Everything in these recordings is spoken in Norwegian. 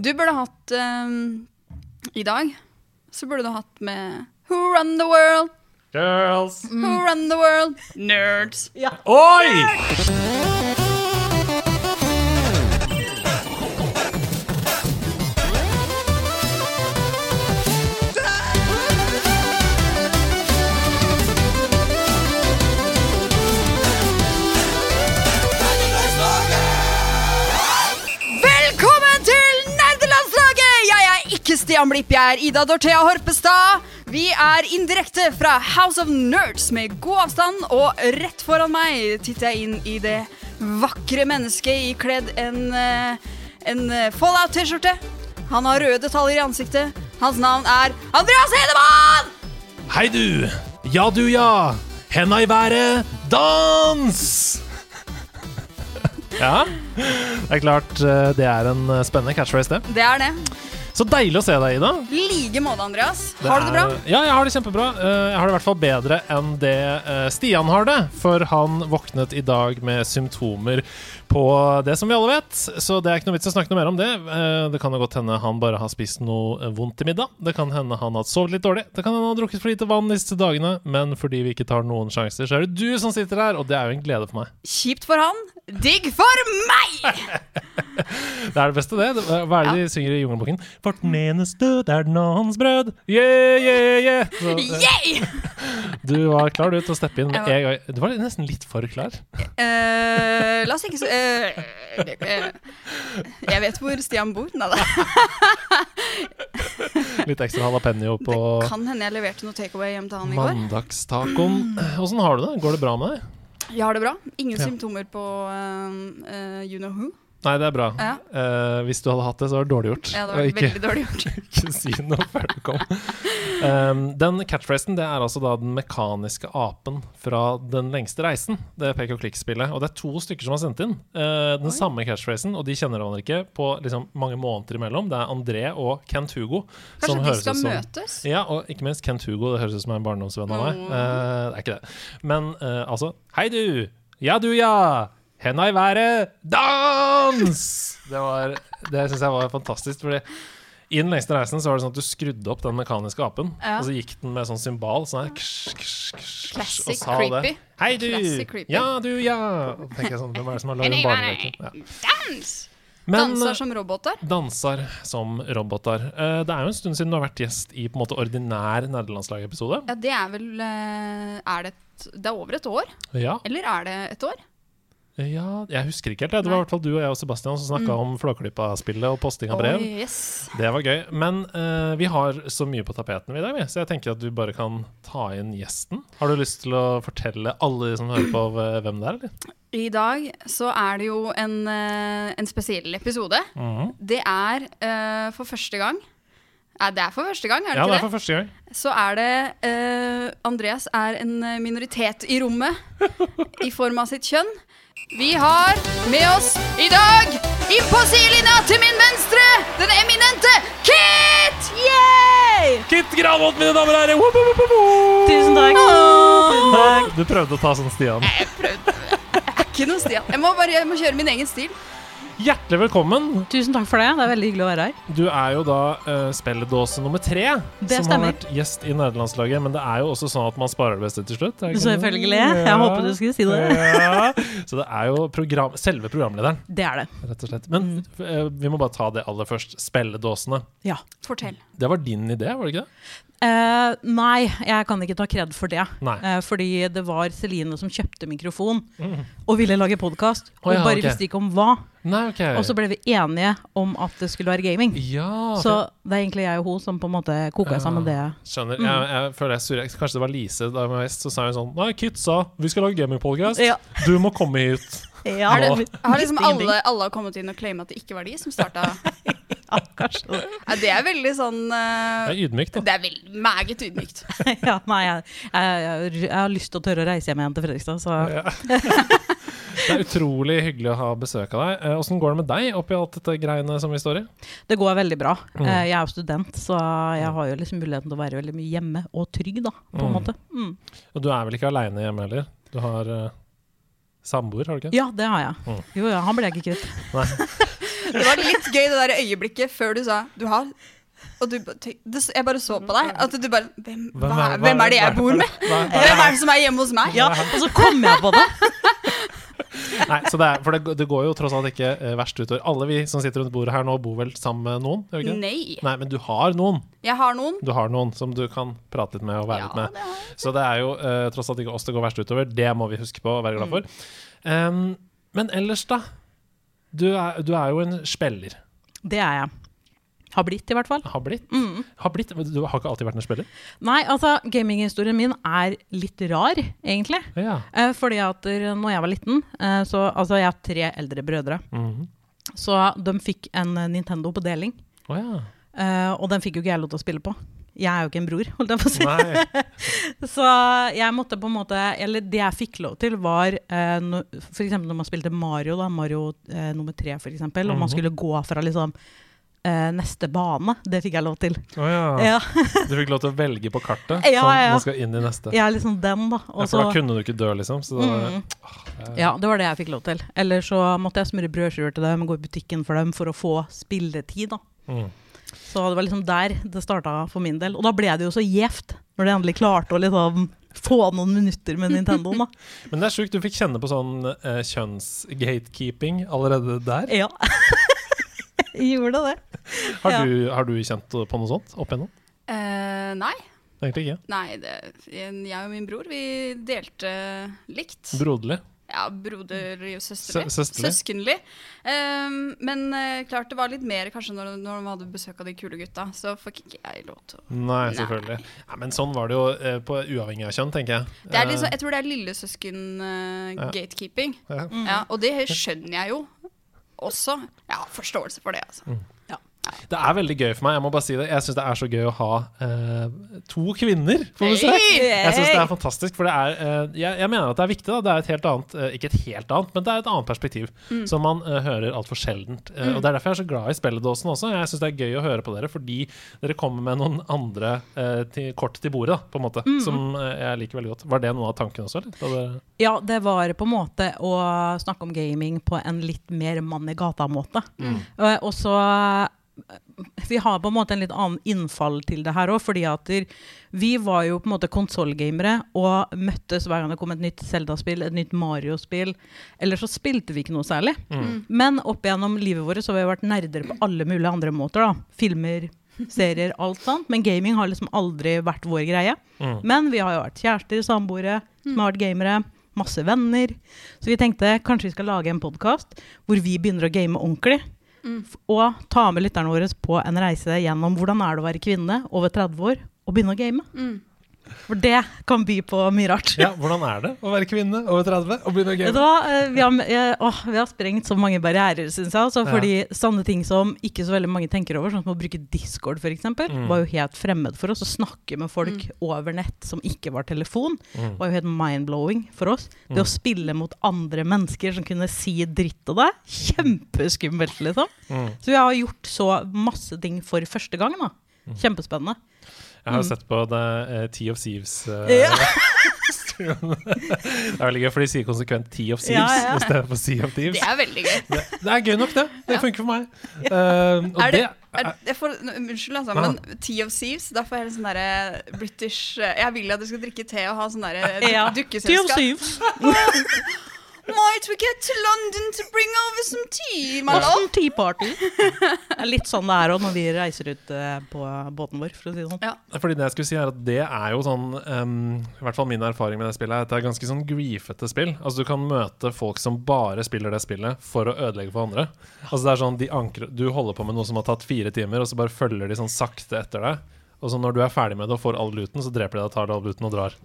Du burde hatt um, I dag så burde du hatt med Who run the world? Girls. Who run the world? Nerds. Ja. Oi! Velkommen Stian Blipp, jeg er Ida Dorthea Horpestad. Vi er indirekte fra House of Nerds med god avstand, og rett foran meg titter jeg inn i det vakre mennesket ikledd en, eh, en eh, Fallout-T-skjorte. Han har røde detaljer i ansiktet. Hans navn er Andreas Hedemann! Hei, du. Ja, du, ja. Henda i været. Dans! Ja, det er klart eh, det er en spennende catchphrase, det. Det er det. Så deilig å se deg, Ida. Like måte, Andreas. Har du det bra? er- Ja, jeg har det kjempebra. Eh, Jeg har det i hvert fall bedre enn det eh, Stian har det. For han våknet i dag med symptomer på det som vi alle vet. Så det er ikke noe vits å snakke noe mer om det. Eh, Det kan jo godt hende han bare har spist noe eh, vondt til middag. Det kan hende han har sovet litt dårlig. Det kan hende han har drukket for lite vann disse dagene. Men fordi vi ikke tar noen sjanser, så er det du som sitter her, og det er jo en glede for meg. Kjipt for han, digg for meg! Det er det beste, det. Hva er det de synger i Jungelboken? Vårt menes død er den annens brød. Yeah, yeah, yeah. Så, yeah! Du var klar du til å steppe inn med en gang. Du var nesten litt for klar. Uh, la oss ikke så Jeg vet hvor Stian bor. Nei da. Litt ekstra jalapeño på Det kan hende jeg leverte noe takeaway hjem til han i går. mandagstacoen. Åssen har du det? Går det bra med deg? Jeg har det bra. Ingen Ja. symptomer på uh, uh, you know who. Nei, det er bra. Ja. Uh, hvis du hadde hatt det, så var det dårlig gjort. Ja, det var ikke, veldig dårlig gjort. ikke si noe før du kom. Um, den catchphrasen det er altså da den mekaniske apen fra Den lengste reisen. Det pek og klikk-spillet. Og det er to stykker som har sendt inn uh, den samme catchphrasen, og de kjenner hverandre ikke på liksom, mange måneder imellom. Det er André og Kent Hugo. Kanskje de skal som- møtes? Ja, og ikke minst Kent Hugo. Det høres ut som en barndomsvenn av meg. Eh, det er ikke det. Men altså Hei, du! Ja, du, ja! Henda i været! Dans! Det, var- det syns jeg var fantastisk. Fordi i den lengste reisen så var det sånn at du skrudde opp den mekaniske apen, Ja. og så gikk den med sånn symbal sånn her, ksh, ksh, ksh, Classic og sa creepy. Det. Hei, du! Classic. Ja, du, ja! Og tenker jeg sånn, Hvem er det som har lagd en barneleke? Ja. Dans! Men Danser eh, som roboter. danser som roboter. Uh, det er jo en stund siden du har vært gjest i på en måte ordinær nerdelandslag-episode. Ja, det er vel uh, Er det et, Det er over et år? Ja. Eller er det et år? Ja, jeg husker ikke helt. det. Det var i hvert fall du og jeg og Sebastian som snakka om Flåklypa-spillet og posting av brev. Oi, yes. Det var gøy. Men uh, vi har så mye på tapeten i dag, så jeg tenker at du bare kan ta inn gjesten. Har du lyst til å fortelle alle de som hører på, hvem det er? eller? I dag så er det jo en, eh, en spesiell episode. Mm. Det er uh, for første gang Nei, det er for første gang, er det Ja, det ikke er for første gang. Så er det uh, Andreas er en eh, minoritet i rommet i form av sitt kjønn. Vi har med oss i dag inn på sidelinja til min venstre den eminente Kit! Yay! Kit Granholt, mine damer og herrer! Woop, woop, woop, woop. Tusen takk. Oh. Du prøvde å ta sånn Stian. Jeg prøvde. Jeg er ikke noe Stian. Jeg må bare jeg må kjøre min egen stil. Hjertelig velkommen. Tusen takk for det. Det er veldig hyggelig å være her. Du er jo da uh, spilledåse nummer tre Det som stemmer. har vært gjest i nederlandslaget. Men det er jo også sånn at man sparer det beste til slutt. Selvfølgelig. Ja. Jeg håpet du skulle si det. Ja. Så det er jo program, selve programlederen, Det er det. rett og slett. Men uh, vi må bare ta det aller først. Spilledåsene. Ja. Fortell. Det var din idé, var det ikke det? Uh, nei, jeg kan ikke ta kred for det. Eh, fordi det var Celine som kjøpte mikrofon og ville lage podkast, og ja, bare okay. visste ikke om hva. Nei, okay. Og så ble vi enige om at det skulle være gaming. Ja, Så det er egentlig jeg og hun som på en måte koka Ja. sammen det. Skjønner. Jeg, jeg føler jeg surrer. Kanskje det var Lise da jeg var gjest, så sa hun sånn Nei, kidsa, vi skal lage gamingpodcast. Ja. Du må komme hit. Ja, Har, det- det, Har liksom alle, alle kommet inn og claima at det ikke var de som starta ja, kanskje det. ja, Det er veldig sånn uh, Det er ydmykt, da. Det er veldig meget ydmykt. Ja, nei, jeg, jeg, jeg, jeg har lyst til å tørre å reise hjem igjen til Fredrikstad, så Ja. Det er utrolig hyggelig å ha besøk av deg. Eh, Åssen går det med deg oppi alt dette greiene som vi står i? det går veldig bra. Mm. Eh, Jeg er jo student, så jeg har jo liksom muligheten til å være veldig mye hjemme og trygg, da, på en Mm. måte. Mm. Og du er vel ikke aleine hjemme heller? Du har uh, samboer, har du ikke? Ja, det har jeg. Mm. Jo, ja, han ble jeg ikke kvitt. Det var litt gøy det der øyeblikket før du sa du har og du, jeg bare så på deg. At du bare Hvem, hva, hva- hvem er det jeg bor med? hva- hva- Hvem er det som er hjemme hos meg? Ja, og så kom jeg på det. Nei, så det, er, for det, det går jo tross alt ikke eh, verst utover. Alle vi som sitter rundt bordet her nå, bor vel sammen med noen? Gjør ikke? Nei. Nei, men du har noen. Jeg har noen. Du har noen som du kan prate litt med og være Ja, litt med. det. Så det er jo uh, tross alt ikke oss det går verst utover. Det må vi huske på og være glad for. Um, men ellers, da? Du er, du er jo en spiller. Det er jeg. Har blitt, i hvert fall. Har blitt. Mm. Har blitt. Du har ikke alltid vært en spiller? Nei, altså, gaminghistorien min er litt rar, egentlig. Ja. Eh, fordi at eh, når jeg var liten, eh, så Altså, jeg har tre eldre brødre. Mm. Så de fikk en eh, Nintendo på deling. Oh, ja. Eh, og den fikk jo ikke jeg lov til å spille på. Jeg er jo ikke en bror, holdt jeg på å si. Så jeg måtte på en måte Eller det jeg fikk lov til, var eh, no, eksempel når man spilte Mario, da, Mario eh, nummer tre, for eksempel, og man Mhm. skulle gå fra liksom Uh, neste bane. Det fikk jeg lov til. Oh, ja. Ja, Du fikk lov til å velge på kartet. Ja, sånn, ja, ja. Man skal inn i neste. jeg er liksom den, da. Ja, for da kunne du ikke dø, liksom. Så da, Mm. Ja, det var det jeg fikk lov til. Eller så måtte jeg smøre brødskiver til dem, gå i butikken for dem for å få spilletid. da. mm. Så det var liksom der det starta for min del. Og da ble det jo så gjevt, når de endelig klarte å liksom få noen minutter med Nintendoen. da. Men det er sjukt, du fikk kjenne på sånn eh, kjønnsgatekeeping allerede der. Ja. Gjorde det. Har, Ja. du, har du kjent på noe sånt opp igjennom? Uh, nei. Egentlig ikke. Nei, det, jeg og min bror, vi delte likt. Broderlig. Ja, broderlig og søsterlig. Sø- Søskenlig. Um, men uh, klart det var litt mer kanskje når, når de hadde besøk av de kule gutta. Så fikk ikke jeg lov til å Nei, Nei. selvfølgelig. Ja, men sånn var det jo uh, på uavhengig av kjønn, tenker jeg. det liksom, Jeg tror det er lillesøsken-gatekeeping. ja. ja, og det skjønner jeg jo også. Jeg har forståelse for det, altså. Det er veldig gøy for meg, jeg må bare si det. Jeg syns det er så gøy å ha eh, to kvinner på besøk. Jeg synes det er fantastisk, for det er eh, jeg, jeg mener at det er viktig. da Det er et helt annet eh, Ikke et helt annet, men det er et annet perspektiv som man eh, hører altfor sjeldent. Mm. Og Det er derfor jeg er så glad i spilledåsen også. Jeg syns det er gøy å høre på dere, fordi dere kommer med noen andre eh, til, kort til bordet, da, på en måte. Som eh, jeg liker veldig godt. Var det noen av tankene også, eller? Ja, det var på en måte å snakke om gaming på en litt mer mann i gata-måte. Eh, Og så eh, Vi har på en måte en litt annen innfall til det her òg, fordi at vi var jo på en måte konsollgamere og møttes hver gang det kom et nytt Zelda-spill, et nytt Mario-spill. Eller så spilte vi ikke noe særlig. Men opp gjennom livet vårt så har vi vært nerder på alle mulige andre måter. da. Filmer, serier, alt sånt. Men gaming har liksom aldri vært vår greie. Mm. Men vi har jo vært kjærester, samboere, smart gamere, masse venner. Så vi tenkte kanskje vi skal lage en podkast hvor vi begynner å game ordentlig. F- Og ta med lytterne våre på en reise gjennom hvordan er det å være kvinne over 30 år og begynne å game. Mm. For det kan by på mye rart. Ja, hvordan er det å være kvinne over 30 og begynne å game? Eh, Vi har, eh, vi har sprengt så mange barrierer, syns jeg. Altså, Ja. fordi sånne ting som ikke så veldig mange tenker over, sånn som å bruke Discord f.eks., Mm. var jo helt fremmed for oss. Å snakke med folk over nett som ikke var telefon, Mm. var jo helt mind-blowing for oss. Det å spille mot andre mennesker som kunne si dritt til deg, kjempeskummelt, liksom. Mm. Så vi har gjort så masse ting for første gang, da. Kjempespennende. Jeg har jo sett på det uh, Tea of Thieves. Uh, Ja. det er veldig gøy, for de sier konsekvent Tea of Thieves Ja, ja. istedenfor Sea of Thieves. Det er veldig gøy. Det, det er gøy nok, det. Det funker for meg. Uh, og Er det, det, er, jeg får, unnskyld, altså, men Tea of Thieves, da får jeg litt sånn derre British eh, Jeg vil at du skal drikke te og ha sånn derre Ja. dukkeselskap. Might we get to London to bring over some tea, my love? Boston Tea Party. Det er litt sånn det er òg når vi reiser ut eh, på båten vår, for å si det sånn. Ja. fordi det jeg skulle si er at det er jo sånn um, I hvert fall min erfaring med det spillet er at det er ganske sånn griefete spill. Altså Du kan møte folk som bare spiller det spillet for å ødelegge for andre. Altså det er sånn de ankrer, Du holder på med noe som har tatt fire timer, og så bare følger de sånn sakte etter deg. Og så når du er ferdig med det og får all luten, så dreper de deg og tar all luten og drar.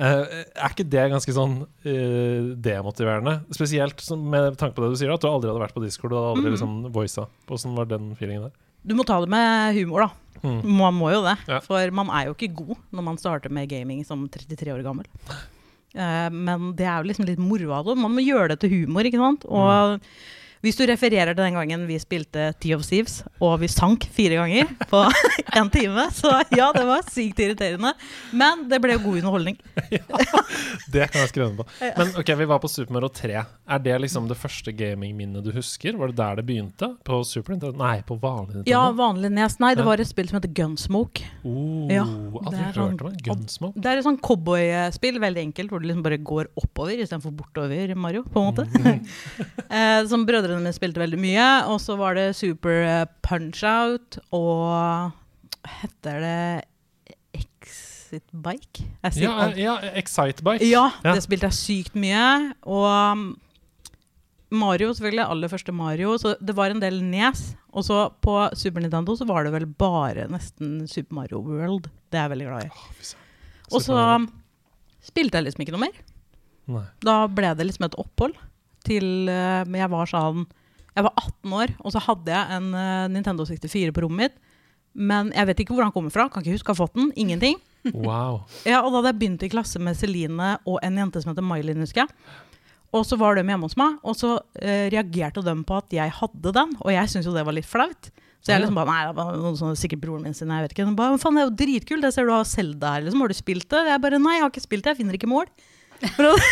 Eh, er ikke det ganske sånn uh, demotiverende? Spesielt som- med tanke på det du sier, at du aldri hadde vært på Discord og aldri liksom voisa. Hvordan var den feelingen der? Du må ta det med humor, da. Mm. Man må jo det. Ja. For man er jo ikke god når man starter med gaming som 33 år gammel. Uh, men det er jo liksom litt moro av det. Man må gjøre det til humor, ikke sant. Og Hvis du refererer til den gangen vi spilte Tea of Thieves, og vi sank fire ganger på en time, så ja, det var sykt irriterende. Men det ble jo god underholdning. Det kan jeg skrive under på. Men ok, vi var på Super Mario 3. Er det liksom det første gamingminnet du husker? Var det der det begynte? På Super Nintendo? Nei, på vanlig Nintendo? Ja, vanlig nes. Nei, det var et spill som heter Gunsmoke. Oh, Ja, det er sånn-. Gunsmoke? Det er et sånn cowboyspill, veldig enkelt, hvor du liksom bare går oppover istedenfor bortover Mario, på en måte. Mm. eh, som brødrene mine spilte veldig mye. Og så var det Super eh, Punch-Out og Heter det Exit Bike? Ja, Ja, Excite Bike. Ja, Ja. det spilte jeg sykt mye. Og um, Mario, selvfølgelig. Aller første Mario. Så det var en del Nes. Og så på Super Nintendo så var det vel bare nesten Super Mario World. Det er jeg veldig glad i. Og så spilte jeg liksom ikke noe mer. Nei. Da ble det liksom et opphold til eh, jeg var sånn Jeg var 18 år, og så hadde jeg en eh, Nintendo 64 på rommet mitt. Men jeg vet ikke hvor han kommer fra. Kan ikke huske å ha fått den. Ingenting. Wow. Ja, og da hadde jeg begynt i klasse med Celine og en jente som heter Mailin, husker jeg. Og så var de hjemme hos meg, og så eh, reagerte de på at jeg hadde den. Og jeg syntes jo det var litt flaut. Så jeg liksom bare Nei, det var noen sånne, sikkert broren min sin. Jeg vet ikke. Bare, faen, det er jo dritkult. Jeg ser du har Selda her, liksom. Har du spilt det? Jeg bare Nei, jeg har ikke spilt det. Jeg finner ikke mål. For at,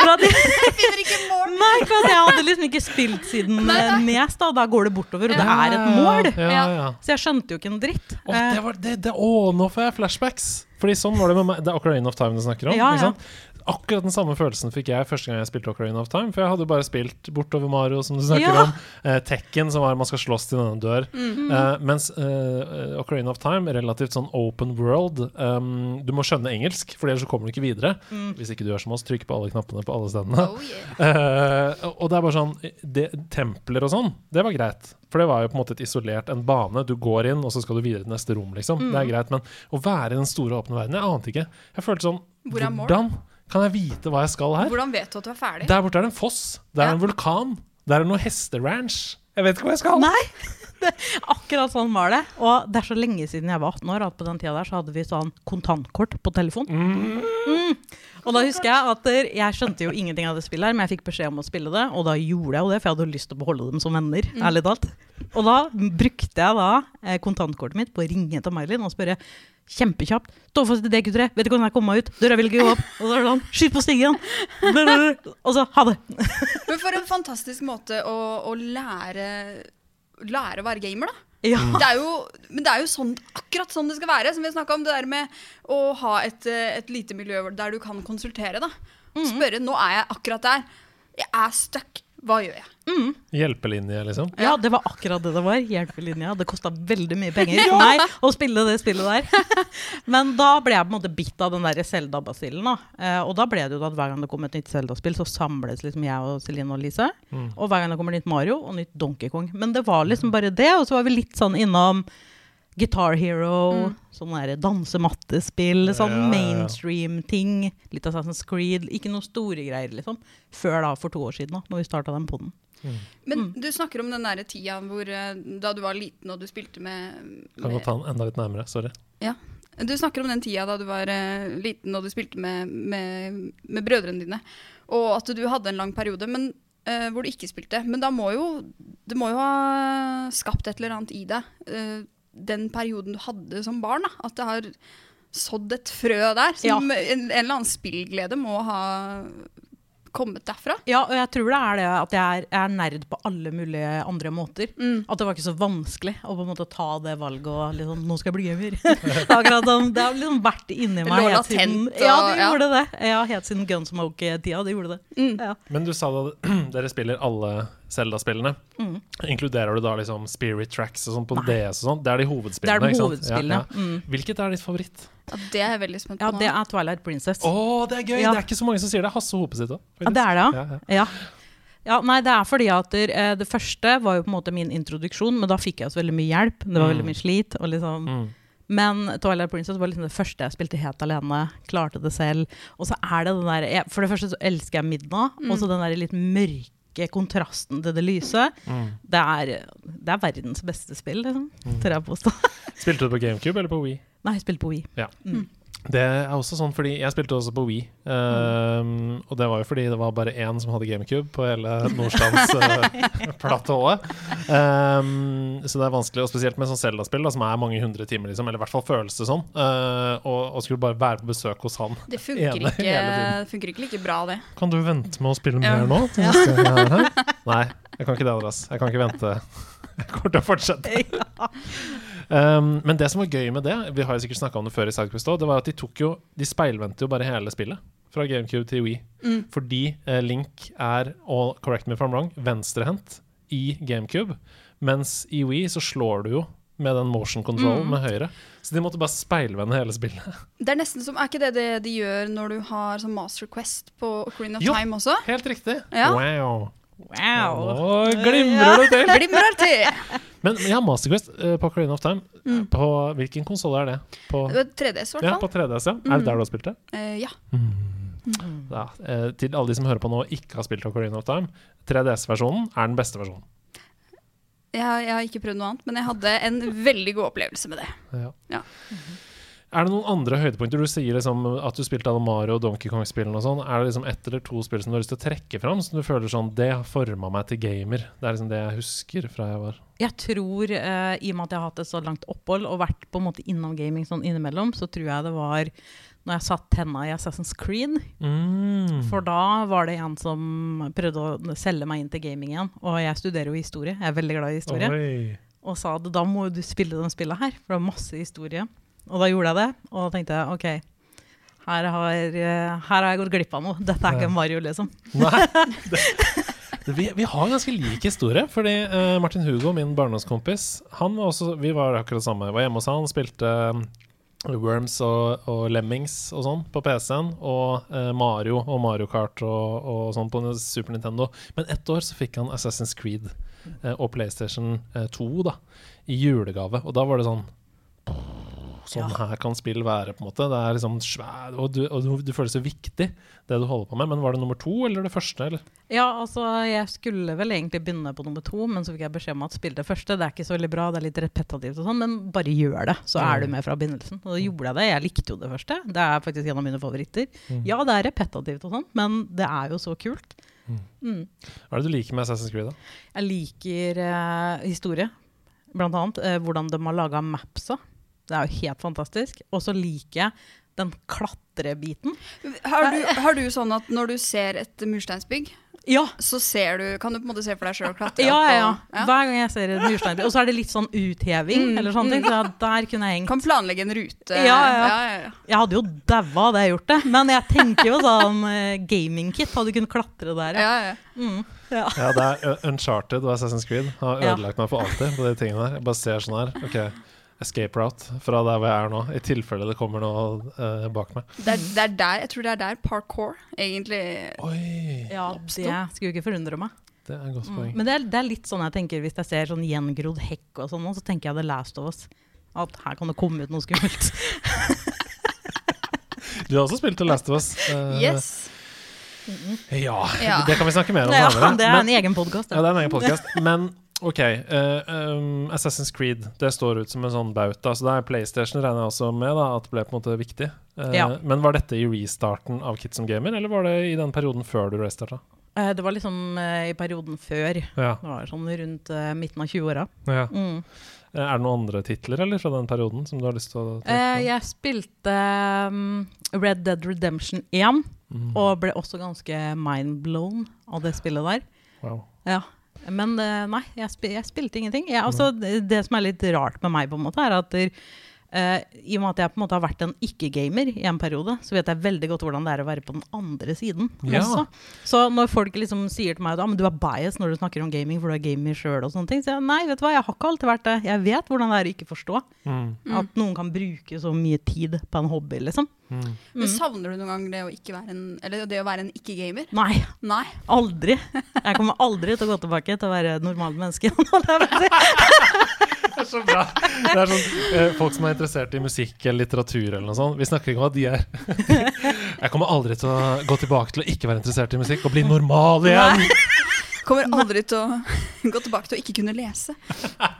for at jeg, Finner ikke mål! nei, for jeg hadde liksom ikke spilt siden eh, Nes, da. Da går det bortover, og det er et mål. Ja, ja. Så jeg skjønte jo ikke en dritt. Å, Eh, det var, det, det, å, nå får jeg flashbacks! Fordi sånn var det med meg. Det er Ocarina of Time du snakker om. Ja, ikke ja. Akkurat den samme følelsen fikk jeg første gang jeg spilte Ocarina of Time. For jeg hadde jo bare spilt bortover Mario, som du snakker Ja. om. Eh, Tekken, som var man skal slåss til denne dør. Mm. Eh, mens eh, Ocarina of Time, relativt sånn open world um, Du må skjønne engelsk, for ellers så kommer du ikke videre. Mm. Hvis ikke du gjør som oss, trykk på alle knappene på alle stedene. Oh, yeah. Eh, og det er bare sånn det, Templer og sånn, det var greit. For det var jo på en måte et isolert en bane. Du går inn, og så skal du videre til neste rom, liksom. Det er greit. Men å være i den store, åpne verden, jeg ante ikke. Jeg følte sånn er? Hvordan kan jeg vite hva jeg skal her? Hvordan vet du at du er ferdig? Der borte er det en foss. Der er Ja. en vulkan. Der er det noe hesteranch. Jeg vet ikke hvor jeg skal. Nei! Det, akkurat sånn var det. Og det er så lenge siden jeg var 18 år at på den tida der så hadde vi sånn kontantkort på telefon. Mm. Og da husker jeg at jeg skjønte jo ingenting av det spillet her, men jeg fikk beskjed om å spille det, og da gjorde jeg jo det, for jeg hadde jo lyst til å beholde dem som venner. ærlig talt. Og da brukte jeg da eh, kontantkortet mitt på å ringe til Mailin og spørre kjempekjapt. Stå fast i DQ3, vet du hvordan jeg kom meg ut? Døra vil ikke gå opp. Og så er det sånn, skyt på stigen! Og så ha det. Men for en fantastisk måte å, å lære, lære å være gamer, da. Ja. Det er jo, men det er jo sånn, akkurat sånn det skal være. Som vi snakka om, det der med å ha et, eh, et lite miljø der du kan konsultere. da Spørre. Nå er jeg akkurat der. Jeg er stuck. Hva gjør jeg? Hjelpelinje, liksom. Ja, det var akkurat det det var. Hjelpelinja. Det kosta veldig mye penger for meg å spille det spillet der. Men da ble jeg på en måte bitt av den der Zelda-basillen. da. Eh, og da ble det jo at hver gang det kom et nytt Zelda-spill, så samles liksom jeg og Celine og Lise. Og hver gang det kommer nytt Mario og nytt Donkey Kong. Men det var liksom bare det. Og så var vi litt sånn innom Guitar Hero, mm. der dansemattespill, sånn Ja, ja, ja. mainstream-ting. Litt Assassin's Creed. Ikke noe store greier, liksom. Før da, for to år siden, da når vi starta den poden. Men du snakker om den der tida hvor eh, da du var liten og du spilte med, Kan godt ta den enda litt nærmere. Sorry. Ja. Du snakker om den tida da du var uh, liten og du spilte med, med, med brødrene dine, og at du hadde en lang periode men, uh, hvor du ikke spilte. Men da må jo Det må jo ha skapt et eller annet i deg, uh, den perioden du hadde som barn. Da. At det har sådd et frø der. Som en, en eller annen spillglede må ha kommet derfra. Ja, og jeg tror det er det at jeg er, jeg er nerd på alle mulige andre måter. Mm. At det var ikke så vanskelig å på en måte ta det valget og liksom Nå skal jeg bli gamer. det, er akkurat som det har liksom vært inni meg Lå helt latent, siden og- Ja, det ja. gjorde det. Ja, helt siden Gunsmoke-tida. Det gjorde det. Mm. Ja. Men du sa da dere spiller alle Zelda-spillene. Mm. Inkluderer du da liksom Spirit Tracks og sånn på Nei. DS og sånn? Det er de Det hovedspillene? er det ikke sant? hovedspillene. Ja, ja. Mm. Hvilket er ditt favoritt? Ja, det er jeg veldig spent på Ja, det er Twilight Princess. Å, det er gøy! Ja. Det er ikke så mange som sier det. Hasse Hope sitt òg. Ja, det er det, Ja, ja. ja. Ja. ja. Nei, det er fordi at eh, det første var jo på en måte min introduksjon, men da fikk jeg også veldig mye hjelp. Det var veldig Mm. mye slit. Og liksom Mm. Men Twilight Princess var liksom det første jeg spilte helt alene. Klarte det selv. Og så er det den der jeg, For det første så elsker jeg Midna, Mm. og så den der litt mørke kontrasten til det lyse. Mm. Det er, det er verdens beste spill, liksom. Mm. Tør jeg påstå. Spilte du på GameCube eller på Wii? Nei, jeg spilte på Wii. Ja. Mm. Det er også sånn fordi jeg spilte også på Wii. Um, og det var jo fordi det var bare én som hadde GameCube på hele Nordstrands-platået. um, så det er vanskelig, og spesielt med sånn Zelda-spill som er mange hundre timer, liksom, eller i hvert fall føles det sånn. Uh, og, og skulle bare være på besøk hos han. Det funker, Ene ikke, funker ikke like bra, det. Kan du vente med å spille Ja. mer nå? jeg er her? Nei, jeg kan ikke det, Andreas. Jeg kan ikke vente. Jeg kommer til å fortsette. Um, men det som var gøy med det, vi har jo sikkert snakka om det før i også, det var at de tok jo De speilvendte jo bare hele spillet. Fra GameCube til Wii. Mm. Fordi eh, Link er, og correct me if I'm wrong, venstrehendt i GameCube. Mens i Wii så slår du jo med den motion control Mm. med høyre. Så de måtte bare speilvende hele spillet. Det er nesten som, er ikke det det de gjør når du har sånn Master Quest på Ocarina of Jo. Time også? Helt riktig. Ja. Wow. Wow. Nå glimrer det til! Glimrer til! Men ja, Masterquest uh, på Carina of Time, Mm. på hvilken konsoll er det? På, 3DS, i ja, på 3DS, ja. Er det der du har spilt det? Uh, ja. Ja, uh, til alle de som hører på nå og ikke har spilt Ocarina of Time, 3DS-versjonen er den beste versjonen. Jeg, har- jeg har ikke prøvd noe annet, men jeg hadde en veldig god opplevelse med det. Ja. Ja. Er det noen andre høydepunkter? Du sier liksom at du spilte alle Mario og Donkey Kong-spillene og sånn. Er det liksom ett eller to spill som du har lyst til å trekke fram, som du føler sånn Det har forma meg til gamer. Det er liksom det jeg husker fra jeg var Jeg tror, uh, i og med at jeg har hatt et så langt opphold og vært på en måte innom gaming sånn innimellom, så tror jeg det var når jeg satt tenna i Assassin's Creed. mm. For da var det en som prøvde å selge meg inn til gaming igjen. Og jeg studerer jo historie, jeg er veldig glad i historie. Oi. Og sa at da må du spille den spillet her, for det er masse historie. Og da gjorde jeg det, og da tenkte jeg OK. Her har, eh, her har jeg gått glipp av noe. Dette er ikke Mario, liksom. Nei. Det, vi, vi har ganske lik historie. Fordi uh, Martin Hugo, min barndomskompis, han var også, vi var akkurat samme. Var hjemme hos han, spilte um, Worms og, og Lemmings og sånn på PC-en. Og uh, Mario og Mario Kart og, og sånn på Super Nintendo. Men ett år så fikk han Assassin's Creed uh, og PlayStation eh, 2 da, i julegave. Og da var det sånn Sånn her kan spill være, på en måte. Det er liksom svær, og du, og du, du føler så viktig, det du holder på med. Men var det nummer to, eller det første? Eller? Ja, altså, jeg skulle vel egentlig begynne på nummer to, men så fikk jeg beskjed om at spill det første. Det er ikke så veldig bra, det er litt repetitivt og sånn, men bare gjør det, så er du med fra begynnelsen. Og da gjorde jeg det. Jeg likte jo det første. Det er faktisk en av mine favoritter. Mm. Ja, det er repetitivt og sånn, men det er jo så kult. Mm. Mm. Hva er det du liker med Assassin's Creed? da? Jeg liker eh, historie, blant annet. Eh, hvordan de har laga mapsa. Det er jo helt fantastisk. Og så liker jeg den klatrebiten. Har du, har du sånn at når du ser et mursteinsbygg, Ja, så ser du, kan du på en måte se for deg sjøl klatre ja, opp? ja, ja. ja? Hver gang jeg ser et mursteinbygg. Og så er det litt sånn utheving, Mm, eller sånne ting. mm. Så der kunne jeg hengt. Kan planlegge en rute. Ja, ja, ja. ja, ja. Jeg hadde jo daua hadde jeg gjort det, men jeg tenker jo sånn eh, gaming-kit hadde kunnet klatre der, ja. ja, ja. Mm. ja. Ja, det er Uncharted og Assassin's Creed. Har Ja. ødelagt meg for alltid på de tingene der. Jeg bare ser sånn her. Ok, escape route fra der hvor jeg er nå, i tilfelle det kommer noe uh, bak meg. Det, er, det er der, jeg tror det er der parkour egentlig Oi, ja, det skulle ikke forundre meg. det er et godt Mm. poeng. Men det er, det er litt sånn jeg tenker hvis jeg ser sånn gjengrodd hekk og sånn, så tenker jeg The Last of Us. At her kan det komme ut noe skummelt. Du har også spilt The Last of Us. Uh, Yes. Ja, Ja. det kan vi snakke mer om Ja, senere. det er en egen podkast. Ja, det er en egen podkast. Men OK. Uh, um, Assassin's Creed det står ut som en sånn bauta. Så det er PlayStation regner jeg også med da, at det ble på en måte viktig. Uh, Ja. Men var dette i restarten av Kids som gamer, eller var det i den perioden før du restarta? Uh, Det var liksom eh, i perioden før. Ja. Det var sånn rundt eh, midten av 20-åra. ja. Mm. Eh, Er det noen andre titler eller fra den perioden som du har lyst til å trekke Eh, jeg spilte um, Red Dead Redemption 1, Mm. og ble også ganske mindblown av det spillet der. Wow. Ja. Men eh, nei, jeg, spi jeg spilte ingenting. Jeg, altså, det, som er litt rart med meg, på en måte, er at der, Uh, i og med at jeg på en måte har vært en ikke-gamer i en periode, så vet jeg veldig godt hvordan det er å være på den andre siden Ja. også. Så når folk liksom sier til meg at ah, men du er bias når du snakker om gaming, for du er gamer sjøl, og sånne ting, så jeg nei, vet du hva, jeg har ikke alltid vært det. Jeg vet hvordan det er å ikke forstå Mm. at noen kan bruke så mye tid på en hobby, liksom. Mm. Men savner du noen gang det å, ikke være en, eller det å være en ikke-gamer? Nei, Nei. aldri. Jeg kommer aldri til å gå tilbake til å være et normalt menneske. Det er så bra. Det er sånn, eh, folk som er interessert i musikk eller litteratur eller noe sånt. Vi snakker ikke om at de er Jeg kommer aldri til å gå tilbake til å ikke være interessert i musikk og bli normal igjen. Kommer aldri til å gå tilbake til å ikke kunne lese.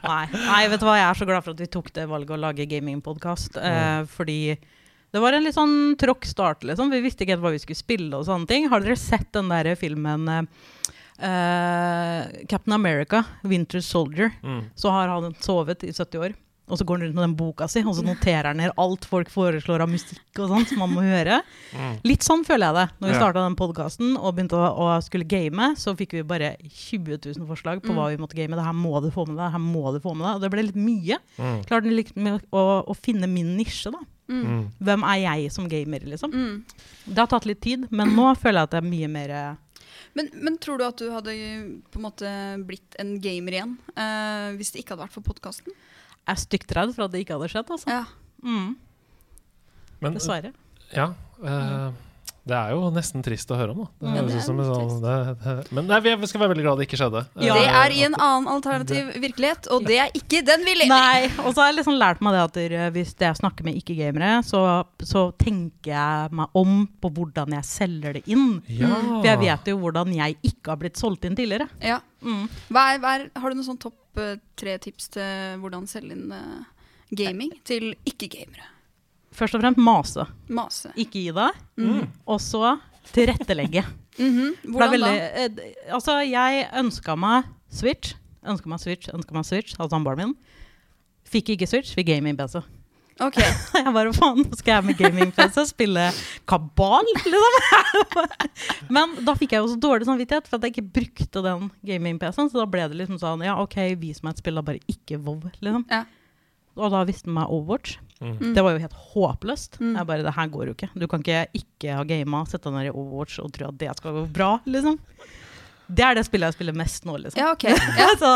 Nei. Nei, vet du hva, jeg er så glad for at vi tok det valget å lage gamingpodkast. Eh, fordi Det var en litt sånn tråkk start, liksom. Vi visste ikke helt hva vi skulle spille og sånne ting. Har dere sett den der filmen eh, Captain America, Winter Soldier? Mm. Så har han sovet i 70 år. Og så går han rundt med den boka si, og så noterer han ned alt folk foreslår av musikk og sånt som man må høre. Mm. Litt sånn føler jeg det. Når vi starta den podkasten og begynte å, å skulle game, så fikk vi bare 20 000 forslag på Mm. hva vi måtte game. Det her må du få med deg, det her må du få med deg. Og det ble litt mye. Mm. Klarte litt med å, å finne min nisje, da. Mm. Mm. Hvem er jeg som gamer, liksom? Mm. Det har tatt litt tid, men nå føler jeg at det er mye mer eh, Men, men tror du at du hadde på en måte blitt en gamer igjen eh, hvis det ikke hadde vært for podkasten? Jeg er stygt redd for at det ikke hadde skjedd, altså. Ja. Mm, Men dessverre. ja eh, Det er jo nesten trist å høre om, da. Det Ja, høres det ut som en sånn det, det, Men nei, vi skal være veldig glad det ikke skjedde. Ja. Det Eh, er i en annen alternativ virkelighet, og det er ikke den vi lever i. Og så har jeg liksom lært meg det at hvis jeg snakker med ikke-gamere, så, så tenker jeg meg om på hvordan jeg selger det inn. Ja. For jeg vet jo hvordan jeg ikke har blitt solgt inn tidligere. Ja. Mm. Hver, hver, er, har du noen sånn topp eh, tre tips til hvordan selge inn eh, gaming til ikke-gamere? Først og fremst mase. Mase. Ikke gi deg. Mm. Og så tilrettelegge. mm -hmm. Hvordan veldig, da? eh, altså, jeg ønska meg Switch. Ønska meg Switch, ønska meg Switch av samboeren min. Fikk ikke Switch, fikk gaming-PC. Ok. Jeg bare, faen, nå skal jeg med gaming-PC spille kabal, liksom. Men da fikk jeg jo så dårlig samvittighet for at jeg ikke brukte den gaming-PC-en. Så da ble det liksom sånn, ja ok, vis meg et spill, da bare ikke Vov, liksom. Ja. Og da visste meg Overwatch. Mm. Det var jo helt håpløst. Mm. Jeg bare, det her går jo ikke. Du kan ikke ikke ha gama, sette deg ned i Overwatch og tro at det skal gå bra, liksom. Det er det spillet jeg spiller mest nå, liksom. Ja, ok. Ja. så,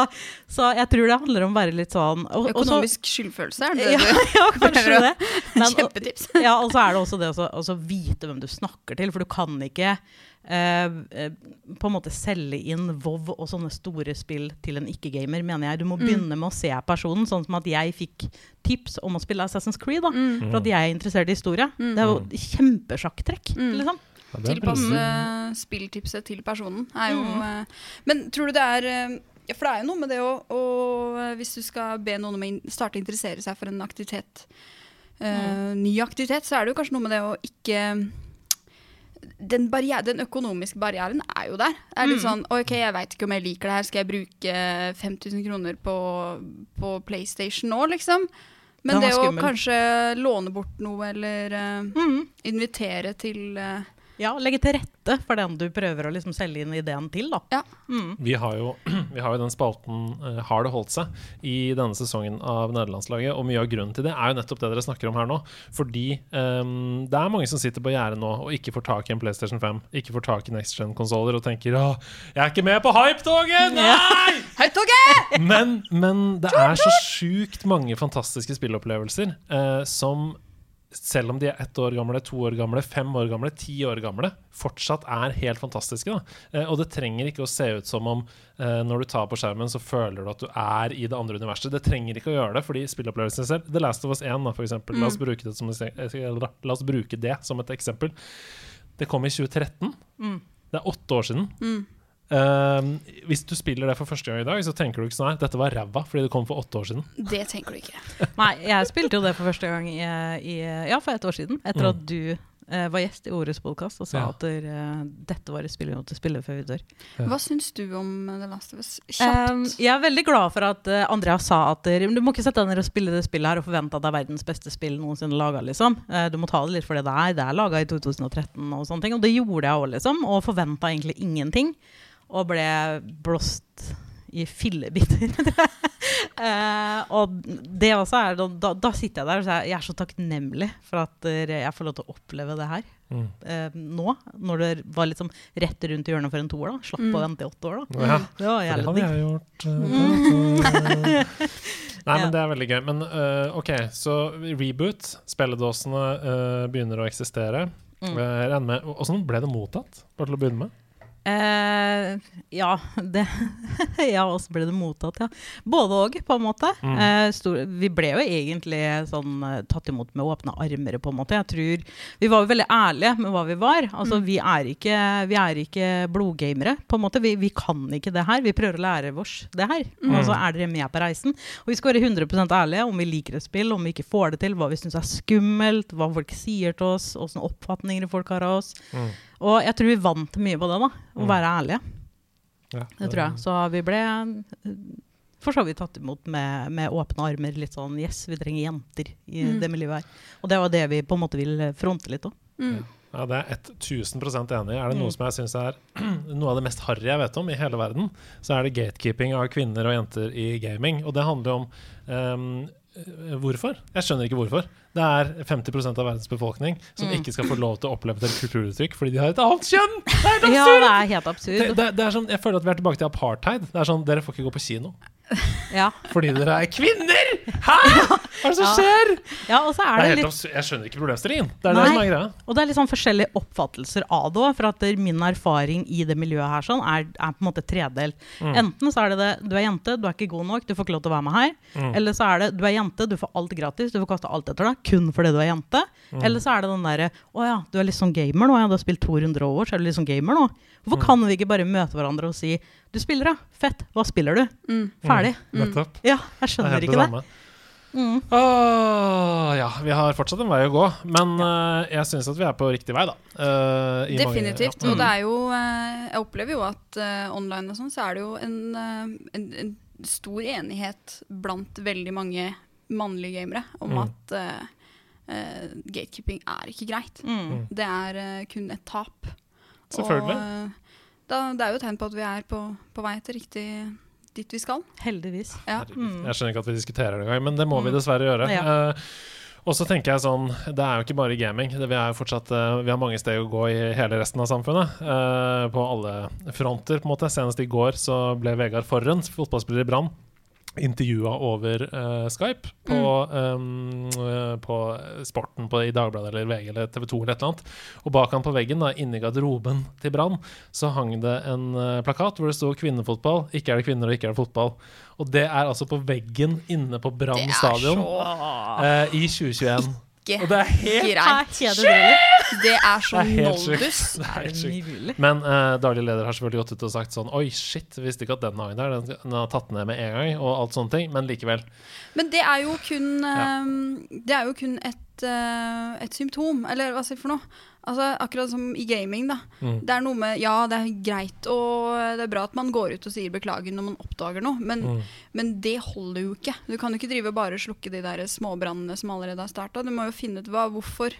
så jeg tror det handler om å være litt sånn og, Økonomisk skyldfølelse er det ja, du ja, kanskje det. Men, og, Kjempetips. ja, og så er det også det å vite hvem du snakker til, for du kan ikke eh, eh, på en måte selge inn Vov og sånne store spill til en ikke-gamer, mener jeg. Du må Mm. begynne med å se personen, sånn som at jeg fikk tips om å spille Assassin's Creed, da. Mm. For at jeg er interessert i historie. Mm. Det er jo kjempesjakktrekk, Mm. liksom. Ja, det. Tilpasse spilltipset til personen er jo Mm. eh, Men tror du det er eh, ja, For det er jo noe med det å, eh, Hvis du skal be noen om å starte å interessere seg for en aktivitet, eh, ny aktivitet, så er det jo kanskje noe med det å ikke den, barriere, den økonomiske barrieren er jo der. Det er litt Mm. sånn OK, jeg veit ikke om jeg liker det her, skal jeg bruke 5000 kroner på, på PlayStation nå, liksom? Men er det å kanskje låne bort noe, eller uh, Mm. invitere til eh, Ja, legge til rette for den du prøver å liksom selge inn ideen til, da. Ja. Mm. Vi har jo, vi har jo den spalten uh, Har det holdt seg i denne sesongen av nederlandslaget. Og mye av grunnen til det er jo nettopp det dere snakker om her nå. Fordi um, det er mange som sitter på gjerdet nå og ikke får tak i en PlayStation 5, ikke får tak i next gen-konsoller og tenker 'Å, jeg er ikke med på hypetoget! Nei! Høytoget! Men, men det er så sjukt mange fantastiske spillopplevelser uh, som selv om de er ett år gamle, to år gamle, fem år gamle, ti år gamle, fortsatt er helt fantastiske. Da. Eh, og det trenger ikke å se ut som om eh, når du tar på skjermen, så føler du at du er i det andre universet. Det trenger ikke å gjøre det, fordi spillopplevelsen selv The Last of Us 1, da, for eksempel. La, oss bruke det som, la oss bruke det som et eksempel. Det kom i 2013. Mm. Det er åtte år siden. Mm. Eh, hvis du spiller det for første gang i dag, så tenker du ikke sånn Nei, dette var ræva fordi det kom for åtte år siden. Det tenker du ikke. Nei, jeg spilte jo det for første gang i, i, ja, for et år siden. Etter Mm. at du uh, var gjest i Årets podkast og sa Ja. at der, eh, dette var et spill vi måtte spille før vi dør. Ja. Hva syns du om The Last of Us? Kjapt. Um, jeg er veldig glad for at uh, Andrea sa at uh, du må ikke sette deg ned og spille det spillet her og forvente at det er verdens beste spill noensinne laga. Liksom. Uh, du må ta det litt for det det er. Det er laga i 2013, og sånne ting. Og det gjorde jeg òg, liksom. Og forventa egentlig ingenting. Og ble blåst i fillebiter. uh, og det også er da, da, sitter jeg der og så er jeg er så takknemlig for at uh, jeg får lov til å oppleve det her. Mm. uh, nå, når det var liksom rett rundt hjørnet for en toer. da Slapp Mm. å vente i åtte år. da Ja. Det var For det hadde jeg gjort. eh, Nei, Ja. men det er veldig gøy. Men eh, OK, så reboot. Spilledåsene eh, begynner å eksistere. Mm. Åssen ble det mottatt, bare til å begynne med? Eh, ja, det Ja, oss ble det mottatt, ja. Både òg, på en måte. Mm. Eh, stor, vi ble jo egentlig sånn eh, tatt imot med åpne armer, på en måte. Jeg tror Vi var jo veldig ærlige med hva vi var. Altså, vi, er ikke, vi er ikke blodgamere, på en måte. Vi, vi kan ikke det her. Vi prøver å lære oss det her. Og så er dere med på reisen. Og vi skal være 100% ærlige om vi liker et spill, om vi ikke får det til, hva vi syns er skummelt, hva folk sier til oss, åssen oppfatninger folk har av oss. Mm. Og jeg tror vi vant mye på det, da. Å Mm. være ærlige. Ja, Det tror jeg. Så vi ble eh, for så vidt tatt imot med, med åpne armer. Litt sånn Yes, vi trenger jenter i Mm. det miljøet her. Og det var det vi på en måte vil fronte litt òg. Mm. Ja, det er 1000 enig i. Er det noe Mm. som jeg syns er noe av det mest harry jeg vet om i hele verden, så er det gatekeeping av kvinner og jenter i gaming. Og det handler jo om ehm, eh, hvorfor. Jeg skjønner ikke hvorfor. Det er 50% av verdens befolkning som Mm. ikke skal få lov til å oppleve et kulturuttrykk fordi de har et annet kjønn! Det er helt Ja, det er helt Det, absurd. det, det er sånn, jeg føler at vi er tilbake til apartheid. Det er sånn, Dere får ikke gå på kino Ja. fordi dere er kvinner! Hæ?! Hva er det som Ja. skjer? ja, og så Det er er det helt litt. Jeg skjønner ikke problemstillingen. Det er Nei. det som er greia. Og det er litt sånn forskjellige oppfattelser av det òg. For at min erfaring i det miljøet her sånn er, er på en måte tredelt. Mm. Enten så er det det du er jente, du er ikke god nok, du får ikke lov til å være med her. Mm. Eller så er det du er jente, du får alt gratis, du får kaste alt etter deg kun fordi du er jente. Mm. Eller så er det den derre Å ja, du er litt sånn gamer nå, ja, du har spilt 200 år, så er du litt sånn gamer nå. Hvorfor Mm. kan vi ikke bare møte hverandre og si Du spiller, ja. Fett. Hva spiller du? Mm. Ferdig. Mm. Nettopp. Ja, jeg er skjønner jeg ikke det. samme. Mm. Åh, ja, vi har fortsatt en vei å gå, men uh, jeg syns at vi er på riktig vei, da. Uh, i mange- Definitivt. ja. Og det er jo uh, Jeg opplever jo at online og sånn, så er det jo en, en, en stor enighet blant veldig mange mannlige gamere om Mm. at gatekeeping er ikke greit. Mm. Det er kun et tap. Selvfølgelig. Og da, det er jo et tegn på at vi er på, på vei til riktig dit vi skal. Heldigvis. Ja. Mm. Jeg skjønner ikke at vi diskuterer det engang, men det må vi Mm. dessverre gjøre. Ja. Uh, og så tenker jeg sånn, Det er jo ikke bare gaming. Det, vi, er jo fortsatt, uh, vi har mange steg å gå i hele resten av samfunnet. Uh, på alle fronter. på en måte. Senest i går så ble Vegard Forren, fotballspiller i Brann, intervjua over uh, Skype på, Mm. um, på Sporten på, i Dagbladet eller VG eller TV 2 eller et eller annet. Og bak han på veggen, da, inni garderoben til Brann, så hang det en uh, plakat hvor det sto 'kvinnefotball'. Ikke er det kvinner, og ikke er det fotball. Og det er altså på veggen inne på Brann stadion så uh, i 2021. ikke Og det er helt greit. Det er så noldus. Det er helt sjukt. Men uh, daglig leder har selvfølgelig gått ut og sagt sånn Oi, shit, visste ikke at den hang der. Den, den har tatt ned med en gang, og alt sånne ting. Men likevel. Men det er jo kun, ehm, det er jo kun et, uh, et symptom, eller hva sier jeg for noe? Altså, akkurat som i gaming, da. Mm. Det er noe med Ja, det er greit og det er bra at man går ut og sier beklager når man oppdager noe, men, Mm. men det holder jo ikke. Du kan jo ikke drive bare slukke de der småbrannene som allerede har starta. Du må jo finne ut hva, hvorfor.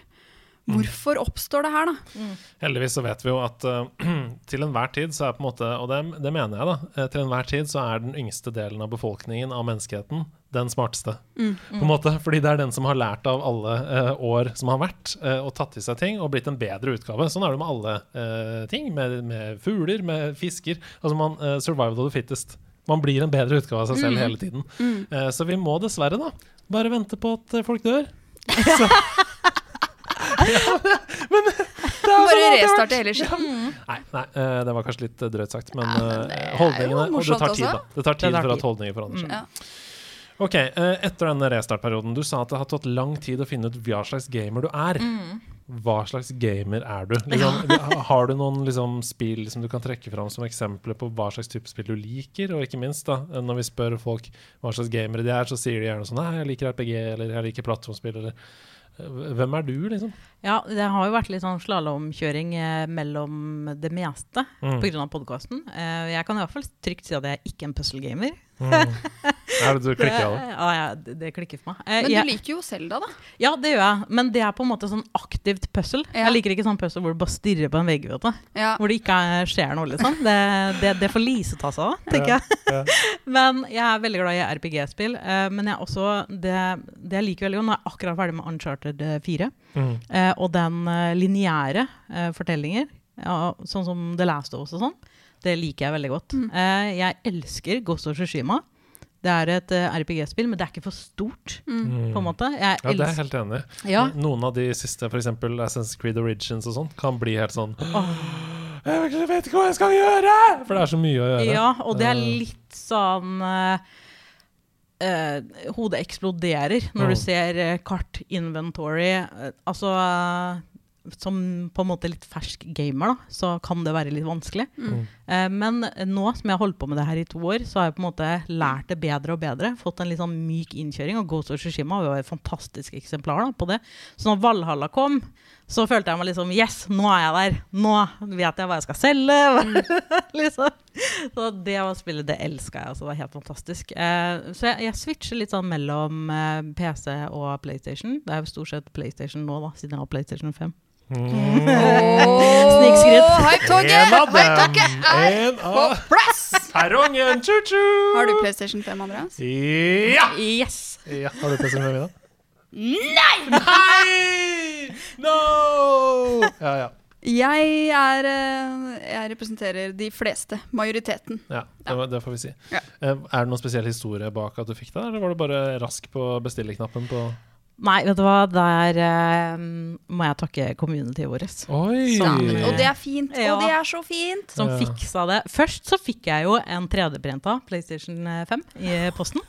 Mm. Hvorfor oppstår det her, da? Heldigvis så vet vi jo at uh, til enhver tid så er på en måte, og det, det mener jeg da, eh, til enhver tid så er den yngste delen av befolkningen av menneskeheten den smarteste. Mm. På en måte, fordi det er den som har lært av alle uh, år som har vært, uh, og tatt i seg ting og blitt en bedre utgave. Sånn er det med alle ting, med, med fugler, med fisker. Altså man, survival of the fittest. Man blir en bedre utgave av seg selv Mm. hele tiden. Mm. Eh, så vi må dessverre da bare vente på at folk dør. Så. Ja, men det er Bare sånn restarte hele skitten. Nei, nei eh, det var kanskje litt eh, drøyt sagt, men, Ja, men eh, holdningene Og det tar tid, da. Det tar tid Det tar for at holdninger forandrer seg. Mm. Ja. Ok, eh, Etter denne restartperioden, du sa at det har tatt lang tid å finne ut hva slags gamer du er. Mm. Hva slags gamer er du? Liksom, har du noen liksom, spill som du kan trekke fram som eksempler på hva slags type spill du liker? Og ikke minst, da, når vi spør folk hva slags gamere de er, så sier de gjerne sånn Nei, jeg liker RPG, eller jeg liker plattformspill, eller Hvem er du, liksom? Ja, det har jo vært litt sånn slalåmkjøring eh, mellom det meste Mm. pga. podkasten. Eh, jeg kan i hvert fall trygt si at jeg er ikke en puzzle-gamer. Mm. Er det du klikker av det? Ja, ja, det, det klikker for meg. Eh, Men du jeg, liker jo Selda, da. ja, det gjør jeg, men det er på en måte sånn aktivt puzzle. Ja. Jeg liker ikke sånn puzzle hvor du bare stirrer på en vegg. Ja. Hvor det ikke er- skjer noe, liksom. Det, det, det får Lise ta seg av, tenker Ja, jeg. ja. Men jeg er veldig glad i RPG-spill. eh, men jeg også, det, det jeg liker veldig godt Nå er jeg akkurat ferdig med Uncharted eh, 4. Mm. Eh, og den eh, lineære eh, fortellinger, ja, sånn som The Last of Us og sånn, det liker jeg veldig godt. Mm. Eh, jeg elsker Ghost of Tsushima. Det er et eh, RPG-spill, men det er ikke for stort, Mm. på en måte. Jeg Ja, det er jeg helt enig i. Ja. Noen av de siste, f.eks. Assassin's Creed Origins og sånn, kan bli helt sånn Jeg vet ikke hva jeg skal gjøre! For det er så mye å gjøre. Ja, og det er litt sånn eh, eh, Hodet eksploderer når Mm. du ser eh, kart, inventory eh, Altså eh, Som på en måte litt fersk gamer, da, så kan det være litt vanskelig. Mm. Eh, men nå som jeg har holdt på med det her i to år, så har jeg på en måte lært det bedre og bedre. Fått en litt sånn myk innkjøring. Og Ghost of Tsushima var et fantastisk eksemplar da, på det. Så når Valhalla kom, så følte jeg meg liksom Yes, nå er jeg der! Nå vet jeg hva jeg skal selge! liksom. Så det var spillet, det elska jeg. Altså, det var helt fantastisk. Eh, så jeg, jeg switcher litt sånn mellom eh, PC og PlayStation. Det er jo stort sett PlayStation nå, da, siden jeg har PlayStation 5. Mm. Snikskritt. Hypetoget er på plass! perrongen! chu-chu! Har du PlayStation 5, Andreas? Ja! Yes! ja! Har du PlayStation 5 i dag? Nei! Nei! No! Ja, ja. Jeg er eh, Jeg representerer de fleste. Majoriteten. ja det, det får vi si. Ja. Eh, Er det noen spesiell historie bak at du fikk det, eller var du bare rask på bestilleknappen på Nei, vet du hva, der eh, må jeg takke communityet vårt. Oi! Og det er fint. Ja. Og det er så fint. Som fiksa det. Først så fikk jeg jo en 3D-prenta PlayStation 5 i posten.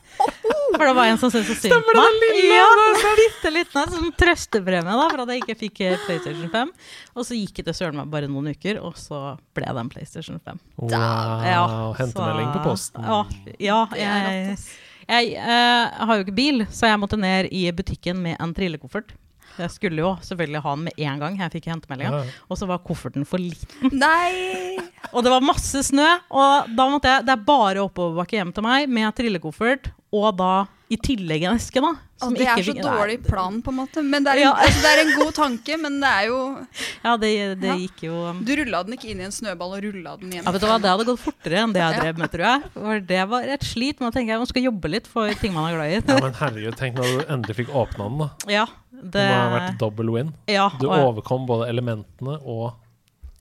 For det var en som syntes så synd på meg. Ja, bitte liten en sånn trøstepremie da, for at jeg ikke fikk eh, PlayStation 5. Og så gikk det søren meg bare noen uker, og så ble det en PlayStation 5. Wow! Ja, Hentemelding på posten. Ja, ja Det jeg. Jeg eh, har jo ikke bil, så jeg måtte ned i butikken med en trillekoffert. Jeg skulle jo selvfølgelig ha den med en gang jeg fikk hentemeldinga, og så var kofferten for liten. Nei! Og det var masse snø, og da måtte jeg Det er bare oppoverbakke hjem til meg med trillekoffert, og da i tillegg en eske, da. Som det er så fikk- dårlig Nei, plan, på en måte. Men det er en, Ja. altså, det er en god tanke, men det er jo Ja, det, det Ja. gikk jo Du rulla den ikke inn i en snøball og rulla den hjem. ja, vet du hva, Det hadde gått fortere enn det jeg drev med, tror jeg. For det var et slit. Men da tenker jeg man skal jobbe litt for ting man er glad i. Ja, men herregud, tenk når du endelig fikk åpna den, da. Ja, Det det, må ha vært double win. ja, Du og- overkom både elementene og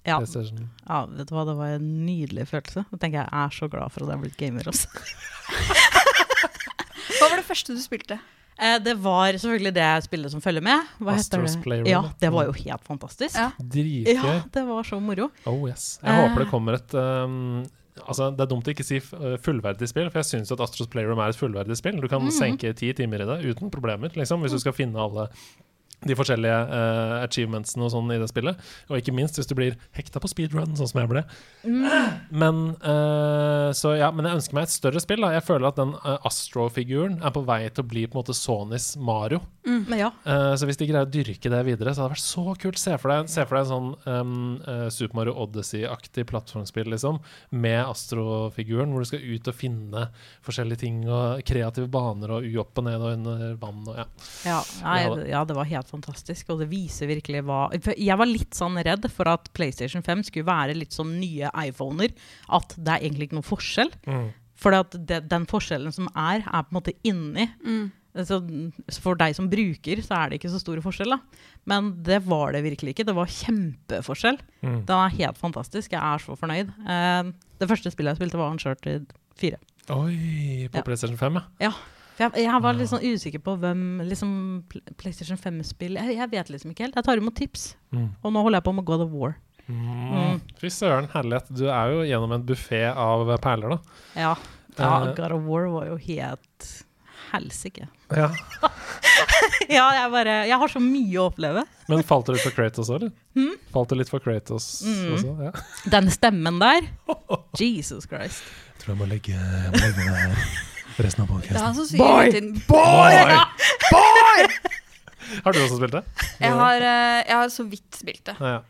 ja, ja, vet du hva, det var en nydelig følelse. Jeg tenker jeg er så glad for at jeg er blitt gamer. Også. Hva var det første du spilte? Eh, det var selvfølgelig det spillet som følger med. Hva heter Astros det? Playroom, Ja, det var jo helt fantastisk. Ja. Dritgøy. Ja, det var så moro. Oh yes. Jeg Eh. håper det kommer et um, Altså, Det er dumt å ikke si uh, fullverdig spill, for jeg syns at Astros Playroom er et fullverdig spill. Du kan Mhm. senke ti timer i det uten problemer, liksom, hvis du skal finne alle de forskjellige uh, achievementsene og sånn i det spillet. Og ikke minst hvis du blir hekta på speedrun, sånn som jeg ble. Men uh, så ja, men jeg ønsker meg et større spill. da Jeg føler at den uh, Astro-figuren er på vei til å bli på en måte Sonys Mario. Men ja, Eh, så hvis de greier å dyrke det videre, så hadde det vært så kult. Se for deg, se for deg en sånn um, Super Mario Odyssey-aktig plattformspill liksom, med Astro-figuren, hvor du skal ut og finne forskjellige ting og kreative baner og u opp og ned og under vann og ja. ja, nei, ja, det var helt fantastisk. Og det viser virkelig hva Jeg var litt sånn redd for at PlayStation 5 skulle være litt som nye iPhoner. At det er egentlig ikke noe forskjell. For at den forskjellen som er, er på en måte inni. Mm. Så for deg som bruker, så er det ikke så stor forskjell. da. Men det var det virkelig ikke. Det var kjempeforskjell. Mm. Den er helt fantastisk. Jeg er så fornøyd. Uh, det første spillet jeg spilte, var Uncharted 4. Oi, på Ja. PlayStation 5, ja. For jeg, jeg var litt sånn usikker på hvem liksom, PlayStation 5-spill jeg, jeg vet liksom ikke helt. Jeg tar imot tips. Mm. Og nå holder jeg på med God of War. Mm. Fy søren, herlighet. Du er jo gjennom en buffé av perler, da. Ja, ja Eh. God of War var jo helt helsike. Ja. ja, jeg bare Jeg har så mye å oppleve. Men falt du litt for Kratos òg, eller? Mm. Falt du litt for Kratos Mm. også? Ja. Den stemmen der Jesus Christ. Jeg tror jeg må legge, jeg må legge meg her resten av Det er podkasten. han som sier Boy! Boy! Boy! Har du også spilt det? Jeg har, eh, jeg har så vidt spilt det. Ja, ja.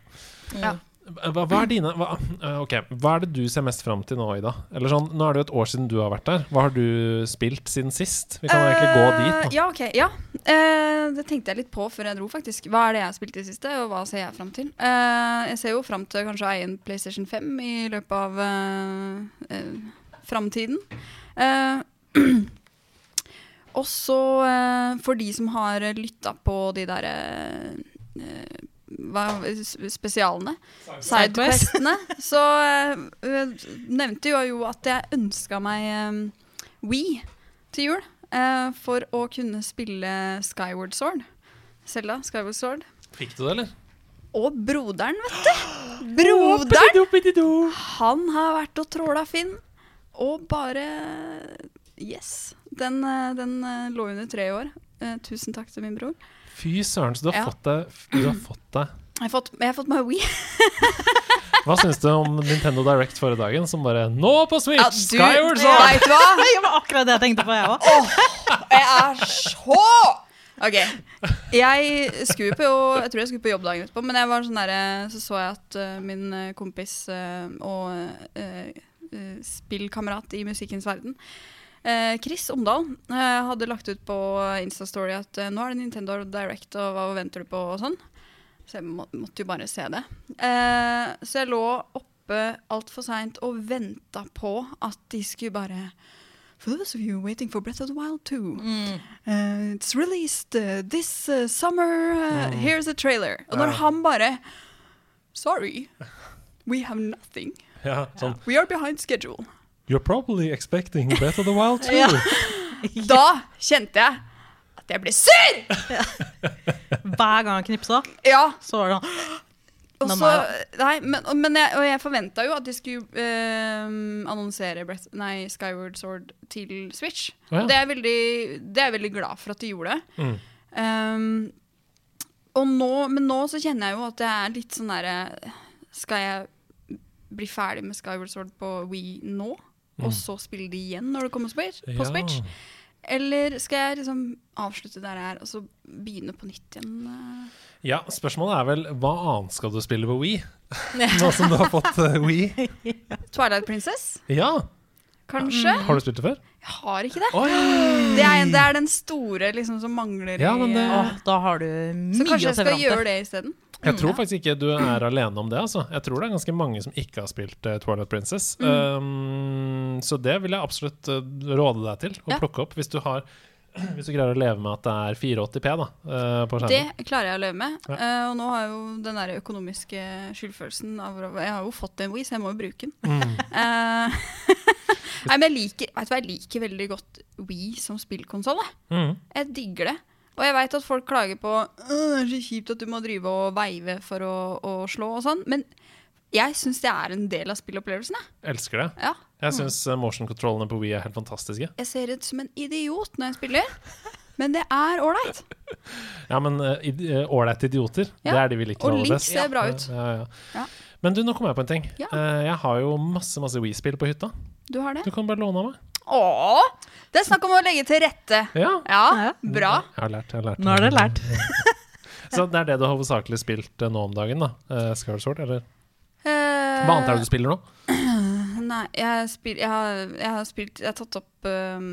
Ja. Hva, hva er dine hva, okay. ok, hva er det du ser mest fram til nå, Ida? Eller sånn, Nå er det jo et år siden du har vært der. Hva har du spilt siden sist? Vi kan jo egentlig gå dit. Eh, Da. Ja, ok. Ja. Uh, det tenkte jeg litt på før jeg dro, faktisk. Hva er det jeg har spilt i det siste, og hva ser jeg fram til? Uh, jeg ser jo fram til kanskje å eie en PlayStation 5 i løpet av uh, framtiden. Eh, og så, eh, for de som har lytta på de derre eh, hva, spesialene, Sidequest. sidequestene, så eh, nevnte jeg jo at jeg ønska meg eh, Wii til jul. eh, for å kunne spille Skyward Sword. Selda Skyward Sword. Fikk du det, eller? Og broderen, vet du. Broderen, han har vært og tråla Finn, og bare Yes. Den, eh, den eh, lå under tre år. Eh, tusen takk til min bror. Fy søren, så du har Ja. fått deg Du har fått deg Jeg har fått, jeg har fått meg Wii. Hva syns du om Nintendo Direct forrige dagen, som bare Nå på Switch! Ja, du, Skyward Sword! Vet hva? Det var akkurat det jeg tenkte på, jeg òg. Jeg er så OK. Jeg skulle på Jeg tror jeg skulle på jobb dagen etterpå, men jeg var sånn der, så så jeg at uh, min kompis uh, og uh, eh, spillkamerat i musikkens verden eh, Chris Omdal eh, hadde lagt ut på Instastory at eh, nå er det Nintendo Direct, og hva venter du på, og sånn. Så jeg må, måtte jo bare se det. Eh, så jeg lå oppe altfor seint og venta på at de skulle bare For those of you waiting for Breath of the Wild 2, uh, it's released uh, this uh, summer. Uh, Here's a trailer. Og når han bare Sorry, we have nothing. Ja, sånn We are behind schedule. You're probably expecting Breath of the Wild too. Ja. Da kjente jeg at jeg ble sur! Hver gang han knipsa, Ja, så var det sånn også, nei men, men jeg, og jeg forventa jo at de skulle eh, annonsere Breath, nei, Skyward Sword til Switch. Oh, ja. Det er, jeg veldig, det er jeg veldig glad for at de gjorde. Mm. Um, og nå, men nå så kjenner jeg jo at jeg er litt sånn derre Skal jeg bli ferdig med Skyward Sword på Wii nå? Og så spille det igjen når det kommer på Switch? På Ja. Switch? Eller skal jeg liksom avslutte der jeg er, og så begynne på nytt igjen? eh? Ja, spørsmålet er vel hva annet skal du spille på Wii? Nå som du har fått uh, Wii. Twilight Princess? Ja, Kanskje? har du spilt det før? Jeg har ikke det. Det er, det er den store liksom, som mangler Ja, men det- i oh, Da har du mye Så kanskje jeg skal gjøre det isteden. Jeg tror faktisk ikke du er alene om det. Altså. Jeg tror det er ganske mange som ikke har spilt uh, Twilight Princess. Um, så det vil jeg absolutt uh, råde deg til å plukke opp hvis du, har, hvis du greier å leve med at det er 480P da, uh, på skjermen. Det klarer jeg å leve med. Ja. Uh, og nå har jeg jo den der økonomiske skyldfølelsen av Jeg har jo fått en Wii, så jeg må jo bruke den. Mm. Eh, Nei, men jeg liker, vet du hva, jeg liker veldig godt Wii som spillkonsoll. Mm. Jeg digger det. Og jeg veit at folk klager på det er så kjipt at du må drive og veive for å, å slå og sånn, men jeg syns det er en del av spillopplevelsen. jeg. Elsker det. Ja. Jeg syns uh, motion controllene på Wii er helt fantastiske. Jeg ser ut som en idiot når jeg spiller, men det er ålreit. Ja, men uh, uh, ålreite idioter, Ja, det er de vi liker Og Link ser bra ut. Ja, ja. Ja. Men du, nå kom jeg på en ting. Ja. Uh, jeg har jo masse masse Wii-spill på hytta. Du har det? Du kan bare låne av meg. Åh, det er snakk om å legge til rette. Ja. Ja, Ja. bra. Jeg har lært. jeg har lært Nå har du lært. Så det er det du har hovedsakelig spilt uh, nå om dagen, da? Uh, Skyward Sword, eller? Uh, Hva annet er det du spiller nå? Nei, jeg, spil, jeg, har, jeg har spilt Jeg har tatt opp um,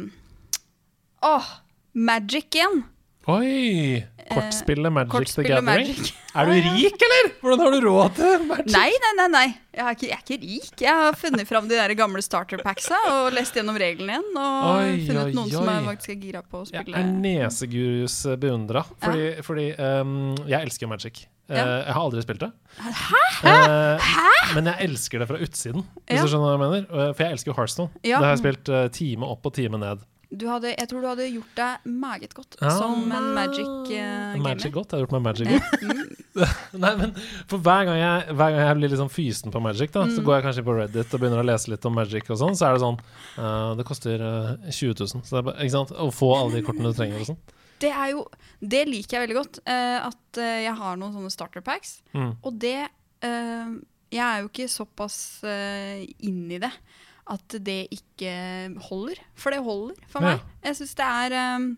Åh, Magic igjen. Oi! Kortspillet Magic the Gathering. Magic. Er du rik, eller? Hvordan har du råd til Magic? Nei, nei, nei. nei. Jeg, er ikke, jeg er ikke rik. Jeg har funnet fram de der gamle starter packsa og lest gjennom reglene igjen. Og Oi, funnet oi, noen som er oi. faktisk gira på å spille. Jeg er nesegurus beundra, fordi, fordi um, jeg elsker jo Magic. Uh, Ja. Jeg har aldri spilt det. Hæ? Men jeg elsker det fra utsiden, hvis Ja. du skjønner hva jeg mener. Uh, For jeg elsker jo Hearthstone. Ja. Det har jeg spilt time opp og time ned. Du hadde, jeg tror du hadde gjort deg meget godt Ah. som en Magic-gamer. Magic godt. Jeg har gjort meg Magic godt. Nei, men for hver gang jeg, hver gang jeg blir sånn fysen på Magic, da, Mm. så går jeg kanskje på Reddit og begynner å lese litt om Magic og sånn, så er det sånn uh, Det koster uh, 20 000. Så det er bare, ikke sant? Å få alle de kortene du trenger og sånn. Det er jo Det liker jeg veldig godt. eh, at eh, jeg har noen sånne starter packs. Mm. Og det eh, Jeg er jo ikke såpass uh, inn i det at det ikke holder. For det holder for Ja. meg. Jeg syns det er um,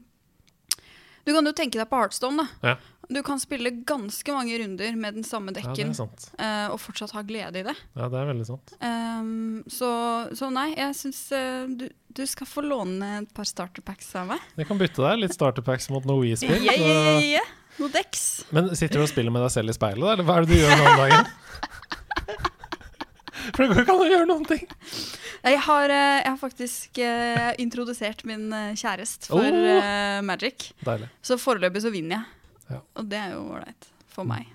Du kan jo tenke deg på Heartstone. da. Ja. Du kan spille ganske mange runder med den samme dekken ja, sant. eh, og fortsatt ha glede i det. Ja, det er veldig sant. Um, så, så nei, jeg syns uh, du, du skal få låne et par starter packs av meg. Jeg kan bytte deg litt starterpacks mot noe Wii-spill. Yeah, yeah, yeah. Noe Dex. Men sitter du og spiller med deg selv i speilet. Eller hva er det du gjør nå om dagen? For det går ikke an å gjøre noen ting. Jeg har, eh, jeg har faktisk uh, introdusert min kjæreste kjærest for Oh. eh, Magic. Deilig. Så foreløpig så vinner jeg. Ja. Og det er jo ålreit for meg.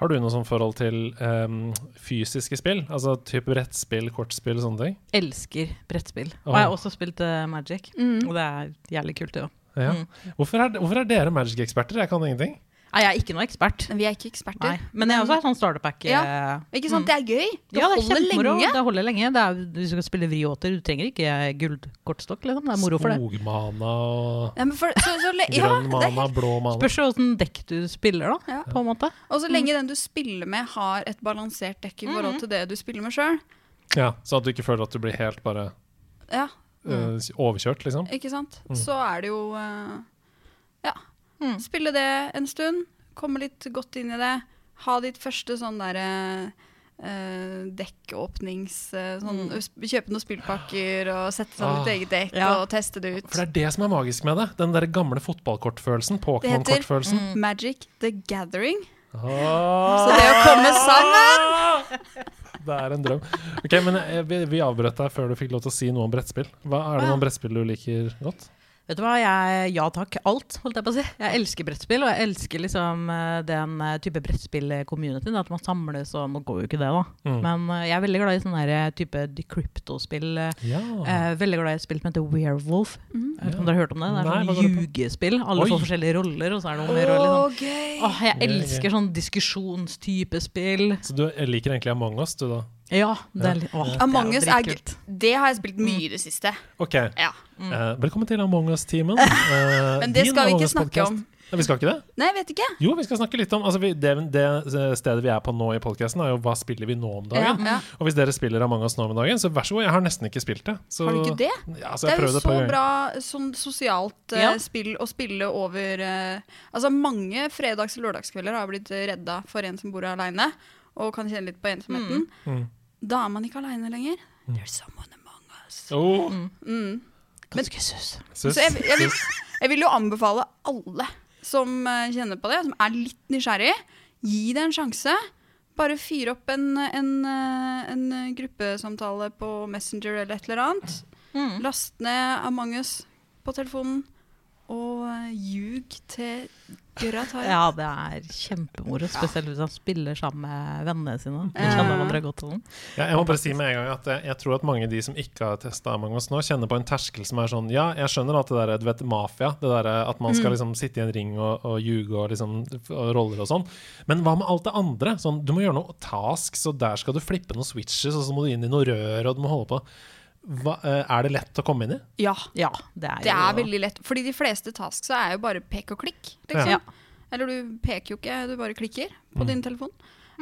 Har du noe sånn forhold til um, fysiske spill? Altså type brettspill, kortspill og sånne ting? Elsker brettspill. Og jeg har også spilt uh, Magic. Mm. Og det er jævlig kult, det òg. Ja. Mm. Hvorfor, hvorfor er dere Magic-eksperter? Jeg kan ingenting. Nei, jeg er ikke noe ekspert. Vi er ikke eksperter. Nei. Men jeg også en sånn starterpack. Ja. eh, Ikke sant? Det er gøy. Det ja, det er holder lenge. Det holder lenge. Det er, hvis du skal spille vriåter, du trenger ikke gullkortstokk. Liksom. Det er moro for det. Skogmana og Ja, men for, så, så, ja, grønn det er blå mana. Spørs åssen dekk du spiller, da. Ja. På en måte. Og så lenge den du spiller med, har et balansert dekk i forhold til det du spiller med sjøl. Ja, så at du ikke føler at du blir helt bare Ja, eh, overkjørt, liksom. ikke sant? Mm. Så er det jo Ja. Mm. Spille det en stund. Komme litt godt inn i det. Ha ditt første sånn derre Uh, dekkåpnings Uh, sånn, mm. Kjøpe noen spillpakker og sette sammen Ah. ditt eget dekk Ja. og teste det ut. For det er det som er magisk med det. Den der gamle fotballkortfølelsen. Det heter- Pokémon-kortfølelsen. Magic the Gathering. Så Så det å komme sammen Det er en drøm. Ok, men vi, vi avbrøt deg før du fikk lov til å si noe om brettspill. Hva Er det noen brettspill du liker godt? Vet du hva, jeg, ja takk, alt, holdt jeg på å si. Jeg elsker brettspill, og jeg elsker liksom eh, den eh, type brettspill-communityen. At man samles og Nå går jo ikke det, da. Mm. Men eh, jeg er veldig glad i sånne der, type decrypto-spill. eh, Ja. eh, veldig glad i et spill som heter Werewolf. Mm. Jeg vet ikke om dere har hørt om det? Det er Nei, sånn ljugespill. Alle Oi. får forskjellige roller, og så er det noe mer å liksom! Åh, jeg elsker sånn diskusjonstype spill. Så du liker egentlig Among us, du da? Ja, det er, litt- åh, det Among Us er kult. Det har jeg spilt mye i det siste. Ok, Ja. eh, velkommen til Among us-teamen. Eh, Men det din skal vi Among ikke snakke om. Nei, vi skal ikke det? Nei, jeg vet ikke. Jo, vi skal snakke litt om altså vi, det, det stedet vi er på nå i podkasten, er jo hva spiller vi nå om Ja, dagen. ja. Og hvis dere spiller Among us nå om dagen, så vær så god. Jeg har nesten ikke spilt det. Så, Har du ikke det? Ja, så Det jeg er jo prøvde et så par ganger. bra sånn sosialt eh, Ja. spill å spille over eh, Altså mange fredags- og lørdagskvelder har blitt redda for en som bor aleine og kan kjenne litt på ensomheten. Mm. Da er man ikke aleine lenger. There's someone among us. Oh, Mm. Ganske sus. sus, Så jeg, jeg, vil, jeg vil jo anbefale alle som eh, kjenner på det, som er litt nysgjerrig, gi det en sjanse. Bare fyr opp en, en, eh, en gruppesamtale på Messenger eller et eller annet. Mm. Last ned Among us på telefonen, og eh, ljug til gørra Ja, det er kjempemoro. Spesielt hvis han spiller sammen med vennene sine. Kjenner hverandre godt og sånn. Ja, jeg må bare si med en gang at jeg, jeg tror at mange av de som ikke har testa Among us nå, kjenner på en terskel som er sånn Ja, jeg skjønner at det der, du vet, mafia, det der at man Mm. skal liksom sitte i en ring og, og ljuge og liksom og roller og sånn. Men hva med alt det andre? Sånn, du må gjøre noe tasks, og der skal du flippe noen switches, og så må du inn i noe rør, og du må holde på. Hva, eh, er det lett å komme inn i? Ja, Ja, det er, det er jo veldig lett. Fordi de fleste tasks er jo bare pek og klikk. Liksom. Ja. Eller du peker jo ikke, du bare klikker på Mm. din telefon.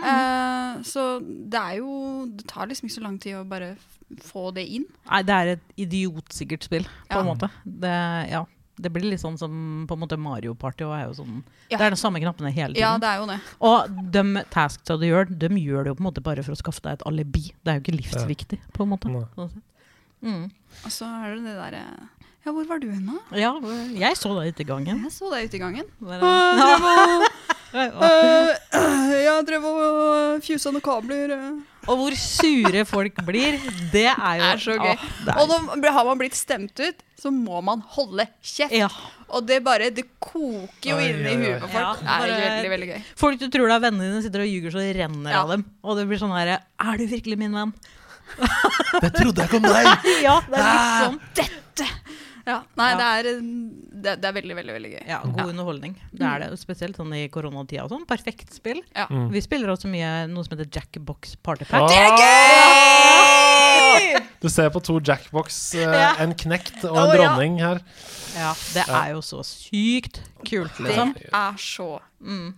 Eh, så det er jo Det tar liksom ikke så lang tid å bare få det inn. Nei, det er et idiotsikkert spill, på Ja. en måte. Det, ja. det blir litt sånn som på en måte Mario Party. Og er jo sånn, Ja. Det er de samme knappene hele tiden. Ja, det er jo det. Og de tasksa du gjør, de gjør det jo på en måte bare for å skaffe deg et alibi. Det er jo ikke livsviktig, på en måte. Nei. Mm. Og så er det det derre Ja, hvor var du hen, da? Ja, jeg så deg ute i gangen. Jeg så deg ute i gangen. Bare- Uh, jeg drev og fjusa noen kabler. eh. Og hvor sure folk blir, det er jo er så gøy. Er- Og nå har man blitt stemt ut, så må man holde kjeft. ja. Og det bare Det koker jo inni huet på folk. Ja, det er veldig, veldig gøy. Folk du tror det er vennene dine, sitter og ljuger så det renner Ja. av dem. Og det blir sånn herre Er du virkelig min venn? Det trodde jeg ikke om deg! Ja, det er litt sånn. Ja, nei, Ja. det, er, eh, det, det er veldig, veldig veldig gøy. Ja, god underholdning. Det er det, spesielt sånn i koronatida sånn. Perfekt spill. Ja. Mm. Vi spiller også mye noe som heter Jackbox Party Pack. Det er gøy! Du ser på to Jackbox, eh, Ja. en knekt og en oh, dronning her. Ja, det er jo så sykt kult, Det liksom. er så Mm.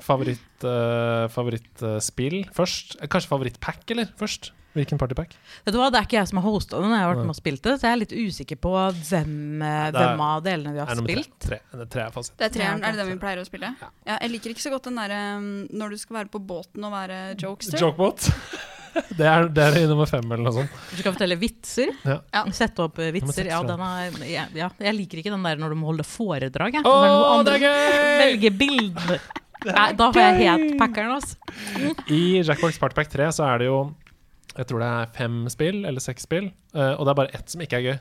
Favoritt, uh, favorittspill først? Eh, Kanskje favorittpack, eller? Først? Hvilken partypack? Vet du hva, Det er ikke jeg som har hosta den, jeg har vært med og spilt det. Så jeg er litt usikker på hvem, eh, er- hvem av delene vi har tre. spilt. Tre. Det er tre er fasit. Det er treeren. Er det den vi pleier å spille? Ja, jeg liker ikke så godt den derre um, når du skal være på båten og være jokester. Jokebot. Det er, det er i nummer fem, eller noe sånt. Du skal fortelle vitser. Ja. Ja. Sette opp eh, vitser. Ja, er, ja, ja, jeg liker ikke den der når du må holde foredrag. Jeg. Å, Når noen det andre er gøy! velger bilder. Da får jeg helt packeren, altså. I Jackbox Partypack 3 så er det jo Jeg tror det er fem spill, eller seks spill, eh, og det er bare ett som ikke er gøy.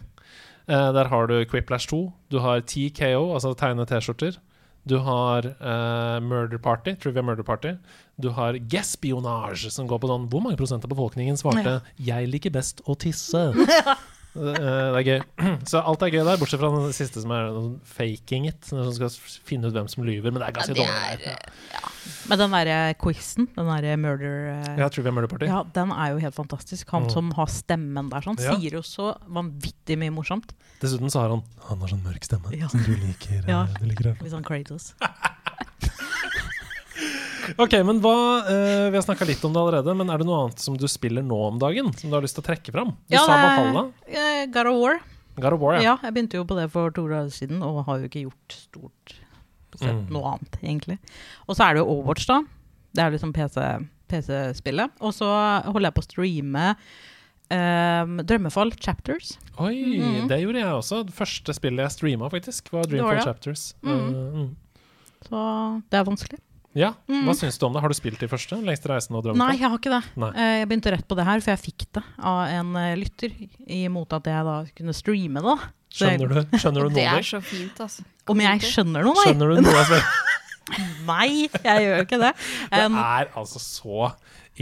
Eh, der har du Quiplash 2, du har TKO, altså tegne T-skjorter. Du har uh, Murder Party, Trivia Murder Party. Du har Gespionage, som går på sånn Hvor mange prosent av befolkningen svarte 'Jeg liker best å tisse'? Det, eh, det er gøy. Så alt er gøy der, bortsett fra den siste som er faking it. Som skal finne ut hvem som lyver, men det er ganske det dårlig. er, Ja. Men den derre quizen, den derre murder eh, Ja, Trivia Murder Party. ja, den er jo helt fantastisk. Han Mm. som har stemmen der, sånn, Ja. sier jo så vanvittig mye morsomt. Dessuten så har han Han har sånn mørk stemme Ja. som du liker. eh, Ja. Du liker det. Litt sånn Kratos. Ok, men hva uh, Vi har snakka litt om det allerede, men er det noe annet som du spiller nå om dagen? Som du har lyst til å trekke fram? Du Ja, sa Valhalla. Eh, God of War. God of War, ja. Ja, jeg begynte jo på det for to år siden, og har jo ikke gjort stort sett Mm. noe annet, egentlig. Og så er det jo Overwatch, da. Det er liksom PC PC-spillet. og så holder jeg på å streame Um, Drømmefall Chapters. Oi, Mhm. det gjorde jeg også. Det første spillet jeg streama, faktisk, var Det var Dreamfall det. Chapters. Mm. Uh, mm. Så det er vanskelig. Ja, Hva Hva syns du om det? Har du spilt de første? Lengste reisen og Nei, jeg har ikke det. Nei. Eh, jeg begynte rett på det her, for jeg fikk det av en eh, lytter. Imot at jeg da kunne streame det. Skjønner du, skjønner du det noe Det er så fint, altså. Om jeg skjønner noe, nei? Skjønner du noe? Nei, jeg gjør jo ikke det. Det Um, er altså så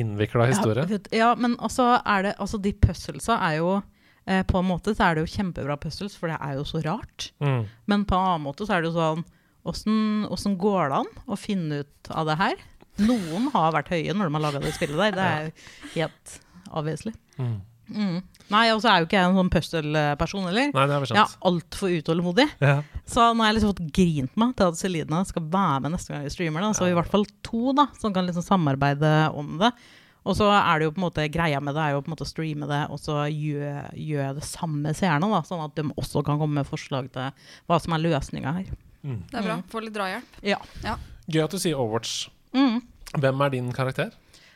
innvikla historie. Ja, ja, men altså er det Altså, de puzzlesa er jo eh, På en måte så er det jo kjempebra puzzles, for det er jo så rart. Mm. Men på en annen måte så er det jo sånn Åssen går det an å finne ut av det her? Noen har vært høye når de har laga det spillet der. Det er helt avveselig. Mm. Mm. Nei, og så er jo ikke jeg en sånn puzzle-person heller. Nei, det er Jeg er altfor utålmodig. Ja. Så nå har jeg liksom fått grint meg til at Celine skal være med neste gang vi streamer. Da. Så i hvert fall to da, som kan liksom samarbeide om det. Og så er det jo på en måte greia med det er jo på en måte å streame det, og så gjør, gjør jeg det samme seerne. da, Sånn at de også kan komme med forslag til hva som er løsninga her. Mm. Det er bra. Mm. Få litt drahjelp. Ja. Gøy at du sier Overwatch. Mm. Hvem er din karakter?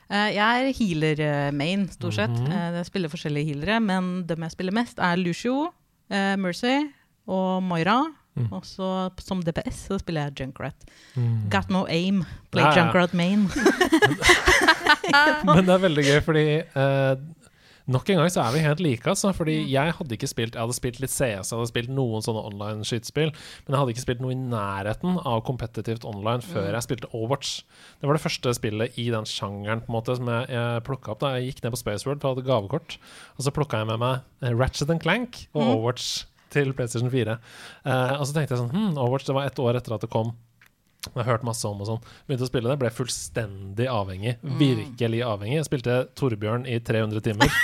Eh, jeg er healer-main, stort sett. Mhm. Eh, jeg spiller forskjellige healere, men dem jeg spiller mest, er Lucio, eh, Mercy og Moira. Mm. Og så som DPS så spiller jeg Junkrat. Mm. Got no aim. Play Ja, ja. Junkrat main. Men det er veldig gøy, fordi eh, nok en gang så er vi helt like. Altså, fordi jeg hadde ikke spilt Jeg hadde spilt litt CS, jeg hadde spilt noen sånne online skytespill, men jeg hadde ikke spilt noe i nærheten av kompetitivt online før Mm. jeg spilte Overwatch. Det var det første spillet i den sjangeren på en måte som jeg, jeg plukka opp. da Jeg gikk ned på Spaceworld og for jeg hadde gavekort, og så plukka jeg med meg eh, Ratchet and Clank og Mm. Overwatch til PlayStation 4. Uh, og så tenkte jeg sånn hm, Overwatch det var ett år etter at det kom. Jeg har hørt masse om og sånn. Begynte å spille det, ble fullstendig avhengig. Virkelig avhengig. Jeg spilte Torbjørn i 300 timer.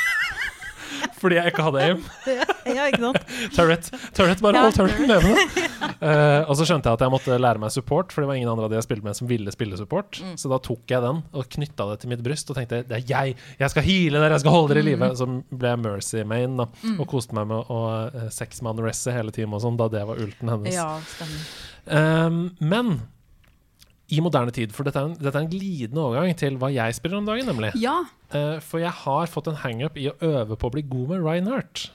Fordi jeg ikke hadde aim. ja, ikke sant? Turret, turret bare Ja. hold turreten levende. Uh, og så skjønte jeg at jeg måtte lære meg support, for det var ingen andre av de jeg spilte med som ville spille support. Mm. Så da tok jeg den og knytta det til mitt bryst og tenkte det er jeg! Jeg skal heale dere! Jeg skal holde dere i live! Så ble jeg Mercy Main da, Mm. og koste meg med å uh, sexman-resse hele tiden og sånn, da det var ulten hennes. Ja, stemmer. Um, men i moderne tid, for dette er, en, dette er en glidende overgang til hva jeg spiller om dagen, nemlig. Ja. Uh, for jeg har fått en hangup i å øve på å bli god med Reinhardt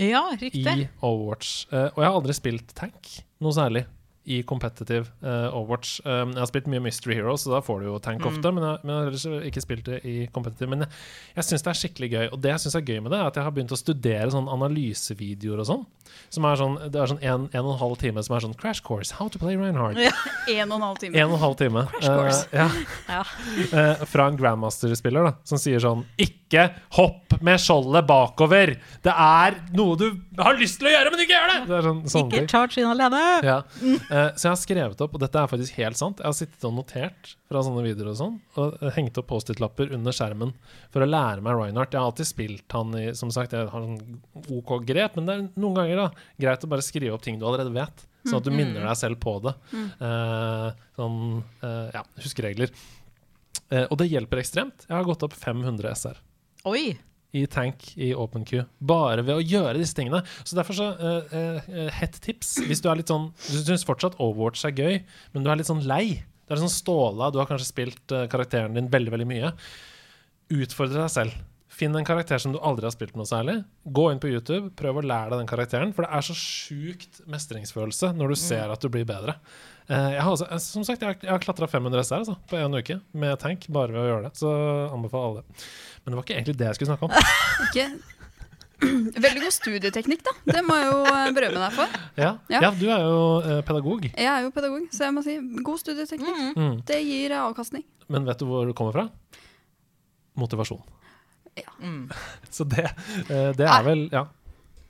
Ja, riktig. i Overwatch. Uh, og jeg har aldri spilt tank noe særlig i competitive uh, Overwatch. Um, jeg har spilt mye Mystery Heroes, så da får du jo tank Mm. ofte, men jeg, men jeg har ikke spilt det i competitive. Men jeg, jeg syns det er skikkelig gøy, og det jeg syns er gøy med det, er at jeg har begynt å studere sånn analysevideoer og sånn. Som er sånn, det er sånn en, en og en halv time som er sånn Crash course, how to play Reinhardt. Ja. En og en halv time. En og en halv time. Crash course. Eh, ja. Ja. Eh, fra en Grandmaster-spiller da som sier sånn Ikke hopp med skjoldet bakover! Det er noe du har lyst til å gjøre, men ikke gjør det! det sånn, sånne Ikke charge inn alene! Ja. Uh, så jeg har skrevet opp, og dette er faktisk helt sant, jeg har sittet og notert fra sånne videoer og sånn, og hengt opp Post-It-lapper under skjermen for å lære meg Reinhardt. Jeg har alltid spilt han i Som sagt, jeg har sånn OK grep, men det er noen ganger da greit å bare skrive opp ting du allerede vet, sånn at du minner deg selv på det. Uh, sånn uh, ja, huskeregler. Uh, og det hjelper ekstremt. Jeg har gått opp 500 SR Oi! i tank i OpenQ. Bare ved å gjøre disse tingene. Så derfor så uh, uh, Hett tips hvis du er litt sånn Du syns fortsatt Overwatch er gøy, men du er litt sånn lei. Du er litt sånn ståla, du har kanskje spilt uh, karakteren din veldig, veldig mye. Utfordre deg selv. Finn en karakter som du aldri har spilt noe særlig. Gå inn på YouTube, prøv å lære deg den karakteren. For det er så sjukt mestringsfølelse når du ser at du blir bedre. Eh, jeg har også, eh, som sagt, jeg har, klatra 500 SR altså, på én uke med tank, bare ved å gjøre det. Så anbefaler alle det. Men det var ikke egentlig det jeg skulle snakke om. Ikke Veldig god studieteknikk, da. Det må jeg jo eh, berømme deg for. Ja, ja. Ja. du er jo pedagog. Jeg er jo pedagog, så jeg må si god studieteknikk. Mm. Mm. Det gir avkastning. Men vet du hvor du kommer fra? Motivasjon. Mm. Så det, eh, det er vel Ja.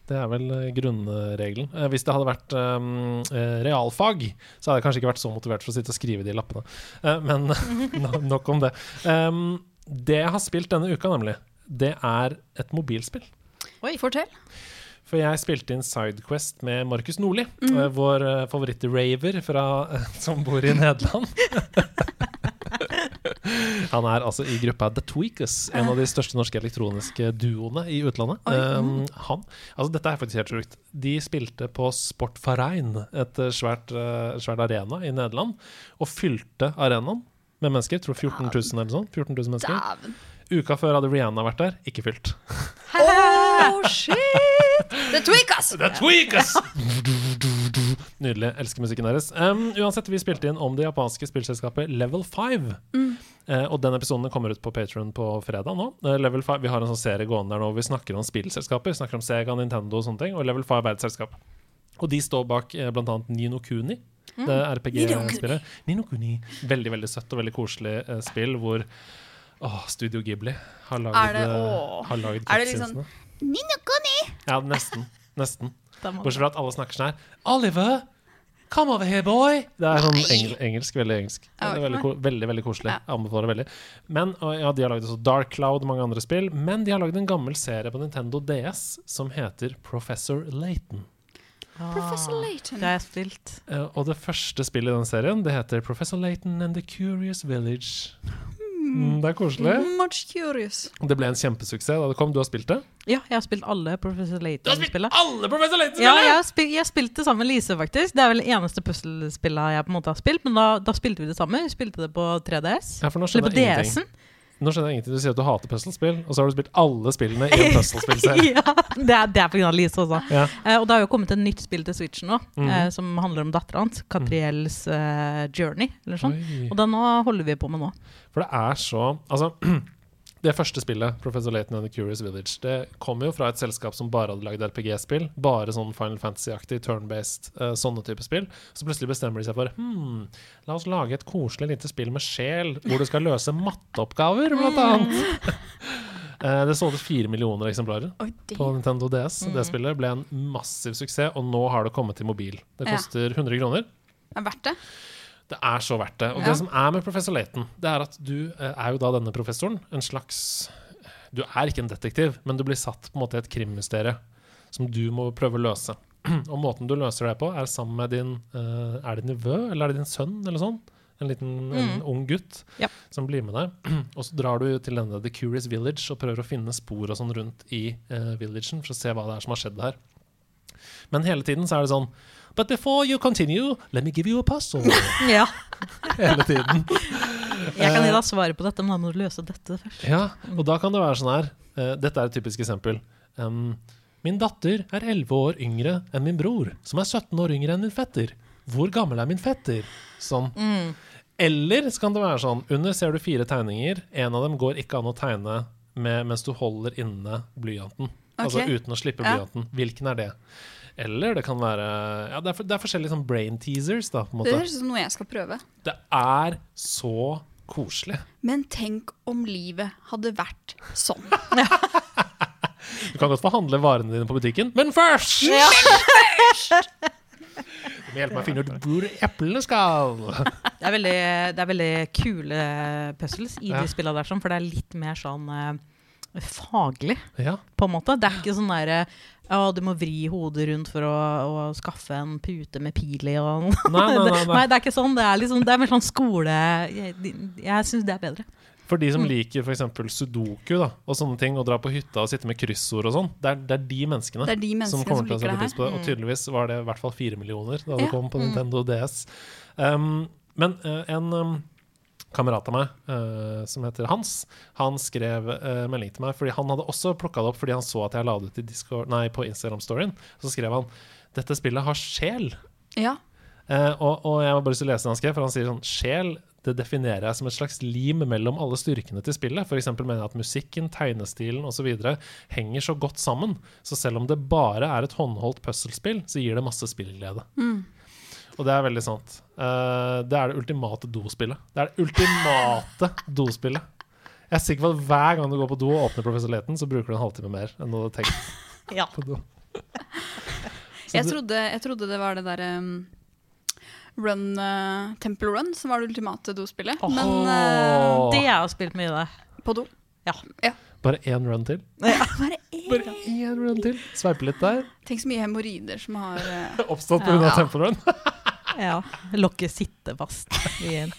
Det er vel eh, grunnregelen. Eh, Hvis det hadde vært um, realfag, så hadde jeg kanskje ikke vært så motivert for å sitte og skrive de lappene. Eh, men nok om det. Um, det jeg har spilt denne uka, nemlig, det er et mobilspill. Oi, Fortell. For jeg spilte inn Sidequest med Markus Nordli, mm. vår favoritt-raver som bor i Nederland. Han er altså i gruppa The Tweakers, en av de største norske elektroniske duoene i utlandet. Um, han, altså Dette er faktisk helt sjukt. De spilte på Sportverein, et eh, svært, uh, svært arena i Nederland, og fylte arenaen med mennesker. Tror 14 000 eller sånn. 14 000 mennesker. Uka før hadde Rihanna vært der, ikke fylt. Oh, shit! The Tweakers! The Tweakers! Nydelig. Elsker musikken deres. Um, uansett, vi spilte inn om det japanske spillselskapet Level 5. Eh, og den episoden kommer ut på Patron på fredag nå. Uh, Level 5, vi har en sånn serie gående der nå hvor vi snakker om spillselskaper. Snakker om Sega, Nintendo og sånne ting. Og Level 5 er et selskap. Og de står bak uh, blant annet Nino Kuni. Det RPG-spillet. Nino Kuni. Veldig veldig søtt og veldig koselig uh, spill hvor Åh, Studio Ghibli har lagd, Er det- eh, har lagd Er det liksom- Nino Kuni? Ja, nesten. Nesten. Bortsett fra at alle snakker sånn her Oliver, come over here, boy! Det er sånn engel, engelsk, veldig engelsk. Det er veldig, veldig, veldig koselig. Ja. Anbefaler veldig. Men, og ja, De har lagd også Dark Cloud og mange andre spill, men de har lagd en gammel serie på Nintendo DS som heter Professor Layton. Professor Layton. Det er spilt. Eh, og det første spillet i den serien Det heter Professor Layton and the Curious Village. Mm, det er koselig. Much curious. Det ble en kjempesuksess da det kom. Du har spilt det? Ja, jeg har spilt alle Professor Layton-spillene. alle Professor Ja, jeg spil jeg har spilt det sammen med Lise, faktisk. Det er vel det eneste puslespillet jeg på en måte har spilt. Men da, da spilte vi det sammen. Vi spilte det på 3DS. Ja, for nå Eller skjønner på jeg ingenting. DS-en. Nå skjønner jeg ingenting. Du sier at du hater puslespill, og så har du spilt alle spillene i en puslespillserie. ja, det er, det er pga. Lise også. Ja. Uh, og det har jo kommet et nytt spill til Switch nå, mm. uh, som handler om dattera hans. Catriels uh, Journey, eller sånn. Oi. Og den holder vi på med nå. For det er så Altså, det første spillet, Professor Layton and the Curious Village, det kommer jo fra et selskap som bare hadde lagd RPG-spill. Bare sånn Final Fantasy-aktig, turn-based, uh, sånne type spill. Så plutselig bestemmer de seg for hmm, la oss lage et koselig lite spill med sjel, hvor du skal løse matteoppgaver, blant annet. Uh, det solgte fire millioner eksemplarer oh, på. Nintendo DS. Det spillet ble en massiv suksess, og nå har det kommet til mobil. Det Ja. koster 100 kroner. Det Er verdt det? Det er så verdt det. Og Ja. det som er med professor Laton, det er at du eh, er jo da denne professoren en slags Du er ikke en detektiv, men du blir satt på en måte i et krimmysterium som du må prøve å løse. Og måten du løser det på, er sammen med din eh, Er det nevø, eller er det din sønn, eller sånn? En liten en ung gutt Ja. som blir med deg. Og så drar du til denne The Curious Village og prøver å finne spor og sånn rundt i eh, villagen for å se hva det er som har skjedd her. Men hele tiden så er det sånn But before you continue, let me give you a puzzle. Ja. hele tiden. Jeg kan gi deg svaret på dette, men da må du løse dette først. Ja, og da kan det være sånn her. eh, dette er et typisk eksempel. Um, min datter er 11 år yngre enn min bror, som er 17 år yngre enn min fetter. Hvor gammel er min fetter? Sånn. Eller så kan det være sånn, under ser du fire tegninger. En av dem går ikke an å tegne med, mens du holder inne blyanten. Altså uten å slippe blyanten. Hvilken er det? Eller det kan være Ja, det er, for, det er forskjellige sånn brain teasers, da, på en Det høres ut som noe jeg skal prøve. Det er så koselig. Men tenk om livet hadde vært sånn. Du kan godt få handle varene dine på butikken, men først! Du må hjelpe meg å finne ut hvor eplene skal. Det er veldig, det er veldig kule puzzles i Ja. de spillene der, sånn, for det er litt mer sånn eh, faglig, Ja, på en måte. Det er ikke sånn derre ja, du må vri hodet rundt for å, å skaffe en pute med pil i og Nei, nei, nei, nei. det er ikke sånn. Det er, liksom, det er mer sånn skole Jeg, jeg syns det er bedre. For de som liker f.eks. sudoku da, og sånne ting, og dra på hytta og sitte med kryssord og sånn, det er, det er de menneskene, er de som kommer som til å sette pris på det. Og tydeligvis var det i hvert fall fire millioner da det Ja. kom på Nintendo DS. Um, men uh, en um, kamerat av meg uh, som heter Hans, han skrev uh, melding til meg fordi han hadde også plukka det opp fordi han så at jeg la det ut i Discord, nei, på Instagram-storyen. Så skrev han dette spillet har sjel. Ja. Uh, og, og jeg må bare lyst til å lese det han skrev, for han sier sånn Sjel det definerer jeg som et slags lim mellom alle styrkene til spillet. Eksempel mener jeg at musikken, tegnestilen osv. henger så godt sammen. Så selv om det bare er et håndholdt puslespill, så gir det masse spillglede. Og det er veldig sant. Eh, det er det ultimate dospillet. Det er det ultimate dospillet. Jeg er sikker på at hver gang du går på do og åpner Professor Leten, så bruker du en halvtime mer enn du hadde tenkt Ja. på do. Jeg trodde, jeg trodde det var det derre um, Run, uh, Temple Run som var det ultimate dospillet. Oh. Men uh. Det har jeg spilt mye det. på do. Bare én run til. Bare én. Bare én run til. Sveipe litt der. Tenk så mye hemoroider som har uh, Oppstått pga. Ja. Temple Run. Ja. Lokket sitter fast i en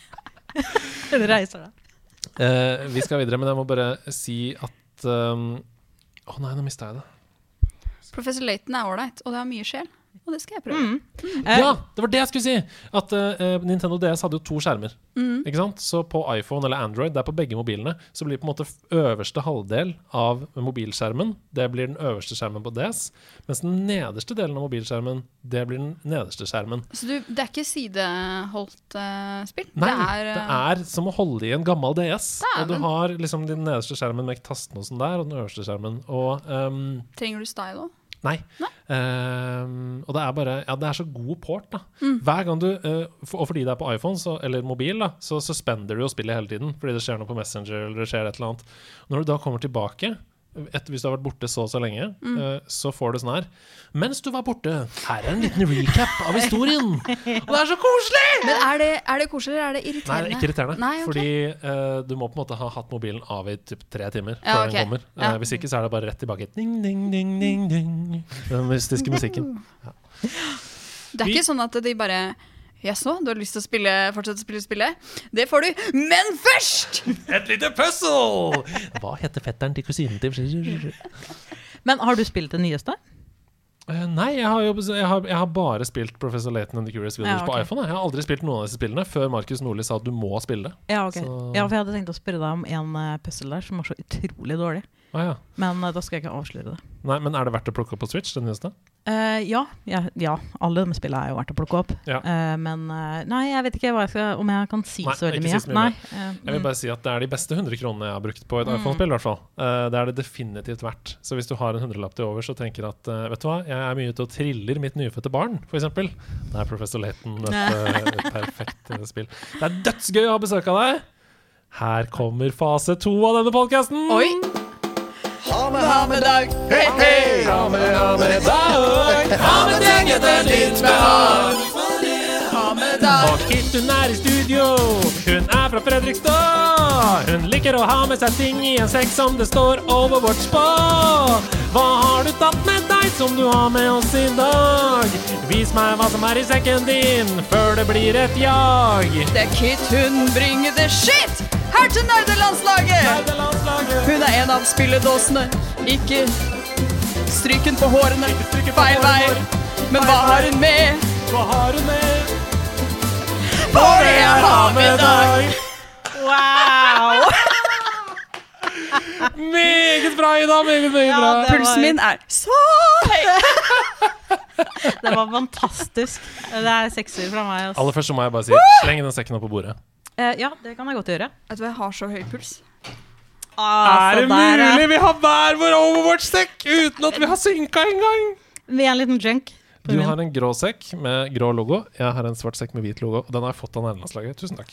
Eller reiser deg. Eh, vi skal videre, men jeg må bare si at um, Å nei, nå mista jeg det. Professor Laton er ålreit, og det har mye sjel. Og det skal jeg prøve. Mm. Mm. Ja, det var det jeg skulle si! At uh, Nintendo DS hadde jo to skjermer. Mm. Ikke sant? Så på iPhone eller Android, det er på begge mobilene, så blir på en måte øverste halvdel av mobilskjermen Det blir den øverste skjermen på DS. Mens den nederste delen av mobilskjermen, det blir den nederste skjermen. Så du, det er ikke sideholdt uh, spill? Nei, det er, det eh, er som å holde i en gammel DS. Og du har liksom den nederste skjermen med tasten og sånn der, og den øverste skjermen. Og um, Trenger du style òg? Nei. Ehm, og det er bare Ja, det er så god port, da. Hver gang du uh, for, Og fordi det er på iPhone så, eller mobil, da, så suspender du jo spillet hele tiden. Fordi det skjer noe på Messenger eller det skjer et eller annet. Når du da kommer tilbake etter, hvis du har vært borte så og så lenge, eh, så får du sånn her Mens du var borte, her er en liten recap av historien! Og det er så koselig! Men er det, er det koselig, eller er det Nei, irriterende? det er ikke irriterende. Nei, okay. Fordi uh, du må på en måte ha hatt mobilen av i typ tre timer Ja, før ok. den kommer. Ja. Eh, hvis ikke så er det bare rett tilbake. Ding, ding, ding, ding, ding. Den mystiske musikken. Det er ikke sånn at de bare Jaså, du har lyst til å spille, fortsette å spille spillet? Det får du, men først! Et lite puzzle! Hva heter fetteren til kusinen til Men har du spilt det nyeste? Uh, Nei, jeg har, jo, jeg, har, jeg har bare spilt Professor Laton and the Curious Village Ja, på iPhone. Jeg. jeg har aldri spilt noen av disse spillene før Markus Nordli sa at du må spille det. Ja, okay. Ja, for jeg hadde tenkt å spørre deg om en uh, puzzle der som var så utrolig dårlig. Ah, ja. Men uh, da skal jeg ikke avsløre det. Nei, Men er det verdt å plukke opp på Switch? Den nyeste? Eh, ja, ja, ja, alle de spillene er jo verdt å plukke opp. Ja. Uh, men uh, nei, jeg vet ikke jeg skal, om jeg kan si Nei, så veldig mye. si så mye Nei, Jeg vil mm. bare si at Det er de beste 100 kronene jeg har brukt på et Mm. iPhone-spill. i hvert fall. Det er det definitivt verdt. Så hvis du har en hundrelapp til overs og tenker at vet du hva, jeg er mye ute og triller mitt nyfødte barn, f.eks., da er Professor Laton et, et perfekt spill. Det er dødsgøy å ha besøk av deg! Her kommer fase to av denne podkasten. Ha med, ha med dag. Hei, hei! Ha med, ha med dag! Ha med deg etter ditt behag! Ha med dag. Og Kit, hun er i studio. Hun er fra Fredrikstad. Hun liker å ha med seg ting i en sekk som det står Overwatch på. Hva har du tatt med deg som du har med oss i dag? Vis meg hva som er i sekken din, før det blir et jag. Det er Kit, hun bringer the shit her til nerdelandslaget. Hun er en av spilledåsene. Ikke stryken på hårene. Feil vei. Men hva har hun med? Hva har hun med? På det jeg har med dag. Wow! Meget bra, Ida. Meget, meget Ja, bra. Pulsen min er så høy. Det var fantastisk. Det er sekser fra meg. Også. Aller først så må jeg bare si sleng den sekken opp på bordet. Eh, ja, det kan jeg godt gjøre. Vet du hva, jeg har så høy puls. Ah, er det der, mulig vi har hver vår Overwatch-sekk uten at vi har synka engang? Vi er en liten junk. Du min. har en grå sekk med grå logo. Jeg har en svart sekk med hvit logo. Og den har jeg fått av nærlandslaget. Tusen takk.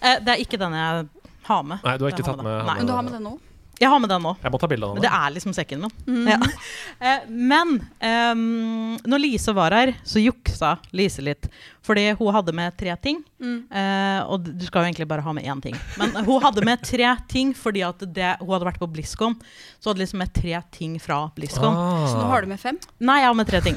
Uh, det er ikke den jeg har med. Nei, du har ikke tatt med med den. Nei. Men du har med den nå? Jeg har med den nå. Jeg må ta bilde av den. det er liksom sekken min. Ja. Eh, men ehm, når Lise var her, så juksa Lise litt. Fordi hun hadde med tre ting. Mm. Eh, og du skal jo egentlig bare ha med én ting. Men hun hadde med tre ting fordi at det, hun hadde vært på BlizzCon. Så hun hadde liksom med tre ting fra BlizzCon. Ah. Så nå har du med fem? Nei, jeg har med tre ting.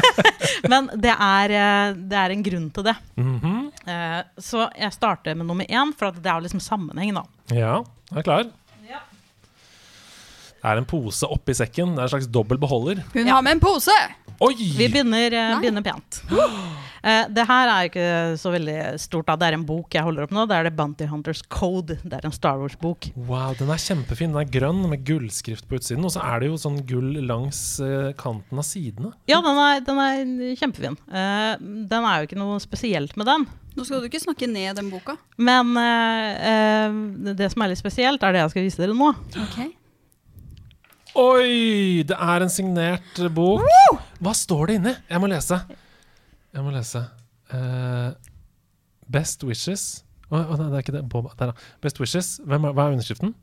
Men det er, eh, det er en grunn til det. Mhm. Eh, så jeg starter med nummer én, for at det er jo liksom sammenheng, da. Ja, jeg er klar. Er en pose oppi sekken. Det er en slags dobbel beholder. Hun Ja. har med en pose! Oi! Vi begynner, eh, begynner pent. Uh, det her er ikke så veldig stort. Da. Det er en bok jeg holder opp nå. Det er The Bounty Hunters Code. Det er en Star Wars-bok. Wow, den er kjempefin. Den er grønn med gullskrift på utsiden. Og så er det jo sånn gull langs uh, kanten av sidene. Ja, den er, den er kjempefin. Uh, den er jo ikke noe spesielt med den. Nå skal du ikke snakke ned den boka. Men det som er litt spesielt, er det jeg skal vise dere nå. Ok. Oi! Det er en signert eh, bok. Hva står det inni? Jeg må lese. Jeg må lese. Uh, best wishes Å, oh, nei, det er ikke det. Boba. Der, da. Best wishes. Er, hva er underskriften?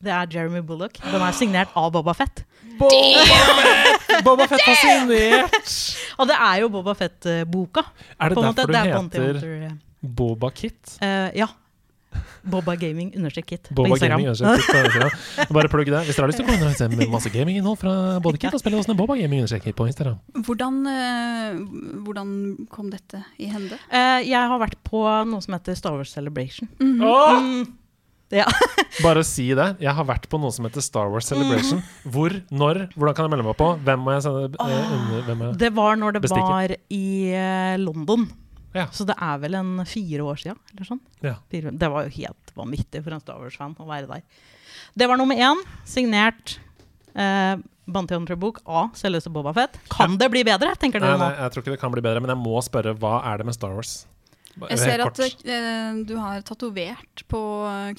Det er Jeremy Bullock. Den er signert av Boba Fett. Boba Fett har signert! Og det er jo Boba Fett-boka. Er det måte. derfor du er heter Boba Kit? Uh, ja. Boba Gaming understreket på Instagram. Gaming. Bare plugg det. Hvis dere har lyst til å gå inn og se masse gaminginnhold fra både Kit og spille hos Boba Gaming, understreket på Instagram. Hvordan, eh, hvordan kom dette i hende? Eh, jeg har vært på noe som heter Star Wars Celebration. Mhm. Åh! Mm. Ja. Bare si det. Jeg har vært på noe som heter Star Wars Celebration. Hvor, når, hvordan kan jeg melde meg på? Hvem må jeg sende eh, under, hvem jeg Det var når det Bestikke. var i London. Ja. Så det er vel en fire år siden. Eller sånn. Ja. Fire, det var jo helt vanvittig for en Star Wars-fan å være der. Det var nummer én. Signert eh, Bounty Hunter-bok av selveste Boba Fett. Kan det bli bedre, tenker dere nå? nei, jeg tror ikke det kan bli bedre, men jeg må spørre hva er det med Star Wars? Jeg ser at eh, du har tatovert på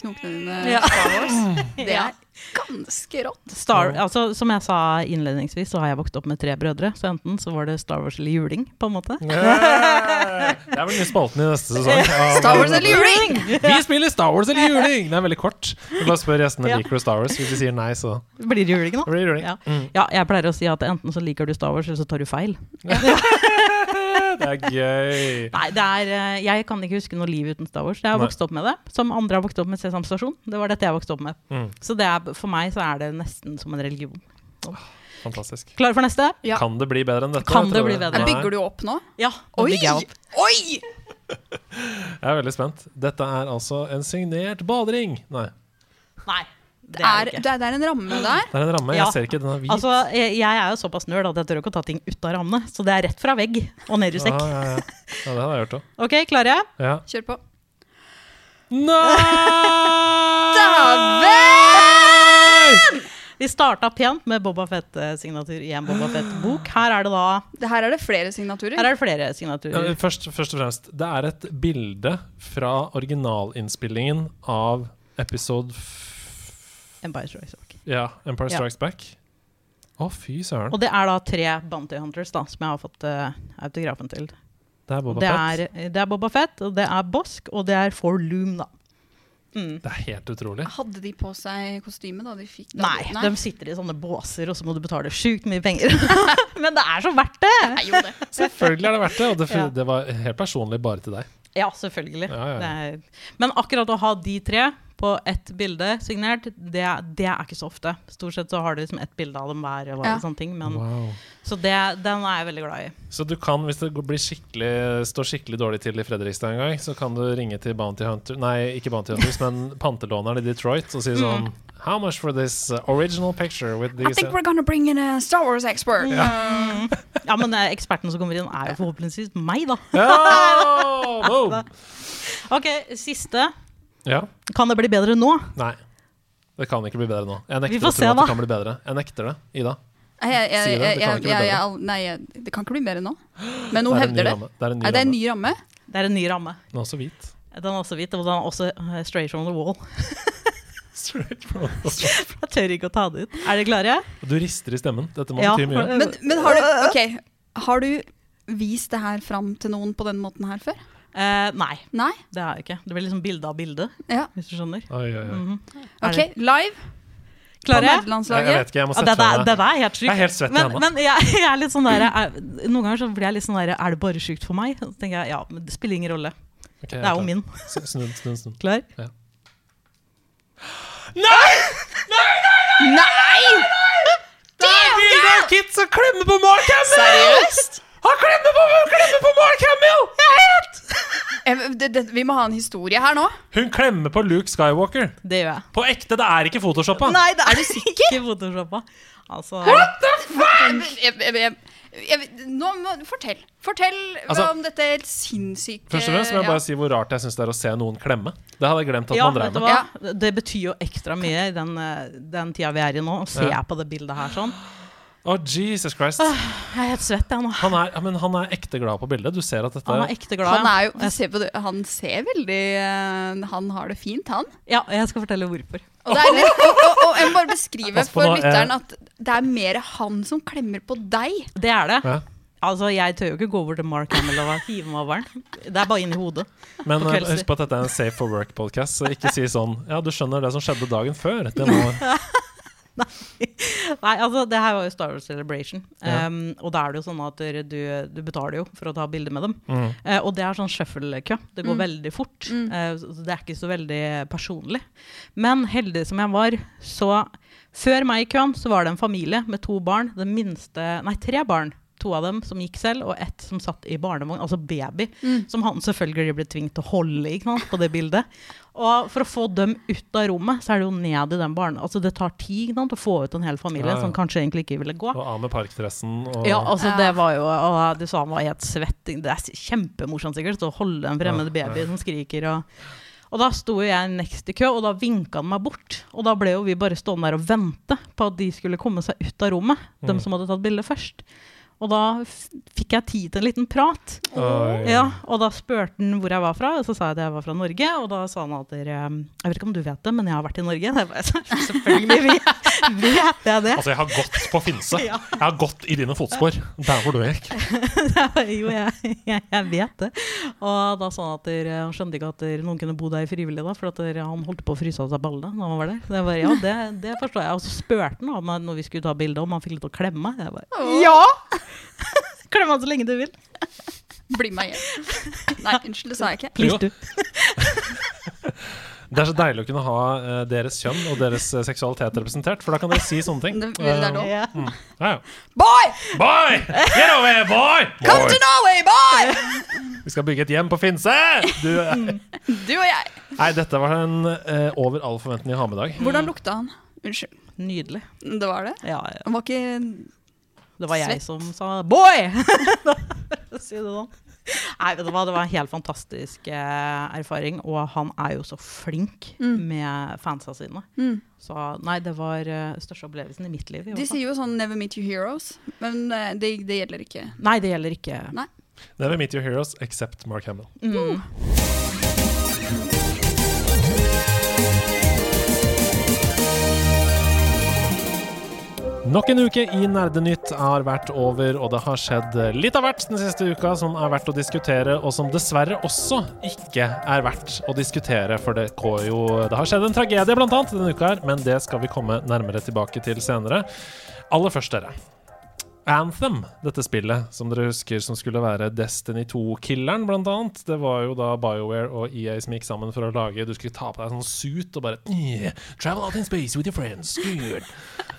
knokene dine Ja. Star Wars. Det Ja. er ganske rått. Star, altså, som jeg sa innledningsvis, så har jeg vokst opp med tre brødre. Så enten så var det Star Wars eller juling, på en måte. Yeah! Det er vel nye spalten i neste sesong. av- Star Wars eller juling! Vi spiller Star Wars eller juling! Det er veldig kort. Vi bare spør gjestene Ja. liker du Star Wars. Hvis de sier nei, så Blir det juling, da? blir det juling. Ja. Mm. Ja, jeg pleier å si at enten så liker du Star Wars, eller så tar du feil. Det er gøy. Nei, det er, eh, jeg kan ikke huske noe liv uten Star Wars. Jeg har Nei. vokst opp med det. Som andre har vokst opp med Sesam Stasjon. Det var dette jeg vokste opp med. Mm. Så det er, for meg så er det nesten som en religion. Fantastisk. Klar for neste? Ja. Kan det bli bedre enn dette? Kan det bli bedre? Bygger du opp nå? Ja. nå Oi! jeg opp. Oi! Jeg er veldig spent. Dette er altså en signert badering. Nei, Nei, det Det er det er, det er en ramme der. det er en ramme. Ja. Jeg ser ikke. Den er hvit. Altså, jeg, jeg er jo såpass nerd at jeg tør ikke å ta ting ut av rammene. Så det er rett fra vegg og ned i sekk. ja, ja. ja, det har jeg gjort òg. Ok, klare? Ja. Kjør på. Nei! Vi starta pent med Boba Fett-signatur i en Boba Fett-bok. Her er det da her er det flere signaturer. Her er det flere Ja, signaturer. først, først og fremst, det er et bilde fra originalinnspillingen av episode f Empire Strikes Back. Ja, Empire Ja. Strikes Back. Å, fy søren. Og det er da tre Bounty Hunters da, som jeg har fått uh, autografen til. Det er Boba det, Fett. er, det er Boba Fett, og det er Bosk, og det er For Loom, da. Mm. Det er helt utrolig. Hadde de på seg kostyme da de fikk det? Nei, de, de sitter i sånne båser, og så må du betale sjukt mye penger. Men det er så verdt det! Nei, jo det. Selvfølgelig er det verdt det, og det, Ja. det var helt personlig bare til deg. Ja, selvfølgelig. Ja, ja, ja. Det er, men akkurat å ha de tre på ett bilde signert, det, det er ikke så ofte. Stort sett så har du liksom ett bilde av dem hver. Og Ja. sånne ting, men, Wow. Så det, den er jeg veldig glad i. Så du kan, hvis det blir skikkelig, står skikkelig dårlig til i Fredrikstad en gang, så kan du ringe til Bounty Hunter Nei, ikke Bounty Hunters, men pantelåneren i Detroit og si sånn How much for this uh, original picture with I think we're gonna bring in a Star Wars expert. Yeah. Ja, men eh, eksperten som kommer inn, er jo forhåpentligvis meg, da. Oh, Wow. Ok, siste. Ja. Kan det bli bedre nå? Nei. Det kan ikke bli bedre nå. Jeg Vi nekter får å tro se, at det kan bli bedre. Jeg nekter det. Ida. jeg, jeg, Si det, det kan ikke bli bedre. nei, det kan ikke bli bedre nå. Men Det hun er hevder det. ramme. Det er en ny Er en ramme. ny ramme? Det er en ny ramme. Den er også hvit. Den er også hvit, og den er også eh, straight from the wall. Straight from the Jeg tør ikke å ta det ut. Er dere klare? Du rister i stemmen. Dette må Ja, bety mye. Men, men har du okay, har du vist det her fram til noen på den måten her før? Eh, nei, Nei? det har jeg ikke. Det blir liksom bilde av bilde, Ja. hvis du skjønner. Oi, oi, oi. Mm -hmm. Ok, live Klarer jeg? Jeg, jeg vet ikke, jeg må sette meg er, meg. dette er helt sykt. Jeg er helt svett i men, hendene. men jeg, jeg er litt sånn der, er, Noen ganger så blir jeg litt sånn der Er det bare sjukt for meg? Så tenker jeg, ja, men Det spiller ingen rolle. Okay, Det er jo min. Snudd, snudd, snudd. Klar? Ja. Nei! Nei, nei, Nei! Nei! nei! Det er bilde av Kit som klemmer på Mark Seriøst? Han klemmer på, klemmer på Mark Hamill! Eh, det, det, vi må ha en historie her nå. Hun klemmer på Luke Skywalker. Det gjør jeg. På ekte, det er ikke photoshoppa. Nei, det er, ikke photoshoppa. Altså Jeg, jeg, jeg, jeg, nå må, fortell. Fortell Altså, om dette helt sinnssyke Først og fremst må jeg ja. bare si hvor rart jeg syns det er å se noen klemme. Det hadde jeg glemt at Ja, man drev med. Ja. Det betyr jo ekstra mye i den, eh, den tida vi er i nå. Å se Ja. på det bildet her sånn. Å, Jesus Christ. Jeg er helt svett, jeg nå. Han er, ja, men han er ekte glad på bildet. Du ser at dette Han er ekte glad. Han er jo se på det, Han ser veldig eh, Han har det fint, han. Ja, jeg skal fortelle hvorfor. Og, det er litt, og, og, og jeg må bare beskrive for nå, lytteren eh. at det er mer han som klemmer på deg. Det er det. Ja. Altså, Jeg tør jo ikke gå over til Mark Hamill og hive meg over den. Det er bare inn i hodet. Men På eh, husk på at dette er en Safe for Work-podkast, så ikke si sånn Ja, du skjønner det som skjedde dagen før. Det må, Nei, altså, det her var jo Star Wars Celebration. Ja. Um, og da er det jo sånn at du, du betaler jo for å ta bilde med dem. Mm. Uh, og det er sånn shuffle-kø. Det går Mm. veldig fort. Mm. Eh, så det er ikke så veldig personlig. Men heldig som jeg var, så Før meg i køen så var det en familie med to barn. Den minste Nei, tre barn. To av dem som gikk selv, og ett som satt i barnevogn, altså baby. Mm. Som han selvfølgelig ble tvunget til å holde ikke sant, på det bildet. Og for å få dem ut av rommet, så er det jo ned i den barnen. Altså det tar tid ikke sant, å få ut en hel familie Ja, ja. som kanskje egentlig ikke ville gå. Og av med parkdressen og Ja, altså Ja. det var jo og Du sa han var helt svetting. Det er kjempemorsomt sikkert å holde en fremmed baby ja. som skriker. Og, og da sto jeg next i kø, og da vinka han meg bort. Og da ble jo vi bare stående der og vente på at de skulle komme seg ut av rommet. Mm. Dem som hadde tatt bilde først. Og da fikk jeg tid til en liten prat. Oh. Ja, og da spurte han hvor jeg var fra, og så sa jeg at jeg var fra Norge. Og da sa han at dere, Jeg vet ikke om du vet det, men jeg har vært i Norge. Jeg bare, Selvfølgelig vet, vet jeg det. Altså, jeg har gått på Finse. Ja. Jeg har gått i dine fotspor. Der hvor du gikk. jo, jeg, jeg, jeg vet det. Og da sa han at han skjønte ikke at der, noen kunne bo der frivillig, da, for at dere, han holdt på å fryse av seg ballene da han var der. Det, var, ja, det, det forstår jeg. Og så spurte han om når vi skulle ta bilde, om han fikk litt å klemme. Jeg bare, ja! Klem han så lenge du vil. Bli med hjem. Nei, unnskyld, det sa jeg ikke. Please Jo. Det er så deilig å kunne ha uh, deres kjønn og deres uh, seksualitet representert, for da kan dere si sånne ting. Det- det er lov. Ja. Ja, ja. Boy! Boy! Get over here, boy! Come boy! to Norway, boy! Vi skal bygge et hjem på Finse! Du, eh, Du og jeg. nei, dette var en uh, over all forventning å ha med i dag. Hvordan lukta han? Unnskyld. Nydelig. Det var det? Ja, ja. Han var ikke Det var jeg Svett. som sa 'boy'! si det sånn. Nei, vet du hva, Det var en helt fantastisk eh, erfaring, og han er jo så flink Mm. med fansa sine. mm. Så nei, det var uh, største opplevelsen i mitt liv. i De sier jo sånn 'never meet your heroes', men uh, det, det gjelder ikke. Nei, det gjelder ikke. Nei. Never meet your heroes except Mark Hamill. Mm. Nok en uke i Nerdenytt har vært over, og det har skjedd litt av hvert den siste uka som er verdt å diskutere, og som dessverre også ikke er verdt å diskutere, for det, jo, det har skjedd en tragedie blant annet denne uka her, men det skal vi komme nærmere tilbake til senere. Aller først, dere. Anthem, dette spillet som dere husker som skulle være Destiny 2-killeren, blant annet. Det var jo da BioWare og EA som gikk sammen for å lage Du skulle ta på deg sånn suit og bare «Yeah, Travel out in space with your friends. Good.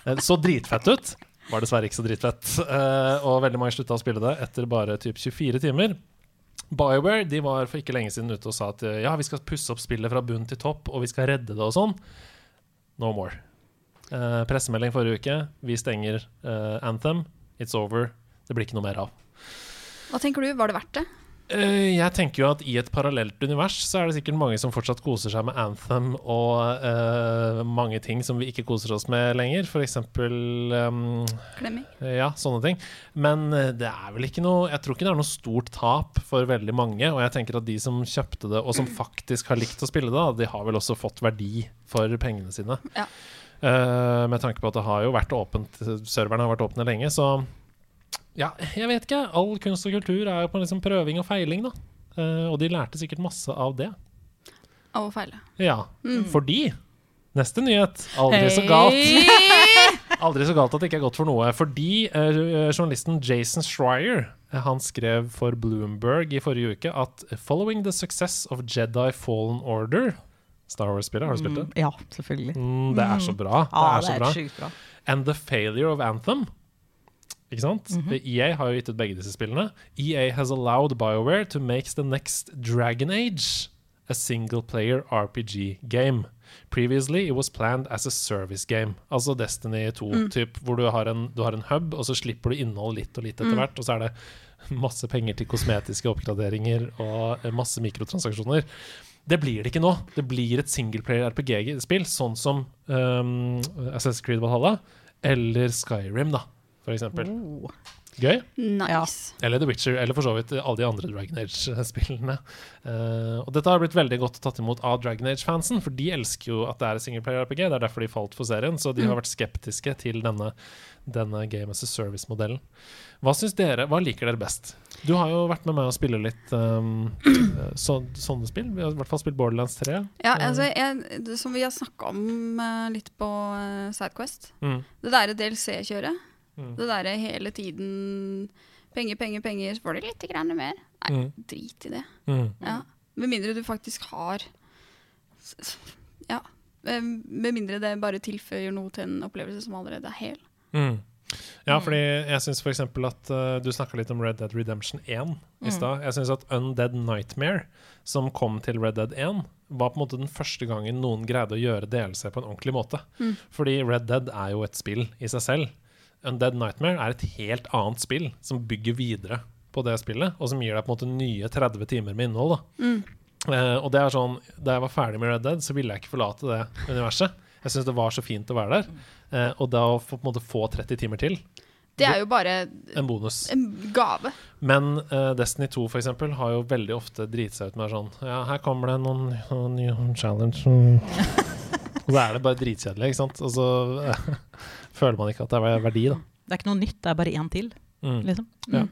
Eh, Så dritfett ut. Var dessverre ikke så dritfett. Eh, og veldig mange slutta å spille det etter bare typ 24 timer. BioWare de var for ikke lenge siden ute og sa at ja, vi skal pusse opp spillet fra bunn til topp, og vi skal redde det og sånn. No more. Eh, pressemelding forrige uke. Vi stenger Anthem. It's over. Det blir ikke noe mer av. Hva tenker du, var det verdt det? Eh, jeg tenker jo at i et parallelt univers så er det sikkert mange som fortsatt koser seg med Anthem og uh, mange ting som vi ikke koser oss med lenger. Eksempel um, Klemming? ja, sånne ting. Men eh, det er vel ikke noe Jeg tror ikke det er noe stort tap for veldig mange. Og jeg tenker at de som kjøpte det, og som faktisk har likt å spille det, de har vel også fått verdi for pengene sine. Ja. Eh, med tanke på at det har jo vært åpent serverne har vært åpne lenge, så ja, jeg vet ikke. All kunst og kultur er jo på liksom prøving og feiling, da. Uh, og de lærte sikkert masse av det. Av å feile. Ja, Mm. fordi Neste nyhet. Aldri så galt. Aldri så galt at det ikke er godt for noe. Fordi uh, journalisten Jason Schreier han skrev for Bloomberg i forrige uke at 'Following the success of Jedi Fallen Order' Star Wars-spillet, har du spilt det? Mm, ja, selvfølgelig. Mm, det er så bra. Det Ja, er så bra. sjukt bra. And the failure of Anthem. Ikke sant? EA har jo gitt ut begge disse spillene. EA has allowed BioWare to make the next Dragon Age a single player RPG game. Previously it was planned as a service game. Altså Destiny 2, typ, hvor du har, en, du har en hub, og så slipper du innhold litt og litt etter hvert, og så er det masse penger til kosmetiske oppgraderinger og masse mikrotransaksjoner. Det blir det ikke nå. Det blir et singleplayer RPG-spill, sånn som um, Assassin's Creed Valhalla eller Skyrim, da, for eksempel. Oh. Gøy. Nice. Eller The Witcher, eller for så vidt alle de andre Dragon Age-spillene. Uh, og dette har blitt veldig godt tatt imot av Dragon Age-fansen, for de elsker jo at det er singleplayer-RPG. Det er derfor de falt for serien, så de har vært skeptiske til denne, denne Game as a Service-modellen. Hva syns dere, hva liker dere best? Du har jo vært med meg og spille litt um, så, sånne spill. Vi har i hvert fall spilt Borderlands 3. Ja, altså, jeg, som vi har snakka om eh, litt på uh, Sidequest. Mm. Det derre DLC-kjøret. Mm. Det derre hele tiden penger, penger, penger, så får du litt grann mer. Nei, Mm. drit i det. Mm. Ja. Med mindre du faktisk har Ja. Eh, Med mindre det bare tilføyer noe til en opplevelse som allerede er hel. Mm. Ja, fordi jeg syns f.eks. at uh, du snakka litt om Red Dead Redemption 1 i stad. Jeg syns at Undead Nightmare, som kom til Red Dead 1, var på en måte den første gangen noen greide å gjøre DLC på en ordentlig måte. Mm. Fordi Red Dead er jo et spill i seg selv. Undead Nightmare er et helt annet spill som bygger videre på det spillet, og som gir deg på en måte nye 30 timer med innhold. da Mm. Eh, og det er sånn, Da jeg var ferdig med Red Dead, så ville jeg ikke forlate det universet. Jeg syns det var så fint å være der. Eh, og da å få, på en måte få 30 timer til, Det er jo bare en bonus. en gave. Men eh, Destiny 2 for eksempel, har jo veldig ofte driti seg ut med sånn Ja, her kommer det noen, noen challenge. og så er det bare dritkjedelig, ikke sant. Og så eh, føler man ikke at det er verdi, da. Det er ikke noe nytt, det er bare én til. Mm. Liksom. Ja.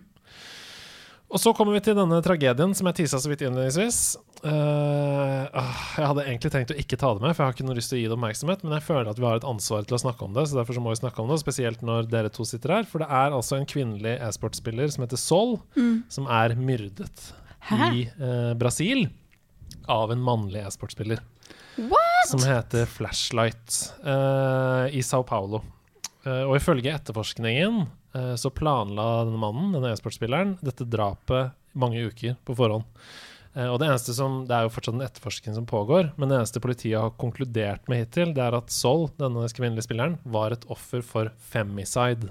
Og så kommer vi til denne tragedien som jeg tisa så vidt innledningsvis. Ah, jeg hadde egentlig tenkt å ikke ta det med, for jeg har ikke noe lyst til å gi det oppmerksomhet, men jeg føler at vi har et ansvar til å snakke om det, så derfor så må vi snakke om det, spesielt når dere to sitter her. For det er altså en kvinnelig e-sportspiller som heter Sol, som er myrdet Hæ? i uh, Brasil av en mannlig e-sportspiller. What?! Som heter Flashlight uh, i Sao Paulo. Eh, og ifølge etterforskningen eh, så planla denne mannen, denne e-sportspilleren, dette drapet mange uker på forhånd. Eh, og det eneste som, det er jo fortsatt en etterforskning som pågår, men det eneste politiet har konkludert med hittil, det er at Sol, denne kvinnelige spilleren, var et offer for femicide.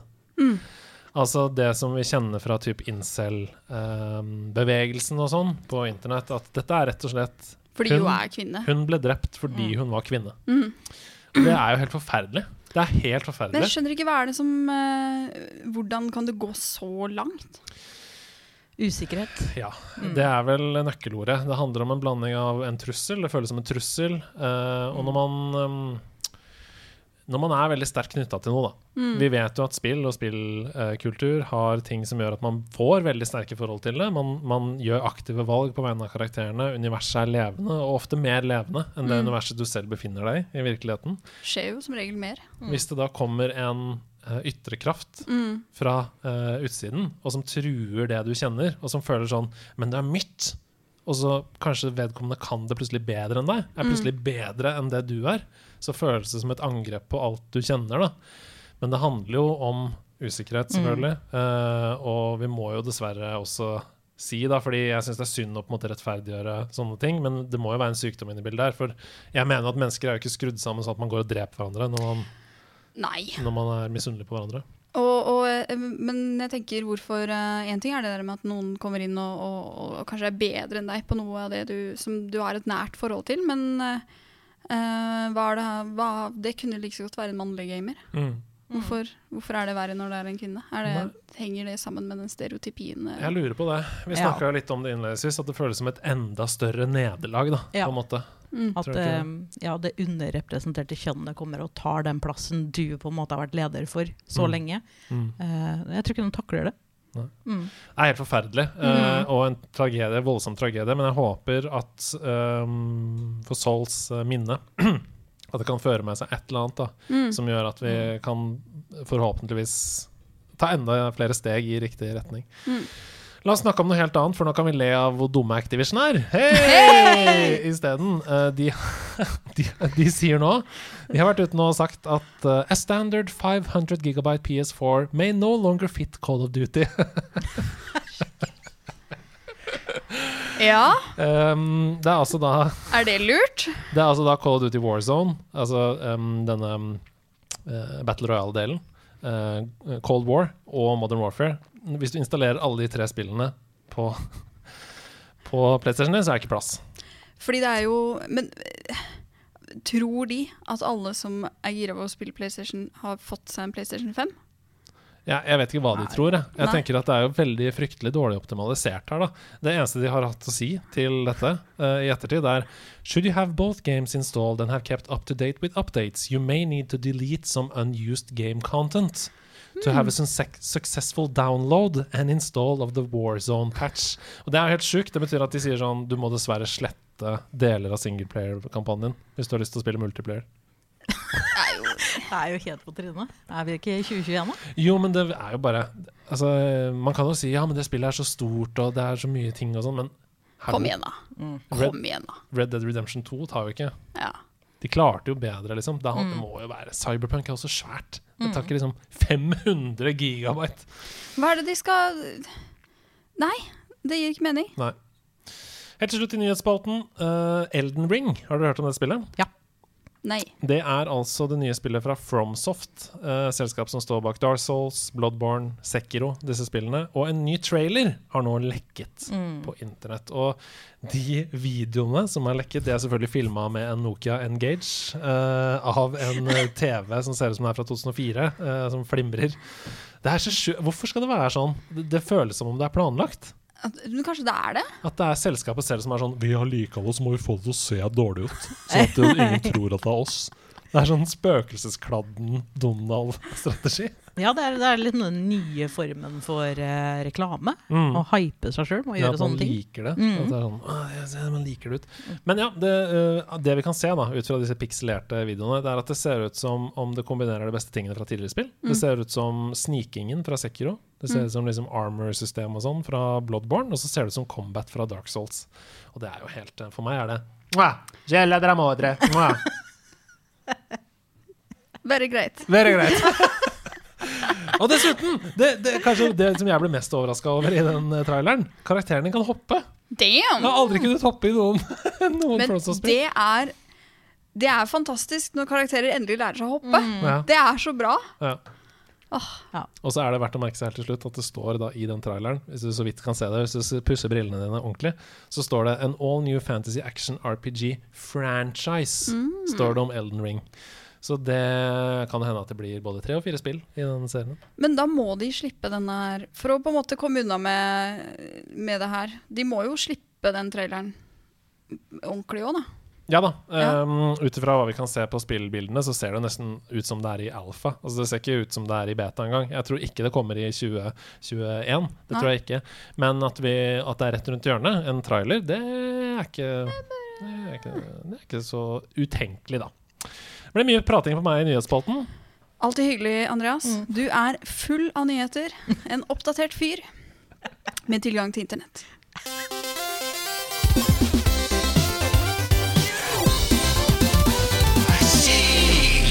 Altså det som vi kjenner fra typ incel-bevegelsen og sånn på internett, at dette er rett og slett Fordi Hun- hun er kvinne. Hun ble drept fordi hun var kvinne. Mm. Det er jo helt forferdelig. Det er helt forferdelig. Men jeg skjønner ikke hva er det som uh, Hvordan kan det gå så langt? Usikkerhet. Ja, Det er vel nøkkelordet. Det handler om en blanding av en trussel, det føles som en trussel, uh, og når man um, Når man er veldig sterkt knytta til noe, da. Mm. Vi vet jo at spill og spillkultur har ting som gjør at man får veldig sterke forhold til det. Man, man gjør aktive valg på vegne av karakterene. Universet er levende, og ofte mer levende enn det Mm. universet du selv befinner deg i i virkeligheten. Skjer jo som regel mer. Hvis det da kommer en uh, ytre kraft Mm. fra uh, utsiden, og som truer det du kjenner, og som føler sånn Men det er mitt! Og så kanskje vedkommende kan det plutselig bedre enn deg. Er plutselig bedre enn det du er. Så føles det som et angrep på alt du kjenner, da. Men det handler jo om usikkerhet, selvfølgelig. Eh, og vi må jo dessverre også si, da, fordi jeg syns det er synd å på en måte rettferdiggjøre sånne ting, men det må jo være en sykdom inne i bildet her. For jeg mener at mennesker er jo ikke skrudd sammen sånn at man går og dreper hverandre når man, når man er misunnelig på hverandre. Og, og, eh, men jeg tenker hvorfor Én ting er det der med at noen kommer inn og, og, og kanskje er bedre enn deg på noe av det du, som du har et nært forhold til, men hva er det, hva, det kunne like så godt være en mannlig gamer. Mm. Hvorfor, hvorfor er det verre når det er en kvinne? Er det, henger det sammen med den stereotypien? Jeg lurer på det. Vi Ja. snakka litt om det innledningsvis, at det føles som et enda større nederlag, da, Ja. på en måte. Mm. At eh, ja, det underrepresenterte kjønnet kommer og tar den plassen du på en måte har vært leder for så Mm. lenge. Mm. Uh, jeg tror ikke de takler det. Nei. Mm. Det er helt forferdelig, uh, og en tragedie, voldsom tragedie, men jeg håper at um, for Sauls eh, minne At det kan føre med seg et eller annet da, Mm. som gjør at vi kan forhåpentligvis ta enda flere steg i riktig retning. Mm. La oss snakke om noe helt annet, for nå kan vi le av hvor dumme Activision er. Hei! Isteden. Uh, de, de, de sier nå De har vært ute nå og sagt at uh, a standard 500 gigabyte PS4 may no longer fit Call of Duty. Ja, um, det er altså da er det lurt? Det er altså da Call of Duty Warzone, altså um, denne um, eh, Battle Royale-delen. Uh, Cold War og Modern Warfare. Hvis du installerer alle de tre spillene på, på PlayStation din, så er det ikke plass. Fordi det er jo Men tror de at alle som er gira på å spille PlayStation, har fått seg en PlayStation 5? Ja, jeg vet ikke hva de Nei. tror. Jeg, jeg Nei. tenker at det er jo veldig fryktelig dårlig optimalisert her. da Det eneste de har hatt å si til dette uh, i ettertid, er Should you have both games installed and have kept up to date with updates, you may need to delete some unused game content. To have a suc- successful download and install of the Warzone patch. Og Det er helt sjukt. Det betyr at de sier sånn Du må dessverre slette deler av singleplayer-kampanjen hvis du har lyst til å spille multiplayer. Det er jo Det er jo helt på trynet. Er vi ikke i 2021, da? Jo, men det er jo bare Altså, Man kan jo si ja, men det spillet er så stort, og det er så mye ting og sånn, men Kom igjen, da. Red, Kom igjen, da. Red Dead Redemption 2 tar jo ikke Ja. De klarte jo bedre, liksom. Det, det må jo være Cyberpunk er også svært. Det tar ikke liksom 500 gigabyte. Hva er det de skal Nei, det gir ikke mening. Nei. Helt til slutt i nyhetsspalten. uh, Elden Ring, har dere hørt om det spillet? Nei. Det er altså det nye spillet fra Fromsoft, eh, selskap som står bak Dark Souls, Bloodborne, Sekiro, disse spillene. Og en ny trailer har nå lekket på internett. Og de videoene som er lekket, det er selvfølgelig filma med en Nokia Engage eh, av en eh, TV som ser ut som den er fra 2004, eh, som flimrer. Det er så sju Hvorfor skal det være sånn? Det, det føles som om det er planlagt. At, men kanskje det er det? At det er selskapet selv som er sånn Vi har likevel så må vi få det til å se dårlig ut. Sånn at ingen tror at det er oss. Det er sånn spøkelseskladden Donald-strategi. Ja, det er, det er litt den nye formen for eh, reklame. Mm. Å hype seg sjøl og Ja, gjøre at man sånne ting. liker det. Mm. At det er sånn, jeg man liker det ut. Men ja, det, uh, det vi kan se da, ut fra disse pikselerte videoene, det er at det ser ut som om det kombinerer de beste tingene fra tidligere spill. Det ser ut som snikingen fra Sekiro. Det ser ut som liksom armor-system og sånn fra Bloodborne. Og så ser det ut som combat fra Dark Souls. Og det er jo helt eh, For meg er det Mwah! Gela dra Veldig greit. Være greit. Og dessuten, det, det, kanskje det som jeg ble mest overraska over i den eh, traileren, karakteren din kan hoppe. Jeg har aldri kunnet hoppe i noen, noen Men det er Det er fantastisk når karakterer endelig lærer seg å hoppe. Ja. Det er så bra. Ja. Oh. Ja. Og så er det verdt å merke seg helt til slutt at det står da i den traileren, hvis du så vidt kan se det, hvis du pusser brillene dine ordentlig, så står det 'An all new fantasy action RPG franchise'. Står det om Elden Ring. Så det kan hende at det blir både tre og fire spill i denne serien. Men da må de slippe den her For å på en måte komme unna med, med det her. De må jo slippe den traileren ordentlig òg, da. Ja da. Ja. Um, ut ifra hva vi kan se på spillbildene, så ser det nesten ut som det er i alfa. Altså Det ser ikke ut som det er i beta engang. Jeg tror ikke det kommer i 2021. Det Nei. tror jeg ikke. Men at, vi, at det er rett rundt hjørnet, en trailer, det er ikke Det er ikke, det er ikke så utenkelig, da. Det ble mye prating på meg i nyhetsspalten. Alltid hyggelig, Andreas. Du er full av nyheter. En oppdatert fyr med tilgang til internett.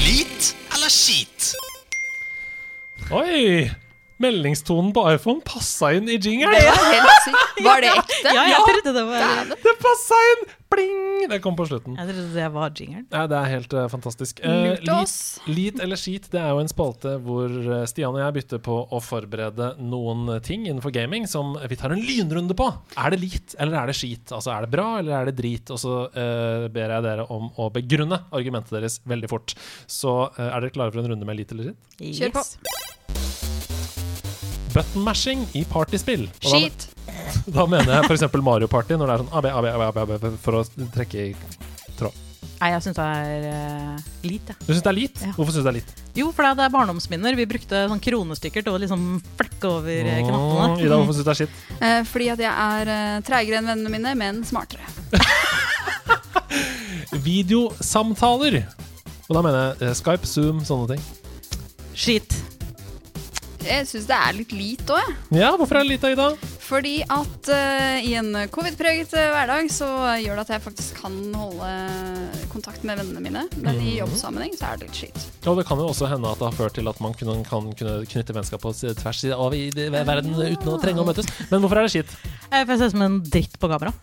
Lit eller skit? Oi! Meldingstonen på iPhone passa inn i jingeren! Det var helt sykt. Var det ekte? Ja, jeg trodde det var. Det passa inn! Bling! Det kom på slutten. Jeg trodde det var jingeren. Ja, det er helt uh, fantastisk. Uh, lit, lit eller skit, det er jo en spalte hvor eh, Stian og jeg bytter på å forberede noen ting innenfor gaming som vi tar en lynrunde på. Er det lit, eller er det skit? Altså er det bra, eller er det drit? Og så uh, ber jeg dere om å begrunne argumentet deres veldig fort. Så er dere klare for en runde med lit eller skit? Kjør på. Button mashing i partyspill. Og da- Da mener jeg f.eks. Mario Party, når det er sånn AB, AB, AB, AB, AB, for å trekke i tråd. Nei, jeg syns det er uh, lit, jeg. Du syns det er lit? Ja. Hvorfor syns du det er lit? Jo, for det er barndomsminner. Vi brukte sånn kronestykker til å liksom flekke over oh, knappene. Mm, Ida, hvorfor syns du det er skitt? Uh, fordi at jeg er uh, treigere enn vennene mine, men smartere. Videosamtaler. Og da mener jeg eh, Skype, Zoom, sånne ting. Skit. Jeg syns det er litt lite òg, jeg. Ja, hvorfor er det lite, Ida? Fordi at uh, i en covid-preget eh, hverdag så gjør det at jeg faktisk kan holde kontakt med vennene mine. Men i jobbsammenheng så er det litt skitt. Og det kan jo også hende at det har ført til at man kunne, kan kunne knytte vennskap på tvers av i verden uten å trenge å møtes. Men hvorfor er det skitt? Jeg ser se ut som en dritt på kamera.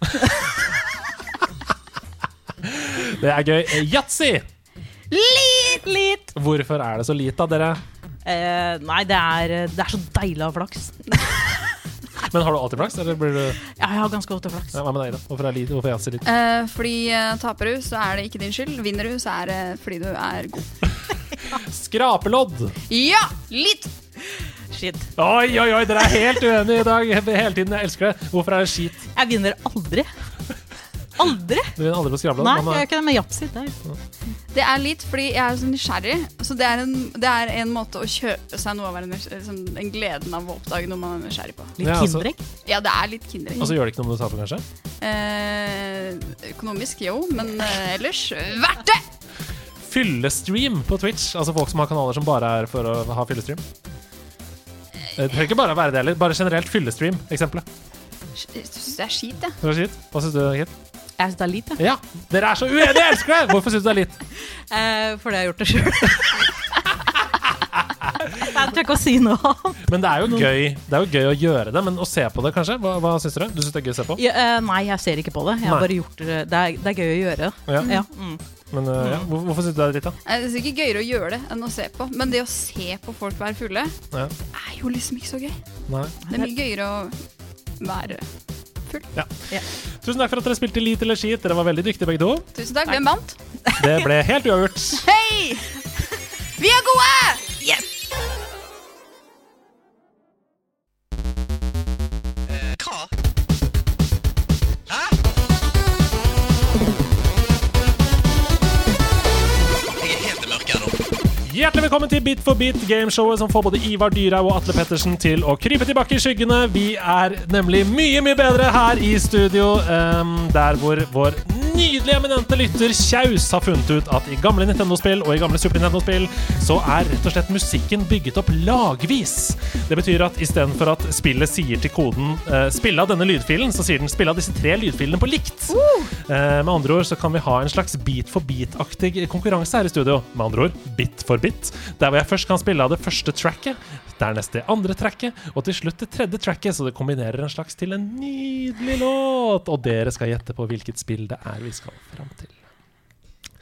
Det er gøy. Eh, Yatzy! Litt! Litt. Hvorfor er det så lite av dere? Eh, nei, det er, det er så deilig å ha flaks. Men har du alltid flaks, eller blir du Ja, jeg har ganske ofte flaks. ja, Hva med deg, da? Hvorfor er lite? Hvorfor er litt? lite? Eh, fordi uh, taper du, så er det ikke din skyld. Vinner du, så er det fordi du er god. Skrapelodd! Ja! Litt! Shit. Oi, oi, oi, dere er helt uenige i dag hele tiden. Jeg elsker det. Hvorfor er det skit? Jeg vinner aldri. Aldri! Du begynner aldri på Skravlan. Nei, men, jeg gjør ikke det med japsid det er- Det er litt fordi jeg er så nysgjerrig. Så det er, en, det er en måte å kjøpe seg noe av å være liksom, Den gleden av å oppdage noe man er nysgjerrig på. Litt Ja, altså- kinderegg. Ja, det er litt kinderegg. Og så gjør det ikke noe om du taper, kanskje? Eh, økonomisk, jo, men eh, ellers verdt det! Fyllestream på Twitch. Altså folk som har kanaler som bare er for å ha fyllestream. Det trenger ikke bare være det heller. Bare generelt fyllestream. Eksempelet. Jeg syns det er skit, jeg. Skit. Hva syns du, Kit? Jeg syns det er litt, jeg. Ja, dere er så uenige! Jeg elsker det! Hvorfor syns du det er litt? Eh, fordi jeg har gjort det sjøl. jeg tør ikke å si noe om Men det er jo gøy Det er jo gøy å gjøre det, men å se på det, kanskje? Hva, hva syns dere? Du syns det er gøy å se på? ja, uh, Nei, jeg ser ikke på det. Jeg har Nei. bare gjort det. Det er, det er gøy å gjøre. Ja. Ja. Mm. Men uh, ja. Hvorfor syns du det er dritt, da? Jeg Det er sikkert gøyere å gjøre det enn å se på. Men det å se på folk være fulle Ja. er jo liksom ikke så gøy. Nei. Det er mye gøyere å være Tusen takk for at dere spilte lite eller skit. Dere var veldig dyktige begge to. Tusen takk. Hvem vant? Det ble helt uavgjort. Hei! Vi er gode! Yes! Hjertelig velkommen til Bit for bit, gameshowet som får både Ivar Dyrhaug og Atle Pettersen til å krype tilbake i skyggene. Vi er nemlig mye, mye bedre her i studio, um, der hvor vår nydelige eminente lytter Kjaus har funnet ut at i gamle Nintendo-spill og i gamle Super Nintendo-spill så er rett og slett musikken bygget opp lagvis. Det betyr at istedenfor at spillet sier til koden uh, 'spill av denne lydfilen', så sier den 'spill av disse tre lydfilene på likt'. Eh, med andre ord så kan vi ha en slags bit for bit-aktig konkurranse her i studio. Med andre ord bit for bit. Der hvor jeg først kan spille av det første tracket, dernest det andre tracket, og til slutt det tredje tracket, så det kombinerer en slags til en nydelig låt. Og dere skal gjette på hvilket spill det er vi skal fram til.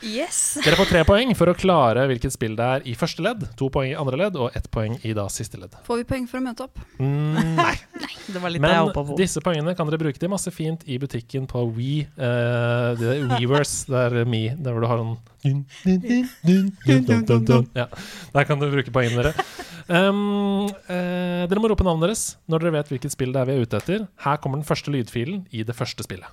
Yes. Dere får tre poeng for å klare hvilket spill det er i første ledd, to poeng i andre ledd og ett poeng i da siste ledd. Får vi poeng for å møte opp? Mm, nei. Jeg Men disse poengene kan dere bruke til masse fint i butikken på We. Uh, det er Weverse, det er Me, der hvor du har sånn dun, dun, dun, dun, dun, dun, dun, dun. Ja, Der kan du bruke poengene dere. Um, eh, dere må rope navnet deres når dere vet hvilket spill det er vi er ute etter. Her kommer den første lydfilen i det første spillet.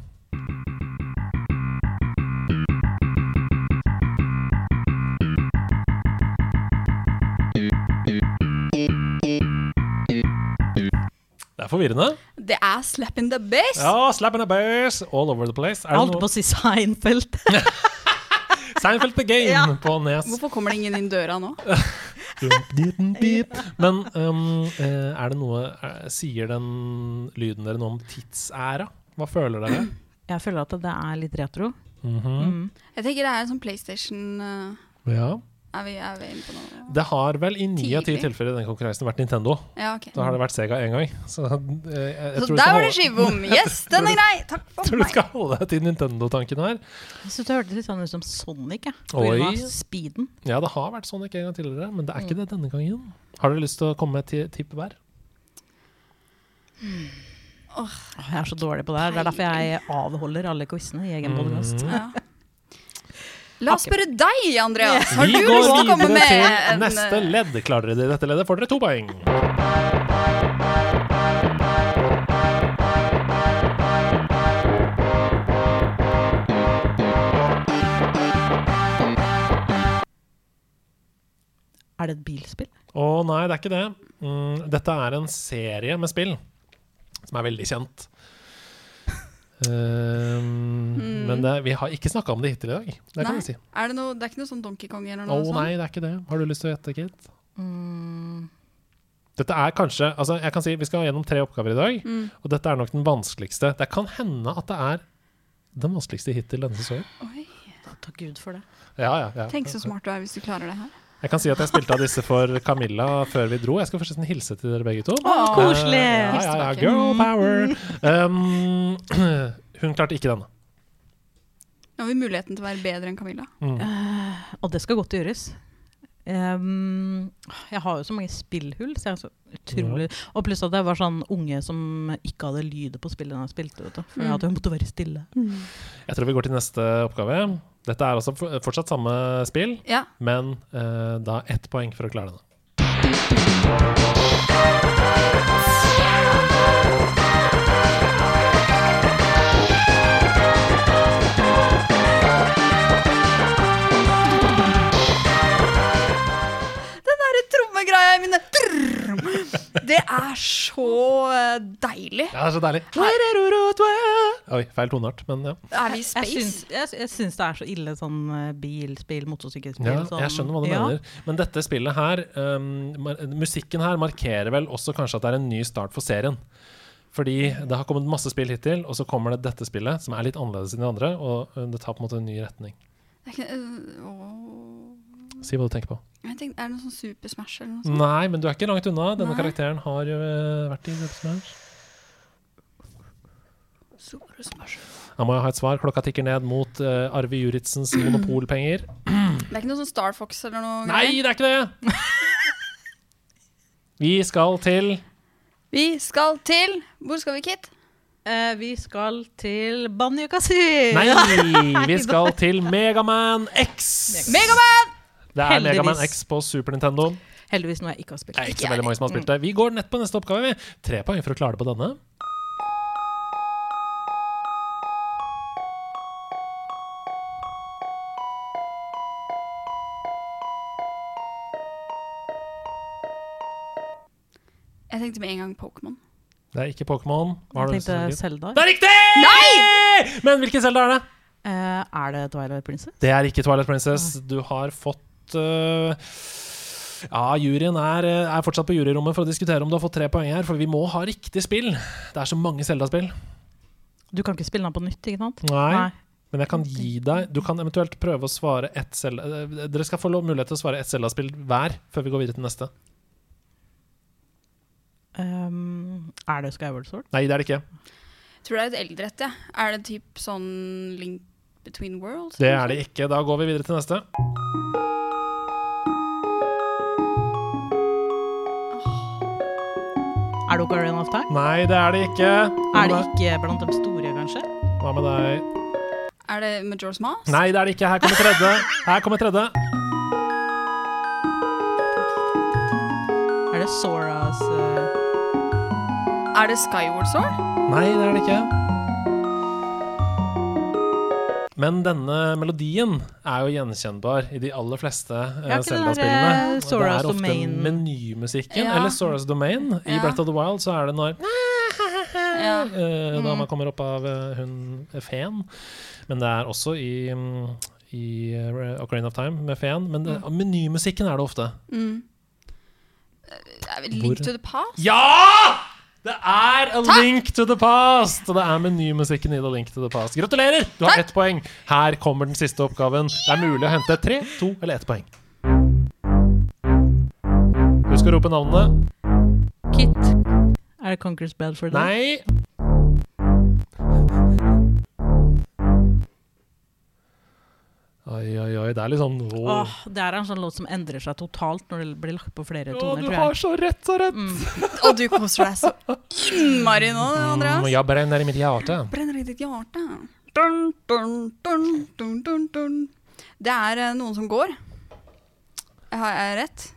Det er forvirrende. Det er Slap in the Bass. Ja, slap in the bass all over the place. Er Alt på å si Seinfeld. Seinfeld the Game Ja. på Nes? Hvorfor kommer det ingen inn døra nå? Men um, eh, er det noe eh, Sier den lyden dere noe om tidsæra? Hva føler dere? Jeg føler at det er litt retro. Mhm. Mm. Jeg tenker det er en sånn PlayStation uh, Ja. Er, vi, er vi inne på noe? Det har vel i ni av ti tilfeller i den konkurransen vært Nintendo. Ja, okay. Da har det vært Sega én gang. Så, eh, jeg, jeg Så tror der var det skivebom. Yes, den er grei. Takk jeg for tror du skal holde deg til Nintendo-tanken her. Jeg synes det hørtes litt sånn ut som Sonic. Ja. Oi. speeden. Ja, det har vært Sonic en gang tidligere, men det er ikke det denne gangen. Har dere lyst til å komme med et tipp hver? Åh, Jeg er så dårlig på det her. Det er derfor jeg avholder alle quizene i egen podkast. Mm. Ja. La oss spørre deg, Andreas. Har Vi du går lyst til å komme videre med til neste ledd. Klarer dere dette leddet, får dere to poeng. Er det et bilspill? Å nei, det er ikke det. Mm, dette er en serie med spill som er veldig kjent. Um, Men det, vi har ikke snakka om det hittil i dag. Det kan Nei. vi si. Er det, noe, det er ikke noe sånn Donkey Kong eller noe oh, sånt? nei, det er ikke det. Har du lyst til å gjette, Kit? Mm. Dette er kanskje Altså, jeg kan si Vi skal gjennom tre oppgaver i dag, Mm. og dette er nok den vanskeligste. Det kan hende at det er den vanskeligste hittil denne sesongen. Oi, Takk Gud for det. Ja, ja, ja. tenk så smart du er hvis du klarer det her. Jeg kan si at jeg spilte av disse for Camilla før vi dro. Jeg skal forresten hilse til dere begge to. Åh, koselig. Uh, ja, ja, ja, girl power. Um, hun klarte ikke denne. Nå har vi muligheten til å være bedre enn Camilla. Mm. Uh, og det skal godt gjøres. Ehm, jeg har jo så mange spillhull, så jeg er så utrolig Og pluss at det var sånn unge som ikke hadde lyder på spillet når jeg spilte. Vet du, for Mm. hadde jeg måttet være stille. Jeg tror vi går til neste oppgave. Dette er altså fortsatt samme spill, Ja. men uh, da ett poeng for å klare denne. Det er så eh, deilig. Ja, det er så deilig. Oi, feil toneart, men ja. Er vi i Jeg space? syns, jeg, jeg syns det er så ille sånn eh, bilspill, motorsykkelspill. ja. sånn- Jeg skjønner hva du ja. mener. Men dette spillet her, um, musikken her markerer vel også kanskje at det er en ny start for serien. Fordi det har kommet masse spill hittil, og så kommer det dette spillet, som er litt annerledes enn de andre, og uh, det tar på en måte en ny retning. Det er ikke- øh. Si hva du tenker på. Jeg tenkte, Er det noe sånn Super Smash eller noe sånt? Nei, men du er ikke langt unna. Denne Nei. karakteren har jo uh, vært i Super Smash. Super Smash. Da må jeg ha et svar. Klokka tikker ned mot uh, Arve Juritzens monopolpenger. Det er ikke noe sånn Star Fox eller noe? Nei, greier? det er ikke det! Vi skal til Vi skal til Hvor skal vi, Kit? Uh, vi skal til Banjo Kazooie! Nei! Vi skal til Megaman X! Megaman! Det er Heldigvis. Megaman X på Super Nintendo. Heldigvis noe jeg ikke har spilt. Det er ikke så veldig mange som har spilt det. Vi går nett på neste oppgave. vi. Tre poeng for å klare det på denne. Jeg tenkte med en gang Pokémon. Det er ikke Pokémon. Jeg tenkte Selda. Zelda. Det er riktig! Nei! Men hvilken Zelda er det? Uh, er det Twilight Princess? Det er ikke Twilight Princess. Du har fått Ja, juryen er, øh, er fortsatt på juryrommet for å diskutere om du har fått tre poeng her, for vi må ha riktig spill. Det er så mange Zelda-spill. Du kan ikke spille den på nytt, ikke sant? Nei. Men jeg kan gi deg Du kan eventuelt prøve å svare ett Zelda øh, Dere skal få lov mulighet til å svare ett Zelda-spill hver før vi går videre til neste. Um, er det Skyward Sword? Nei, det er det ikke. Jeg tror det er et eldre et, ja. Er det typ sånn Link Between Worlds? Det er det ikke. Da går vi videre til neste. Er det Ocarina of Time? Nei, det er det ikke. Hva Er det ikke blant de store, kanskje? Hva med deg? Er det Majora's Mask? Nei, det er det ikke. Her kommer tredje. Her kommer tredje. Er det Soras uh... Er det Skyward Sword? Nei, det er det ikke. Men denne melodien er jo gjenkjennbar i de aller fleste den Zelda-spillene. eh, Det er ofte menymusikken, Ja. eller Sora's Domain. I Ja. Breath of the Wild så er det når Ja. uh, Da man kommer opp av uh, hun feen. Men det er også i, um, i Ocarina of Time med feen. Men det, menymusikken er det ofte. Mm. Det Link Hvor- to the Past? Ja! Det er A Link to the Past! Og det er menymusikken i The Link to the Past. Gratulerer! Du har ett poeng. Her kommer den siste oppgaven. Det er mulig å hente tre, to eller ett poeng. Husk å rope navnene. Kit. Er det Conquer's Bad for Day? Nei. Oi, oi, oi. Det er litt sånn Å, Åh, det er en sånn låt som endrer seg totalt når det blir lagt på flere Å, toner, du tror har så rett, så rett! Og du koser deg så innmari nå, Mm, Andreas. jeg brenner i mitt hjerte. Brenner i ditt hjerte. Dun, dun, dun, dun, dun, dun. Det er uh, noen som går. Har jeg rett?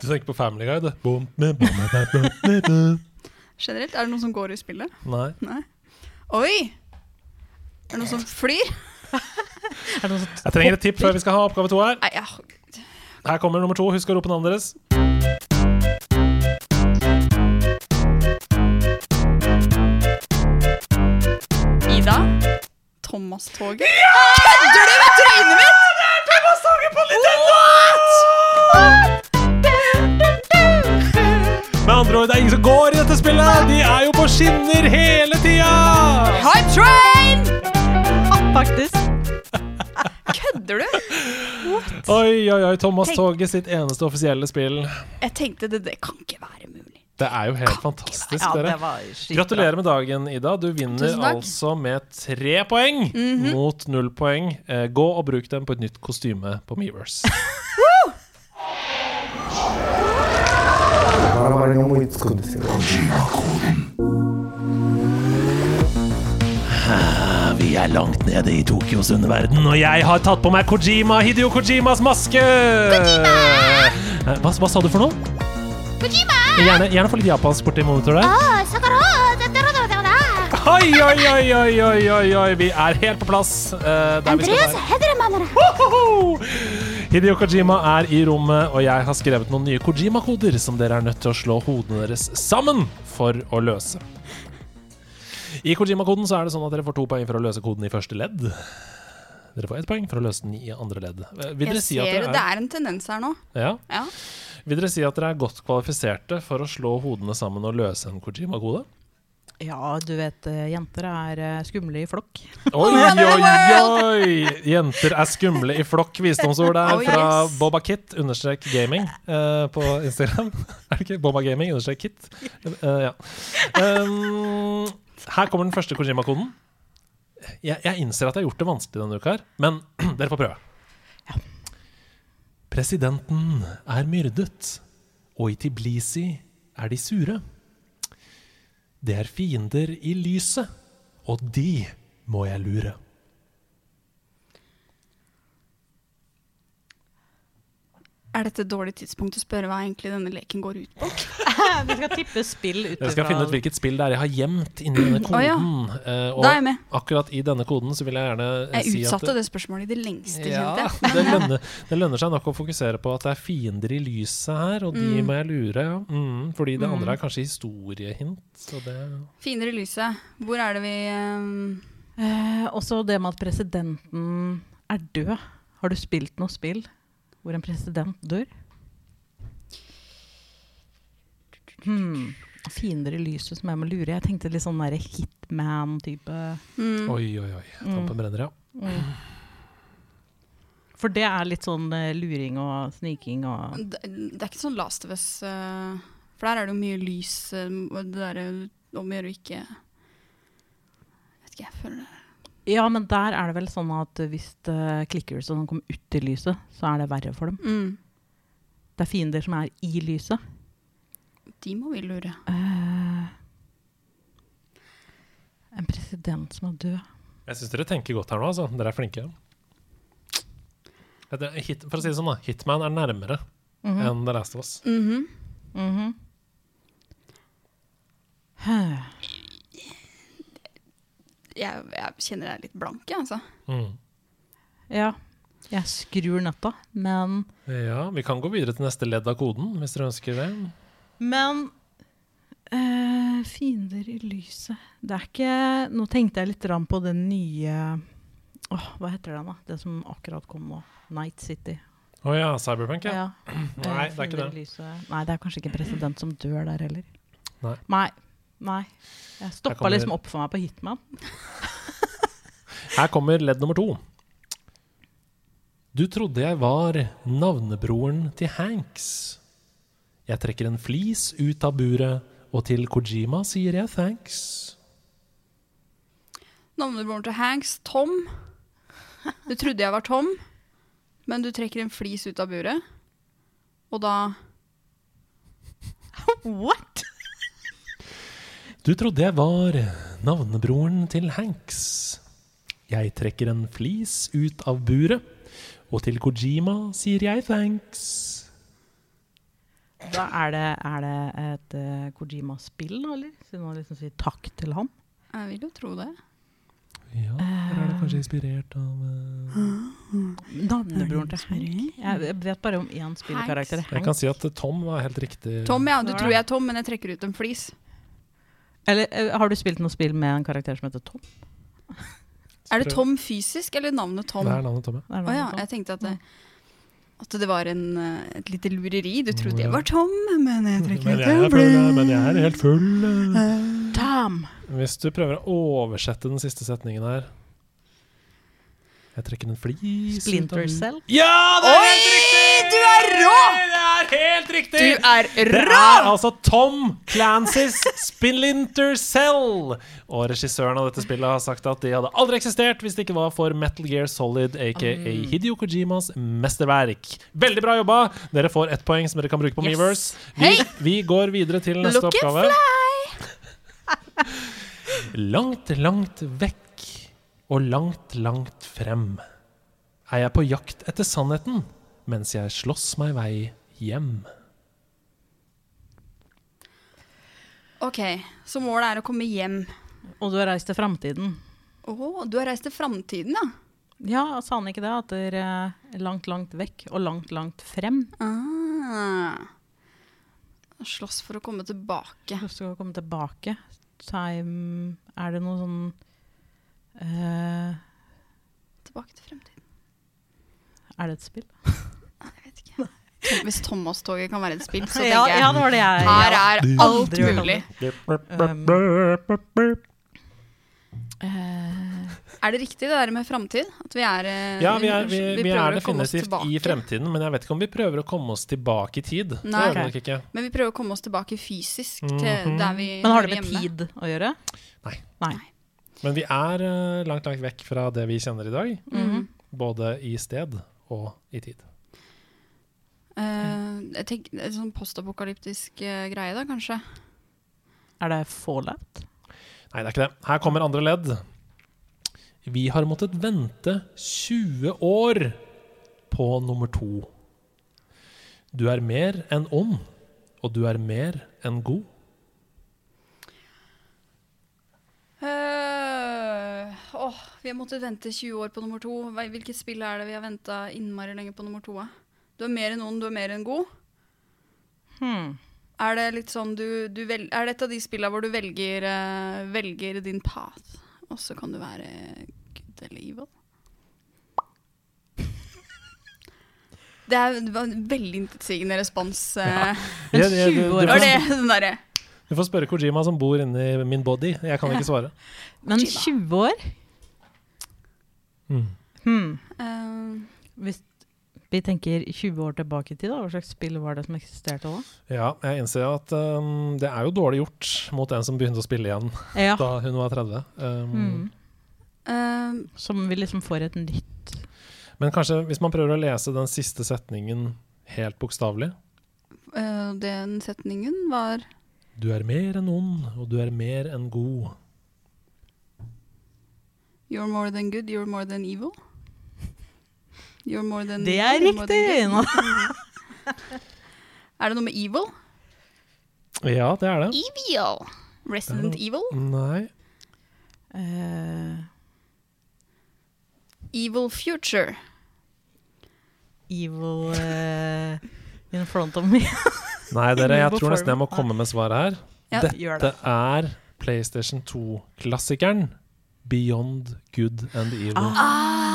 Du tenker på Family bom, bom. Generelt, er det noen som går i spillet? Nei. Nei. Oi! Er det noen som flyr? Er det? Jeg trenger et tipp før vi skal ha oppgave to her. Her kommer nummer to. Husk å rope navnet deres. Ida? Thomas-toget? Kødder du med trynet mitt?! Thomas-toget på Med andre ord, det er ingen som går i dette spillet! De er jo på skinner hele tida! Hype train! Faktisk. Kødder du? Oi, oi, oi. Thomas Toget sitt eneste offisielle spill. Jeg tenkte det, det kan ikke være mulig. Det er jo helt fantastisk, Ja, dere. Gratulerer med dagen, Ida. Du vinner altså med tre poeng mot null poeng. Eh, gå og bruk dem på et nytt kostyme på Mevers. バ vi er langt nede i Tokyos underverden, og jeg har tatt på meg Kojima, Hideo Kojimas maske! Kojima! Eh, hva, hva, sa du for noe? Kojima! Gjerne, gjerne få litt japansk borti monitor der. Oh, oi, oi, oi, oi, oi, oi, oi, vi er helt på plass. Uh, Andreas Hedremann. Hideo Kojima er i rommet, og jeg har skrevet noen nye Kojima-koder som dere er nødt til å slå hodene deres sammen for å løse. I Kojima-koden så er det sånn at dere får to poeng for å løse koden i første ledd. Dere får ett poeng for å løse den i andre ledd. Eh, Vil dere Jeg si at ser er, det er, en tendens her nå. ja? Ja. Vil dere si at dere er godt kvalifiserte for å slå hodene sammen og løse en Kojima-kode? Ja, du vet, eh, jenter er eh, skumle i flokk. Oi, oi, oi! Jenter er skumle i flokk. Visdomsord der Oh, fra. Boba Kit understrek gaming uh, på Instagram. er det ikke? Boba Gaming understrek Kit. Uh, ja. Um, her kommer den første Kojima-koden. Jeg, jeg innser at jeg har gjort det vanskelig denne uka, her, men dere får prøve. Presidenten er myrdet, og i Tiblisi er de sure. Det er fiender i lyset, og de må jeg lure. Er dette et dårlig tidspunkt å spørre hva egentlig denne leken går ut på? Vi skal tippe spill ut Jeg skal finne ut hvilket spill det er jeg har gjemt inni denne ja. koden. eh, og Da er jeg med. akkurat i denne koden så vil jeg gjerne eh, Jeg si at utsatte det spørsmålet i det lengste, ja, kjente jeg. det, lønner, det lønner seg nok å fokusere på at det er fiender i lyset her, og de Mm. må jeg lure. Ja. Mm, fordi det Mm. andre er kanskje historiehint. Det Fiender i lyset. Hvor er det vi ehm, Eh, også det med at presidenten er død. Har du spilt noe spill hvor en president dør? Hmm. Fiender i lyset som jeg må lure. Jeg tenkte litt sånn Hitman-type. mm, Oi, oi, oi. Tampen brenner, ja. Mm. For det er litt sånn uh, luring og sniking og det, det er ikke sånn Last of Us Uh, For der er det jo mye lys Uh, Det derre om å gjøre å ikke Vet ikke, jeg føler det Ja, men der er det vel sånn at hvis det klikker så de kommer ut i lyset, så er det verre for dem. mm, Det er fiender som er i lyset. De må vi lure. Uh, en president som er død. Jeg syns dere tenker godt her nå, altså. Dere er flinke. Hit, for å si det sånn, da. Hitman er nærmere Mhm. enn The Last of Us. Mhm. Mhm. Hæ. Jeg, jeg kjenner jeg er litt blank, jeg, altså. Mm. Ja. Jeg skrur nøtta, men Ja, vi kan gå videre til neste ledd av koden, hvis dere ønsker det. Men eh, Fiender i lyset Det er ikke Nå tenkte jeg litt på den nye Åh, Hva heter den, da? Det som akkurat kom nå. Night City. Å ja, Cyberpunk, ja. Ja. Nei, det er ikke det. Nei, det er kanskje ikke en president som dør der heller. Nei. Nei. Nei. Jeg stoppa kommer- liksom opp for meg på Hitman. Her kommer ledd nummer to. Du trodde jeg var navnebroren til Hanks. Jeg trekker en flis ut av buret, og til Kojima sier jeg thanks. Navnebroren til Hanks, Tom. Du trodde jeg var Tom, men du trekker en flis ut av buret. Og da What?! Du trodde jeg var navnebroren til Hanks. Jeg trekker en flis ut av buret, og til Kojima sier jeg thanks. Da er det, er det et uh, Kojima-spill, da, eller? Siden man liksom sier takk til han. Jeg vil jo tro det. Ja, eller er det kanskje inspirert av uh... Navnebroren til Hank. Jeg vet bare om én spillkarakter. Jeg kan si at Tom var helt riktig. Tom, ja. Du tror jeg er Tom, men jeg trekker ut en flis. Eller eh, har du spilt noe spill med en karakter som heter Tom? Er det Tom fysisk, eller navnet Tom? Det er navnet Tom, ja. Å ja, jeg tenkte at det, at det var en, eh, et lite lureri. Du trodde jeg var Tom, men jeg tror ikke det jeg, er full, men jeg er helt full. eh. Tom! Hvis du prøver å oversette den siste setningen her Jeg trekker en flis Splinter. Cell. Ja, det er helt riktig! Du er rå! Det er helt riktig! Du er Det er altså Tom Clancys Splinter Cell. Og regissøren av dette spillet har sagt at de hadde aldri eksistert hvis det ikke var for Metal Gear Solid, aka Mm. Hideo Kojimas mesterverk. Veldig bra jobba! Dere får ett poeng som dere kan bruke på Yes. Miiverse. Vi, hey. vi går videre til neste Look and oppgave. Langt, langt vekk og langt, langt frem er jeg på jakt etter sannheten mens jeg slåss meg vei hjem. Ok, så målet er å komme hjem. Og du har reist til framtiden. Å, du har reist til framtiden, ja. Ja, sa han ikke det? At det er langt, langt vekk og langt, langt frem. Ah. Slåss for å komme tilbake. Slåss for å komme tilbake. Time Er det noe sånn eh, Tilbake til fremtiden. Er det et spill? Nei, jeg vet ikke. Hvis Thomas-toget kan være et spill, så ja, tenker jeg ja, det var det jeg her ja. er alt mulig. Um, uh. Eh, Er det riktig det der med framtid? At vi er eh, Ja, vi er, vi, vi vi er definitivt i fremtiden, men jeg vet ikke om vi prøver å komme oss tilbake i tid. Nei. ikke. Men vi prøver å komme oss tilbake fysisk til Mhm. der vi Men har det med hjemme. tid å gjøre? Nei. Nei. Men vi er eh, langt, langt vekk fra det vi kjenner i dag. Mhm. Både i sted og i tid. Eh, jeg tenker, En sånn postapokalyptisk uh, greie, da, kanskje? Er det fallout? Nei, det er ikke det. Her kommer andre ledd. Vi har måttet vente 20 år på nummer to. Du er mer enn ond, og du er mer enn god. Eh, åh, vi har måttet vente 20 år på nummer to. Hvilket spill er det vi har venta innmari lenge på nummer to? Du er mer enn noen, du er mer enn god. Hmm. Er det litt sånn du, du vel, Er det et av de spillene hvor du velger, uh, velger din path, og så kan du være good eller evil? Det, er, en veldig intetsigende respons. Uh, jeg- 20 år var det den derre Du får spørre Kojima som bor inni min body. Jeg kan ikke svare. Men 20 år? Mm. Hmm. Uh, Hvis vi tenker 20 år tilbake i tid, da, hva slags spill var det som eksisterte da? Ja, jeg innser at um, det er jo dårlig gjort mot en som begynte å spille igjen Ja. da hun var 30. Um, Mm. uh, Som vi liksom får et nytt Men kanskje hvis man prøver å lese den siste setningen helt bokstavelig Uh, Den setningen var Du er mer enn ond, og du er mer enn god. You're more than good, you're more than evil. You're more than Det er you're riktig! Er det noe med evil? Ja, det er det. Evil! Resident det Evil? Nei. Uh, Evil Future. evil uh, in front of me. Nei, dere, jeg tror nesten jeg må komme med svaret her. Ja, Dette det. er PlayStation 2-klassikeren Beyond Good and Evil. Ah!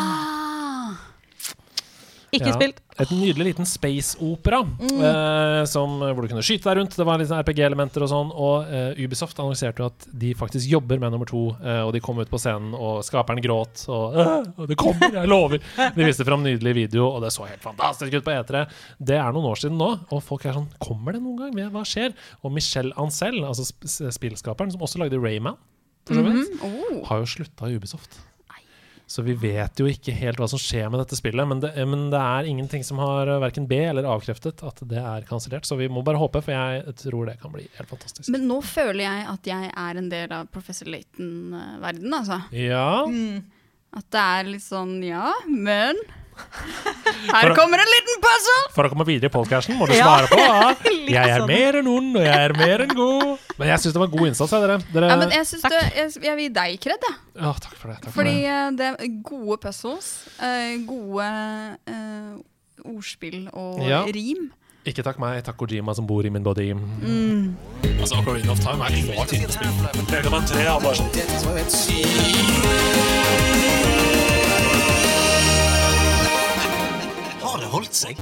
Ikke Ja. spilt. Et nydelig liten space-opera Mm. eh, hvor du kunne skyte deg rundt. Det var sånn RPG-elementer og sånn. Og eh, Ubisoft annonserte jo at de faktisk jobber med nummer to. eh, og de kom ut på scenen, og skaperen gråt. Og, og det kommer, jeg lover! De viste fram nydelig video, og det så helt fantastisk ut på E3. Det er noen år siden nå, og folk er sånn Kommer det noen gang? Hva skjer? Og Michelle Ancel, altså sp spillskaperen, som også lagde Rayman, mm -hmm. Oh. har jo slutta i Ubisoft. Så vi vet jo ikke helt hva som skjer med dette spillet. Men det, men det er ingenting som har verken B eller avkreftet at det er kansellert. Så vi må bare håpe, for jeg tror det kan bli helt fantastisk. Men nå føler jeg at jeg er en del av Professor Laton-verdenen, altså. ja, At det er litt sånn ja, men Her kommer en liten puzzle! for å komme videre i podcasten må du svare på ja. Jeg er sånn. mer enn ond, og jeg er mer enn god. Men jeg syns det var god innsats, jeg, dere. dere Ja, men jeg, syns Takk. det, jeg, jeg vil gi deg kred, jeg. Ja, takk for det. Takk for Fordi det. eh, det er gode puzzles, eh, gode uh, ordspill og Ja. rim. Ikke takk meg, takk Kojima som bor i min body. Mm. Altså, Ocarina of Time er klart innspill. spill. Mega Man 3 er bare sånn det holdt seg?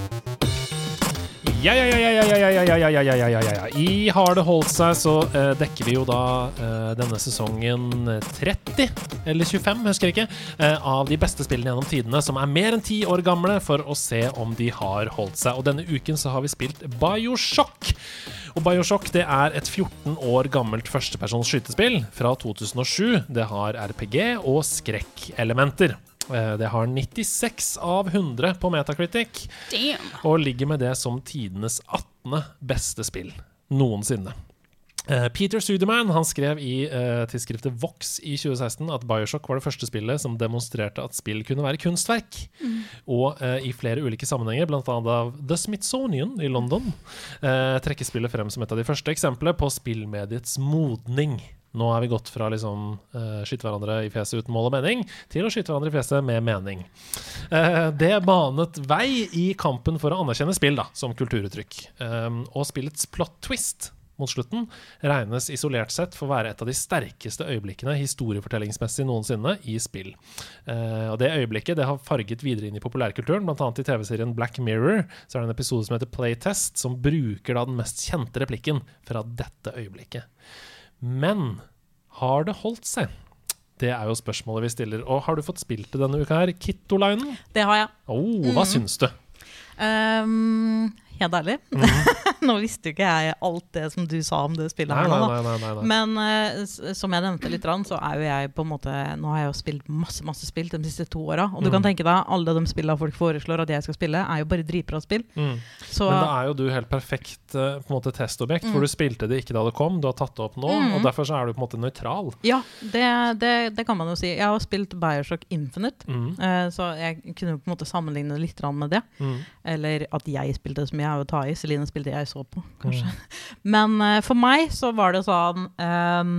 Ja, ja, ja, ja, ja, ja, ja, ja, ja, ja, ja, ja, ja. I Har det holdt seg, så eh, dekker vi jo da eh, denne sesongen eh, 30, eller 25, husker jeg ikke, eh, av de beste spillene gjennom tidene som er mer enn ti år gamle, for å se om de har holdt seg. Og denne uken så har vi spilt Bioshock. Og Bioshock det er et 14 år gammelt førstepersons skytespill fra 2007. Det har RPG og skrekkelementer. Eh, Det har 96 av 100 på Metacritic Damn. og ligger med det som tidenes 18. beste spill noensinne. Eh, Peter Suderman han skrev i eh, tidsskriftet Vox i 2016 at Bioshock var det første spillet som demonstrerte at spill kunne være kunstverk. Og uh, i flere ulike sammenhenger, bl.a. av The Smithsonian i London, uh, trekkes spillet frem som et av de første eksemplene på spillmediets modning. Nå er vi gått fra liksom uh, skyte hverandre i fjeset uten mål og mening, til å skyte hverandre i fjeset med mening. Uh, det banet vei i kampen for å anerkjenne spill da, som kulturuttrykk. Um, og spillets plot twist mot slutten regnes isolert sett for å være et av de sterkeste øyeblikkene historiefortellingsmessig noensinne i spill. Eh, og Det øyeblikket det har farget videre inn i populærkulturen, bl.a. i TV-serien Black Mirror. Så er det en episode som heter Playtest, som bruker da den mest kjente replikken fra dette øyeblikket. Men har det holdt seg? Det er jo spørsmålet vi stiller. Og har du fått spilt det denne uka her? Kittolinen? Det har jeg. Oh, hva syns du? Um, helt ærlig. nå visste jo ikke jeg alt det som du sa om det spillet her nå. nei. nei, nei. Men uh, som jeg nevnte litt, så er jo jeg på en måte Nå har jeg jo spilt masse masse spill de siste to åra. Og du Mm. kan tenke deg alle de spillene folk foreslår at jeg skal spille, er jo bare dritbra spill. Mm. Så Men da er jo du helt perfekt uh, på en måte testobjekt, Mm. for du spilte det ikke da det kom, du har tatt det opp nå, og derfor så er du på en måte nøytral. ja, det, det, det kan man jo si. Jeg har spilt Bioshock Infinite, Mm. eh, så jeg kunne på en måte sammenligne litt med det. Mm. Eller at jeg spilte så mye, er jo å ta i. Celine spilte jeg så på, kanskje. Men uh, for meg så var det sånn um,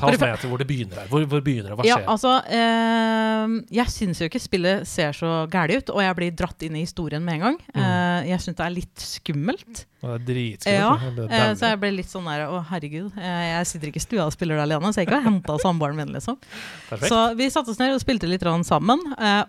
Ta oss med til hvor det begynner. Hvor, hvor begynner det? Hva Ja, skjer? altså uh, Jeg syns jo ikke spillet ser så gæli ut, og jeg blir dratt inn i historien med en gang. Mm. Uh, jeg syns det er litt skummelt. Det er dritskummelt. Ja, Jeg eh, så jeg ble litt sånn der Å, herregud. jeg sitter ikke i stua og spiller det alene, så jeg ikke har henta samboeren min, liksom. Perfekt. Så vi satte oss ned og spilte litt sammen.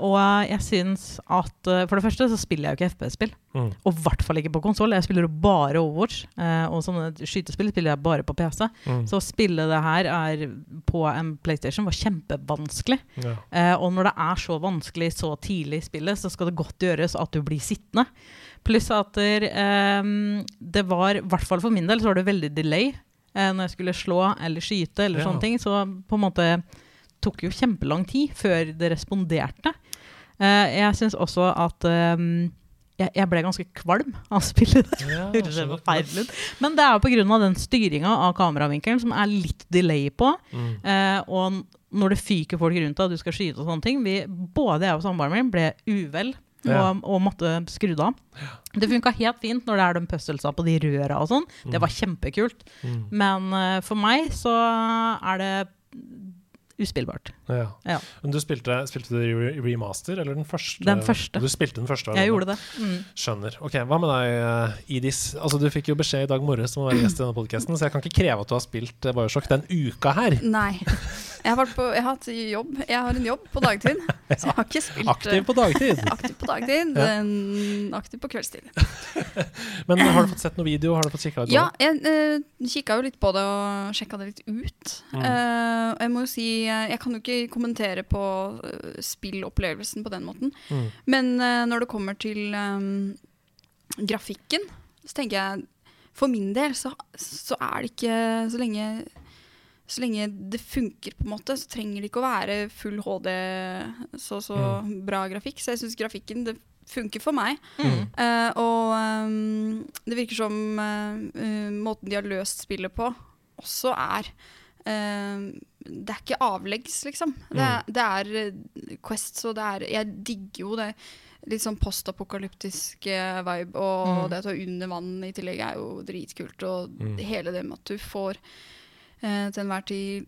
og jeg syns at For det første så spiller jeg jo ikke FPS-spill. Mm. Og i hvert fall ikke på konsoll. Jeg spiller jo bare Overwatch. eh, og sånne skytespill spiller jeg bare på PC. Mm. Så å spille det her er på en PlayStation var kjempevanskelig. Ja. Eh, og når det er så vanskelig så tidlig i spillet, så skal det godt gjøres at du blir sittende. Pluss at ehm, det var, i hvert fall for min del, så var det veldig delay eh, når jeg skulle slå eller skyte eller Ja. sånne ting. Så på en måte tok jo kjempelang tid før det responderte. Eh, jeg syns også at ehm, jeg, jeg ble ganske kvalm av å spille Det Ja, det. Men det er jo pga. den styringa av kameravinkelen som er litt delay på. Mm. Eh, og når det fyker folk rundt deg og du skal skyte og sånne ting vi, Både jeg og samboeren min ble uvel og, Ja. og måtte skru det av. Det funka helt fint når det er de puzzlesa på de røra og sånn. Det var kjempekult. Mm. Men eh, for meg så er det uspillbart. Ja. Ja. Men du spilte, spilte du remaster, eller den første? Den første. Du spilte den første? Jeg gjorde det. Mm. Skjønner. Ok, Hva med deg, eh, Idis? Altså, Du fikk jo beskjed i dag morges om å være gjest i denne podcasten, så jeg kan ikke kreve at du har spilt eh, Bioshock den uka her. Nei. Jeg har, vært på, jeg har hatt jobb. Jeg har en jobb på dagtid, så jeg har ikke spilt Aktiv på dagtid. aktiv på dagtid, Ja. aktiv på kveldstid. Men har du fått sett noe video? Har du fått kikka ut på Ja, jeg uh, kikka jo litt på det og sjekka det litt ut. Mm. Uh, jeg må jo si eh, Jeg kan jo ikke kommentere på eh, spillopplevelsen på den måten. Mm. Men uh, når det kommer til um, grafikken, så tenker jeg For min del så, så er det ikke så lenge så lenge det funker, på en måte, så trenger det ikke å være full HD, så så Mm. bra grafikk. Så jeg syns grafikken det funker for meg. Mm. Uh, og um, det virker som eh, måten de har løst spillet på, også er Det er ikke avleggs, liksom. Det er, det er eh, Quests, og det er Jeg digger jo det litt sånn postapokalyptiske eh, vibe, og Mm. det å er under vann i tillegg er jo dritkult. Og Mm. hele det med at du får eh, til enhver tid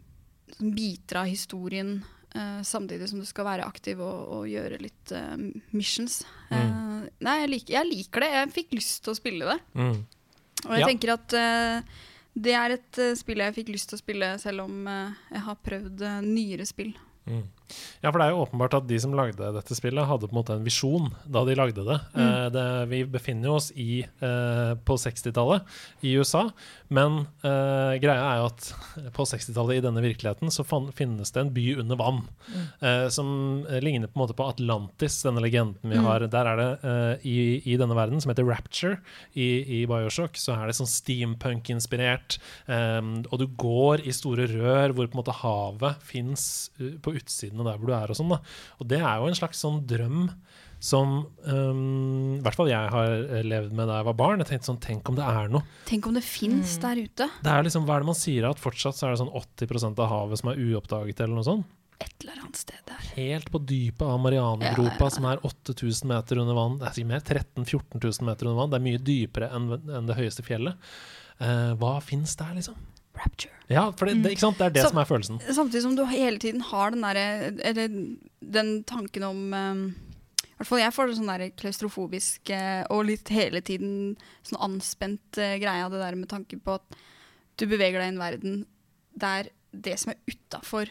sånn biter av historien eh, samtidig som du skal være aktiv og, og gjøre litt eh, missions. Eh, nei, jeg liker, jeg liker det. Jeg fikk lyst til å spille det. Mm. Og jeg Ja. tenker at det er et eh, spill jeg fikk lyst til å spille selv om eh, jeg har prøvd eh, nyere spill. Mm. Ja, for det er jo åpenbart at de som lagde dette spillet, hadde på en måte en visjon da de lagde det. Eh, det vi befinner oss i eh, på 60-tallet i USA, men eh, greia er jo at på 60-tallet i denne virkeligheten så finnes det en by under vann eh, som eh, ligner på en måte på Atlantis, denne legenden vi har. Der er det eh, i, i denne verden, som heter Rapture i, i Bioshock, så er det sånn steampunk-inspirert, og du går i store rør hvor på en måte havet fins på utsiden av der hvor du er og sånn. da. Og det er jo en slags sånn drøm som um, i hvert fall jeg har eh, levd med da jeg var barn. Jeg tenkte sånn, Tenk om det er noe. Tenk om det fins der ute. Det er liksom, Hva er det man sier? At fortsatt så er det sånn 80% av havet som er uoppdaget, eller noe sånt? Et eller annet sted der. Helt på dypet av Marianergropa, Ja, ja, ja. som er 8000 meter under vann. Det er sikkert mer 13 000-14 000 meter under vann. Det er mye dypere enn enn det høyeste fjellet. Uh, hva fins der, liksom? Rapture. Ja, for det, det, ikke sant? det er det Så- som er følelsen. Samtidig som du hele tiden har den derre Eller den tanken om um, I hvert fall jeg får det sånn der klaustrofobisk eh, og litt hele tiden sånn anspent uh, greie av det der med tanke på at du beveger deg i en verden der det som er utafor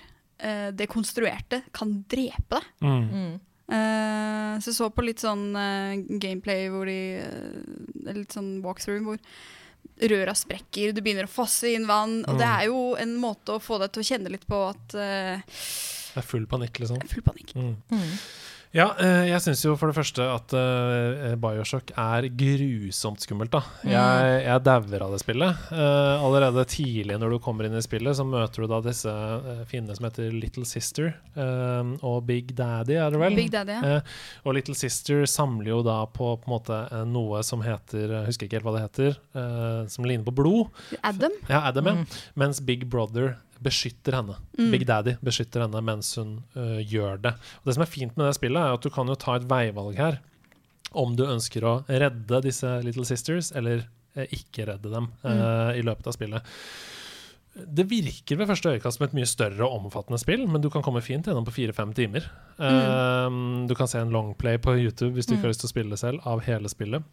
det konstruerte, kan drepe deg. Mm. Mm. Uh, så jeg så på litt sånn gameplay hvor de eh, Litt sånn walkthrough hvor røra sprekker, du begynner å fosse inn vann. Og det Mm. er jo en måte å få deg til å kjenne litt på at uh, Det er full panikk, liksom. Full panikk. Mm. Mm. Ja, eh, jeg syns jo for det første at eh, Bioshock er grusomt skummelt, da. Jeg, jeg dauer av det spillet. Eh, allerede tidlig når du kommer inn i spillet, så møter du da disse fiendene som heter Little Sister og Big Daddy, er det vel? Big Daddy, ja. Og Little Sister samler jo da på, på en måte noe som heter Jeg husker ikke helt hva det heter. som ligner på blod. Adam. Ja, Adam, ja. Mm. Mens Big Brother beskytter henne. Mm. Big Daddy beskytter henne mens hun uh, gjør det. Og Det som er fint med det spillet, er at du kan jo ta et veivalg her. Om du ønsker å redde disse Little Sisters, eller uh, ikke redde dem eh, i løpet av spillet. Det virker ved første øyekast som et mye større og omfattende spill, men du kan komme fint gjennom på fire-fem timer. Eh, du kan se en longplay på YouTube hvis du ikke har lyst til å spille selv, av hele spillet.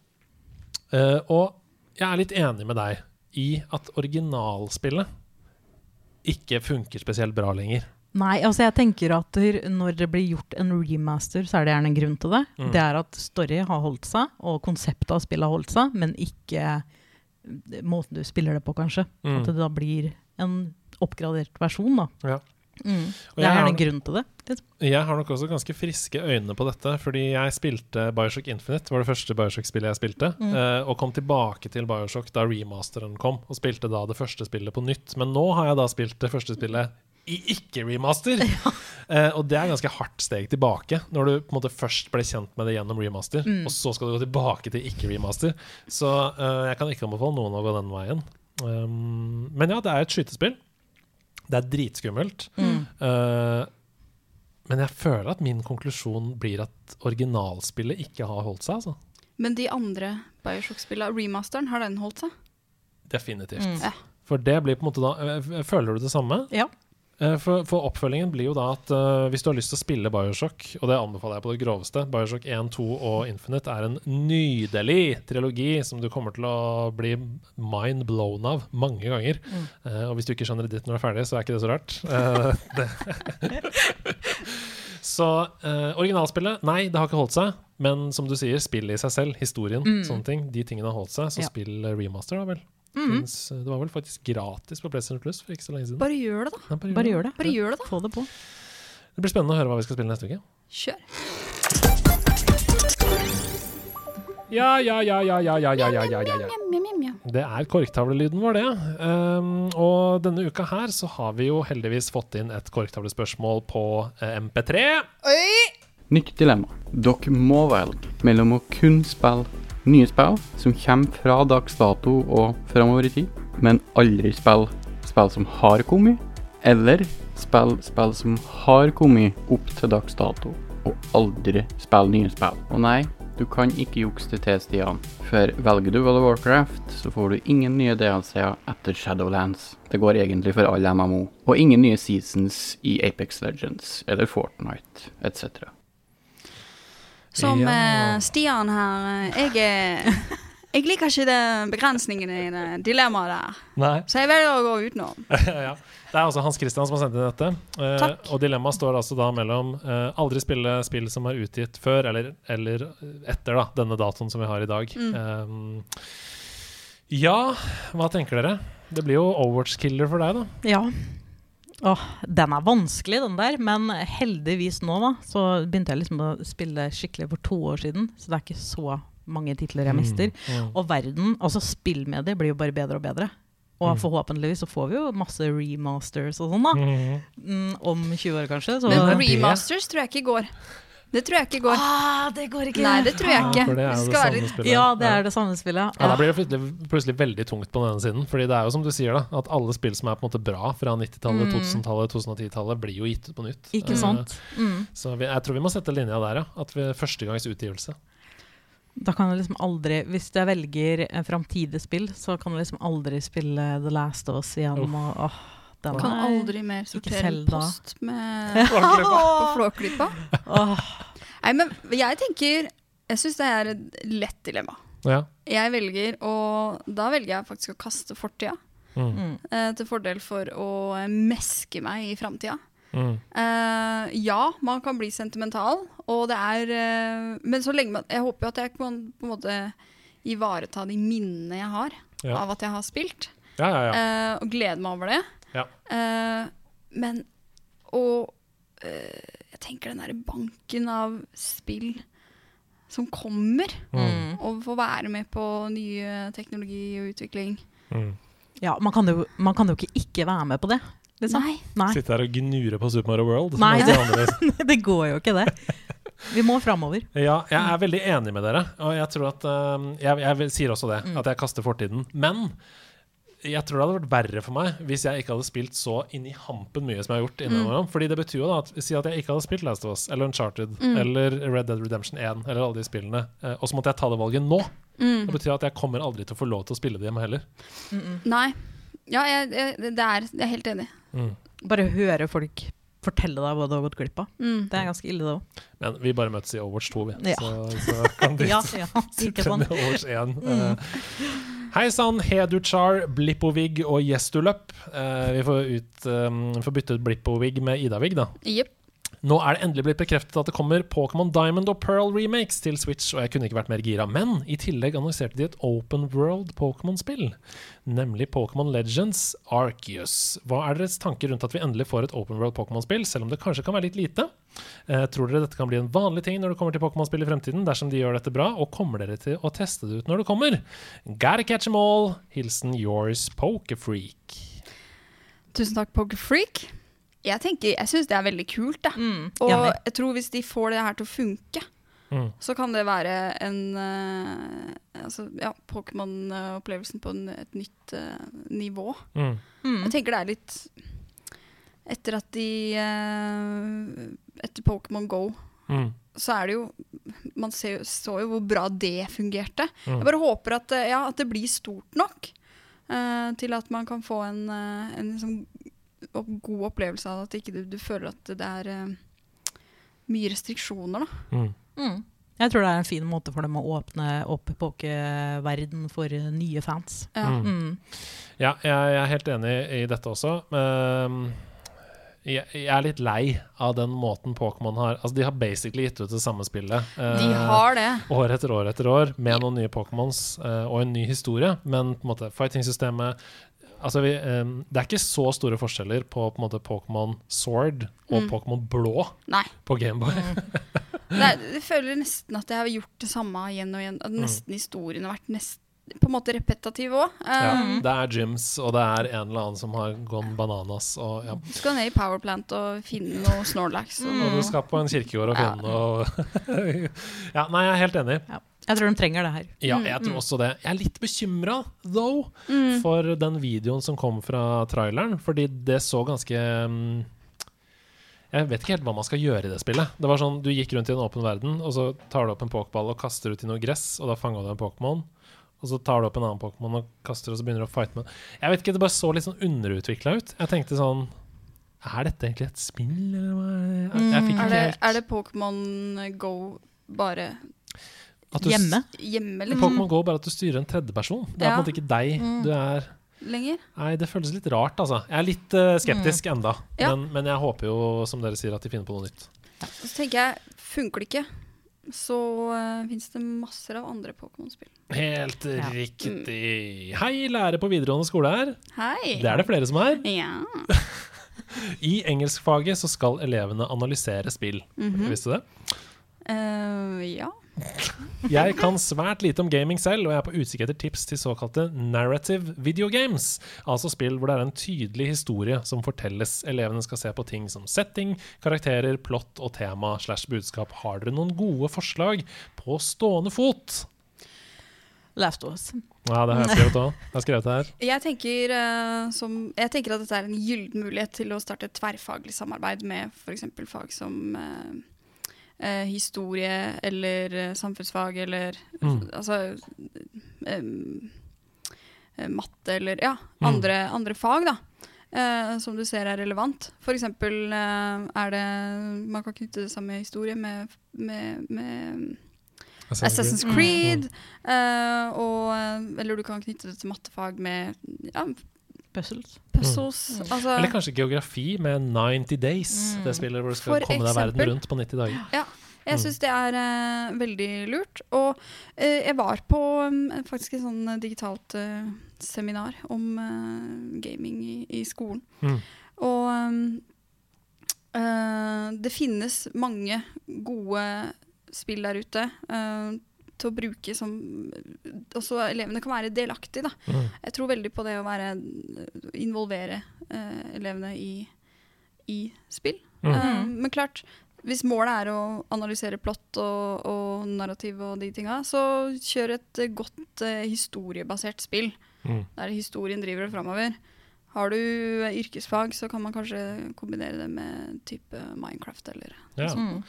Og jeg er litt enig med deg i at originalspillet ikke funker spesielt bra lenger. Nei, altså jeg tenker at når det blir gjort en remaster, så er det gjerne en grunn til det. Mm. Det er at story har holdt seg, og konseptet av spillet har holdt seg, men ikke måten du spiller det på, kanskje. Mm. At det da blir en oppgradert versjon, da. Ja. Mm. Og jeg er har- en grunn til det. liksom. Jeg har nok også ganske friske øyne på dette, fordi jeg spilte Bioshock Infinite, var det første Bioshock-spillet jeg spilte, Mm. eh, og kom tilbake til Bioshock da remasteren kom, og spilte da det første spillet på nytt. Men nå har jeg da spilt det første spillet i ikke-remaster! Eh, og det er ganske hardt steg tilbake, når du på en måte først ble kjent med det gjennom remaster, Mm. og så skal du gå tilbake til ikke-remaster. Så eh, jeg kan ikke anbefale noen å gå den veien. Um, men ja, det er et skytespill. Det er dritskummelt. Mm. Uh, men jeg føler at min konklusjon blir at originalspillet ikke har holdt seg. Altså. Men de andre Bioshock-spillene, remasteren, har den holdt seg? Definitivt. Mm. For det blir på en måte da eh, Føler du det samme? Ja. Eh, For, for oppfølgingen blir jo da at uh, hvis du har lyst til å spille Bioshock, og det anbefaler jeg på det groveste Bioshock 1, 2 og Infinite er en nydelig trilogi som du kommer til å bli mind blown av mange ganger. Mm. Uh, og hvis du ikke skjønner det ditt når du er ferdig, så er ikke det så rart. Uh, det. så originalspillet, nei, det har ikke holdt seg. Men som du sier, spillet i seg selv, historien, Mm. sånne ting, de tingene har holdt seg. Så Ja. spill remaster, da vel. Mm. Finnes, det var vel faktisk gratis på PlayStation Plus for ikke så lenge siden. Bare gjør det, da. Ja, Bare gjør det. Bare gjør det, da. Få det på. Det blir spennende å høre hva vi skal spille neste uke. Kjør. Ja, ja, ja, ja, ja, ja, ja, ja, ja, ja, ja. Det er korktavlelyden vår, det. Um, og denne uka her så har vi jo heldigvis fått inn et korktavlespørsmål på eh, MP3. Nytt dilemma. Dere må velge mellom å kun spille nye spill som kommer fra dags dato og framover i tid, men aldri spill spill som har kommet, eller spill spill som har kommet opp til dags dato, og aldri spill nye spill. Og nei, du kan ikke jukse til, Stian. For velger du World of Warcraft, så får du ingen nye DLC-er etter Shadowlands. Det går egentlig for all MMO. Og ingen nye seasons i Apex Legends eller Fortnite etc. Som Ja. eh, Stian her, eh, jeg er Jeg liker ikke det begrensningene i det dilemmaet der, Nei. så jeg velger å gå utenom. ja. Det er altså Hans Christian som har sendt inn dette. Eh, og dilemmaet står altså da mellom eh, aldri spille spill som er utgitt før eller, eller etter da, denne datoen som vi har i dag. Um, ja, hva tenker dere? Det blir jo Overwatch-killer for deg, da. Ja. Åh, den er vanskelig, den der. Men heldigvis nå, da, så begynte jeg liksom å spille skikkelig for to år siden. Så det er ikke så mange titler jeg mister. Mm. Og verden, altså spillmediet, blir jo bare bedre og bedre. Og forhåpentligvis så får vi jo masse remasters og sånn, da. Mm. Mm, om 20 år, kanskje. Så Men er remasters tror jeg ikke går. Det tror jeg ikke går. Ah, det går ikke. Nei, det tror jeg ikke. Ja, det er jo det samme spillet. Ja, det er det samme spillet. Ja, Da blir det plutselig, plutselig veldig tungt på den ene siden. Fordi det er jo som du sier, da at alle spill som er på en måte bra fra 90-tallet, 2000-tallet, 2010-tallet, blir jo gitt ut på nytt. Ikke Eh, sant? Mm. Så vi, jeg tror vi må sette linja der, ja. At vi førstegangs utgivelse. Da kan jeg liksom aldri Hvis jeg velger en framtidig spill, så kan jeg liksom aldri spille The Last of Us igjen. Uff. Og, åh, den Kan er- aldri mer sortere post med på Flåklypa. Nei, men jeg tenker Jeg syns det er et lett dilemma. Ja. Jeg velger og Da velger jeg faktisk å kaste fortida. Mm. mm. Eh, til fordel for å meske meg i framtida. Mm. Uh, ja, man kan bli sentimental, og det er uh, Men så lenge man Jeg håper jo at jeg kan på en måte ivareta de minnene jeg har Ja. av at jeg har spilt, ja, ja, ja. eh, og glede meg over det. Ja. Uh, men Og uh, jeg tenker den derre banken av spill som kommer, Mm. og få være med på nye teknologi og utvikling. Mm. Ja, man kan, jo, man kan jo ikke ikke være med på det. Liksom. Nei. Nei. Sitte her og gnure på Super Mario World. Nei, det, det går jo ikke, det. Vi må framover. Ja, jeg er veldig enig med dere. Og jeg tror at uh, jeg, jeg sier også det, Mm. at jeg kaster fortiden. Men jeg tror det hadde vært verre for meg hvis jeg ikke hadde spilt så inn i hampen mye som jeg har gjort. Mm. innimellom. Fordi det betyr jo da at Si at jeg ikke hadde spilt Last of Us eller Uncharted Mm. eller Red Dead Redemption 1 eller alle de spillene, eh, og så måtte jeg ta det valget nå. Mm. Det betyr at jeg kommer aldri til å få lov til å spille det hjemme heller. Nei. Ja, jeg, jeg, det er, jeg er helt enig. Mm. Bare høre folk fortelle deg hva du har gått glipp av. Mm. Det er ganske ille, det òg. Men vi bare møtes i Overwatch 2, vi. Ja. Så, så kan du Ja, ja, sånn. i Overwatch 1. Eh, Hei sann, Heduchar, Blippovig og Jestuløp. Eh, vi får, ut, um, får bytte ut Blippovig med Idavig, da. Jepp. Nå er det endelig blitt bekreftet at det kommer Pokémon Diamond og Pearl remakes til Switch, og jeg kunne ikke vært mer gira. Men i tillegg annonserte de et open world Pokémon-spill, nemlig Pokémon Legends Arceus. Hva er deres tanker rundt at vi endelig får et open world Pokémon-spill, selv om det kanskje kan være litt lite? Eh, tror dere dette kan bli en vanlig ting når det kommer til Pokémon-spill i fremtiden, dersom de gjør dette bra, og kommer dere til å teste det ut når det kommer? Gotta catch them all. Hilsen yours Pokéfreak. Tusen takk, Pokerfreak. Jeg tenker, jeg syns det er veldig kult. Da. Mm, Og jeg tror hvis de får det her til å funke, Mm. så kan det være en uh, altså, ja, Pokémon-opplevelsen på en, et nytt uh, nivå. Mm. Mm. Jeg tenker det er litt Etter at de uh, Etter Pokémon Go Mm. så er det jo Man ser, så jo hvor bra det fungerte. Mm. Jeg bare håper at, ja, at det blir stort nok Uh, til at man kan få en, uh, en liksom god opplevelse av at ikke du, du føler at det er uh, mye restriksjoner. Da. Mm. Mm. Jeg tror det er en fin måte for dem å åpne opp pokerverden for eh, nye fans. Ja. Mm. Mm. Ja, jeg, jeg er helt enig i dette også. Um, jeg, jeg er litt lei av den måten Pokémon har Altså, de har basically gitt ut det samme spillet. De eh, har det. År etter år etter år, med noen nye Pokémons eh, og en ny historie. Men på en måte, fighting-systemet Altså, vi, um, det er ikke så store forskjeller på på måte Pokémon Sword og Mm. Pokémon Blå Nei. på Gameboy. Det er, jeg føler nesten at jeg har gjort det samme igjen og igjen. At Mm. nesten historien har vært nest, på en måte repetativ òg. Ja, det er gyms, og det er en eller annen som har gone bananas. Og, ja. Du skal ned i Powerplant og finne noe Snorlax. Og og du skal på en kirkegård og Ja. finne noe Ja, nei, jeg er helt enig. Ja. Jeg tror de trenger det her. Ja, Mm. jeg tror også det. Jeg er litt bekymra, though, Mm. for den videoen som kom fra traileren, fordi det så ganske mm, Jeg vet ikke helt hva man skal gjøre i det spillet. Det var sånn, Du gikk rundt i en åpen verden, og så tar du opp en pokéball og kaster ut i noe gress, og da fanga du en Pokémon. Og så tar du opp en annen Pokémon og kaster, og så begynner du å fighte med Jeg vet ikke, Det bare så litt sånn underutvikla ut. Jeg tenkte sånn Er dette egentlig et spill, eller hva? Jeg, jeg fikk Er ikke det, helt er det Pokémon Go bare du Hjemme. hjemme, liksom? Pokémon Go bare at du styrer en tredjeperson. Det er på en måte ikke deg. Mm. Du er Lenger? Nei, det føles litt rart, altså. Jeg er litt uh, skeptisk enda. Ja. Men, men jeg håper jo, som dere sier, at de finner på noe nytt. Så tenker jeg, funker det ikke, så uh, fins det masser av andre Pokémon-spill. Helt Ja. riktig. Hei, lærer på videregående skole her. Hei! Det er det flere som er. Ja. I engelskfaget så skal elevene analysere spill. Mhm. Visste du det? Uh, ja. Jeg kan svært lite om gaming selv, og jeg er på utkikk etter tips til såkalte narrative video games. Altså spill hvor det er en tydelig historie som fortelles. Elevene skal se på ting som setting, karakterer, plott og tema slash budskap. Har dere noen gode forslag på stående fot? Last Us. Ja, det har jeg skrevet òg. Jeg skrevet det her. Jeg tenker, uh, som, jeg tenker at dette er en gyllen mulighet til å starte et tverrfaglig samarbeid med f.eks. fag som eh, eh, historie eller eh, samfunnsfag eller Mm. altså eh, matte eller ja, Mm. andre, andre fag, da. eh, som du ser er relevant. For eksempel eh, er det Man kan knytte det samme historie med, med, med Assassin's Mm. Creed. eh, og, eller du kan knytte det til mattefag med ja, Puzzles. puzzles. Altså, Eller kanskje geografi med 90 Days. Mm. Det spillet hvor du skal For komme deg verden rundt på 90 dager. Ja. jeg Mm. syns det er uh, veldig lurt. Og uh, jeg var på um, faktisk et sånn digitalt uh, seminar om gaming i, i skolen. Mm. Og um, eh, det finnes mange gode spill der ute eh, til å bruke som Også elevene kan være delaktige, da. Mm. Jeg tror veldig på det å være involvere eh, elevene i, i spill. Mm. Eh, men klart, hvis målet er å analysere plott og, og narrativ og de tinga, så kjør et eh, godt eh, historiebasert spill. Mm. Der historien driver det framover. Har du eh, yrkesfag, så kan man kanskje kombinere det med type Minecraft eller Ja. Mm.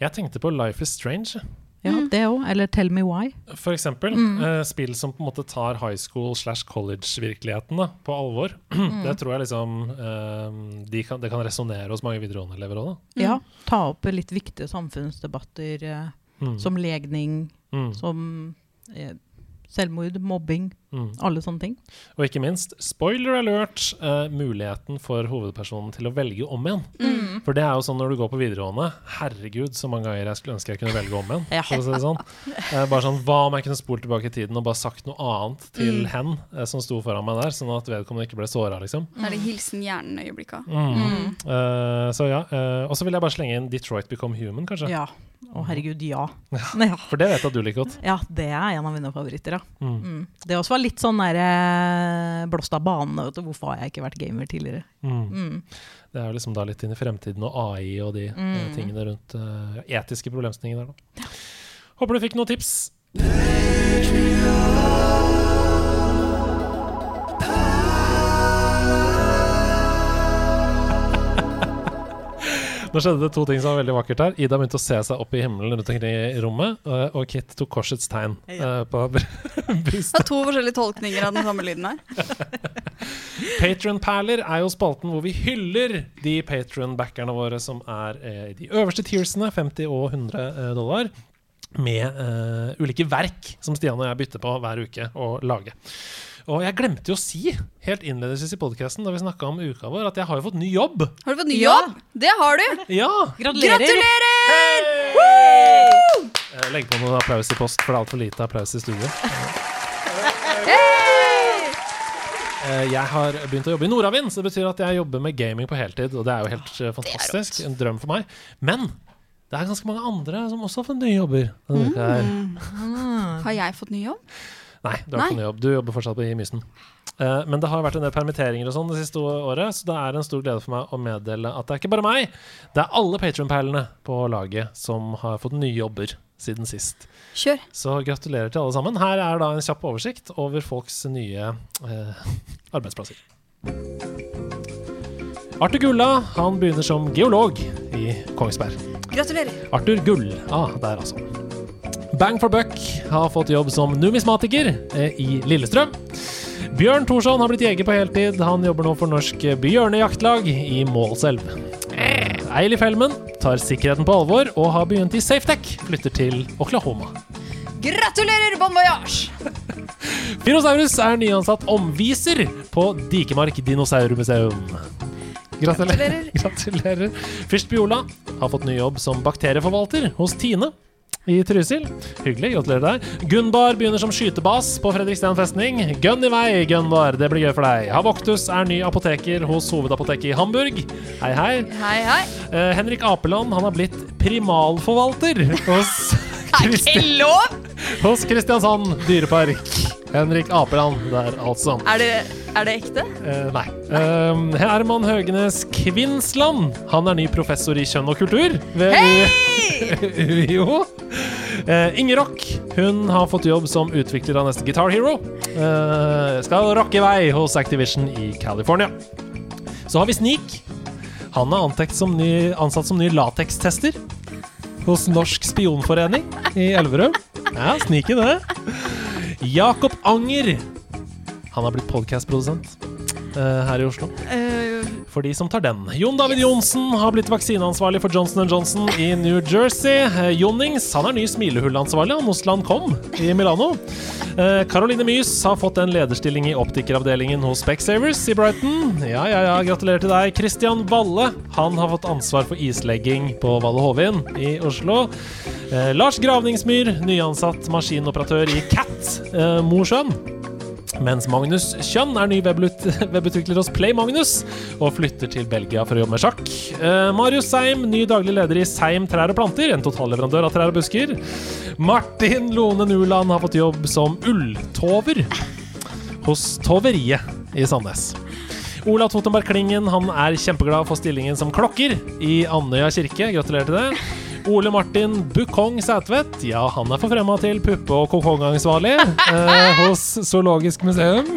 Jeg tenkte på Life is Strange. Ja, Mm. det òg. Eller Tell Me Why. For eksempel. Mm. eh, spill som på en måte tar high school slash college-virkeligheten på alvor. Mm. Det tror jeg liksom eh, de kan, Det kan resonnere hos mange videregående-elever òg, da. Ja, ta opp litt viktige samfunnsdebatter eh, Mm. som legning, Mm. som eh, selvmord, mobbing, Mm. alle sånne ting. Og ikke minst, spoiler alert, uh, muligheten for hovedpersonen til å velge om igjen. Mm. For det er jo sånn når du går på videregående Herregud, så mange ganger jeg skulle ønske jeg kunne velge om igjen. Ja. Si sånn. uh, bare sånn, Hva om jeg kunne spolt tilbake i tiden og bare sagt noe annet til Mm. hen uh, som sto foran meg der, sånn at vedkommende ikke ble såra, liksom. Det er det hilsen hjernen-øyeblikka. Mm. Eh, så ja. eh, og så vil jeg bare slenge inn Detroit Become Human, kanskje. Ja. Å, herregud, ja. ja. For det vet jeg at du liker godt. Ja, det er en av mine favoritter, ja. Mm. Mm. Det også var litt sånn der, eh, blåst av banen. Hvorfor har jeg ikke vært gamer tidligere? Mm. Mm. Det er liksom da litt inn i fremtiden og AI og de eh, Mm. tingene rundt uh, etiske problemstillinger der, da. Håper du fikk noen tips. Nå skjedde det to ting som var veldig vakkert her. Ida begynte å se seg opp i himmelen rundt omkring i rommet, eh, og Kit tok korsets tegn eh, på Det brystet. er to forskjellige tolkninger av den samme lyden her. Patron-perler er jo spalten hvor vi hyller de patron-backerne våre som er eh, i de øverste tiersene, 50 og 100 eh, dollar, med eh, ulike verk som Stian og jeg bytter på hver uke å lage. Og jeg glemte jo å si helt innledningsvis i podkasten da vi snakka om uka vår, at jeg har jo fått ny jobb. Har du fått ny Ja. jobb? Det har du! Ja! Gratulerer! Eh, Legg på noen applaus i post, for det er altfor lite applaus i studio. Eh, Jeg har begynt å jobbe i Nordavind, så det betyr at jeg jobber med gaming på heltid. Og det er jo helt eh, fantastisk. En drøm for meg. Men det er ganske mange andre som også har fått nye jobber denne uka her. Ah. Har jeg fått ny jobb? Nei, du har ikke noe jobb. Du jobber fortsatt på i Mysen. Uh, Men det har vært en del permitteringer og sånn det siste året, så det er en stor glede for meg å meddele at det er ikke bare meg, det er alle Patrion-perlene på laget som har fått nye jobber siden sist. Kjør. Så gratulerer til alle sammen. Her er da en kjapp oversikt over folks nye eh, arbeidsplasser. Arthur Gulla han begynner som geolog i Kongsberg. Gratulerer. Arthur Gull. Ah, der altså. Bang for buck har fått jobb som numismatiker eh, i Lillestrøm. Bjørn Thorsson har blitt jeger på heltid. Han jobber nå for Norsk Bjørnejaktlag i Målselv. Eilif Helmen tar sikkerheten på alvor og har begynt i Safetech. Flytter til Oklahoma. Gratulerer, Bon Voyage! Dinosaurus er nyansatt omviser på Dikemark dinosaurmuseum. Gratulerer. Gratulerer. Fyrst Biola har fått ny jobb som bakterieforvalter hos Tine i Trysil. Hyggelig. Gratulerer der. Gunbar begynner som skytebas på Fredriksten festning. Gunn i vei, Gunbar. Det blir gøy for deg. Havoktus er ny apoteker hos Hovedapoteket i Hamburg. Hei, hei. Hei, hei. Eh, Henrik Apeland han har blitt primalforvalter hos Kristi- ikke lov! hos Kristiansand dyrepark. Henrik Apeland der, altså. Er det, er det ekte? Eh, nei. Um, Herman Høgenes Kvinnsland. Han er ny professor i kjønn og kultur ved UiO. Uh, Inger Rock hun har fått jobb som utvikler av neste Guitar Hero. Uh, skal rocke i vei hos Activision i California. Så har vi Sneak. Han er som ny, ansatt som ny latekstester hos Norsk spionforening i Elverum. Ja, sneaky det. Jakob Anger. Han har blitt podkastprodusent eh, her i Oslo. Eh, For de som tar den. Jon David Johnsen har blitt vaksineansvarlig for Johnson Johnson i New Jersey. Eh, Jonnings han er ny smilehulleansvarlig hos Lancome i Milano. Caroline Mys har fått en lederstilling i optikeravdelingen hos Specsavers i Brighton. Ja, ja, ja, gratulerer til deg. Christian Valle han har fått ansvar for islegging på Valle Hovin i Oslo. Eh, Lars Gravningsmyr, nyansatt maskinoperatør i Cat eh, Mosjøen. Mens Magnus Kjønn er ny webutvikler hos Play Magnus og flytter til Belgia for å jobbe med sjakk. Eh, Marius Seim, ny daglig leder i Seim trær og planter, en totalleverandør av trær og busker. Martin Lone Nuland har fått jobb som ulltover hos Toveriet i Sandnes. Ola Totenberg Klingen han er kjempeglad for stillingen som klokker i Andøya kirke. Gratulerer til det. Ole Martin Bukong Sætvedt, ja, han er forfremma til puppe- og kokongansvarlig eh, hos Zoologisk museum.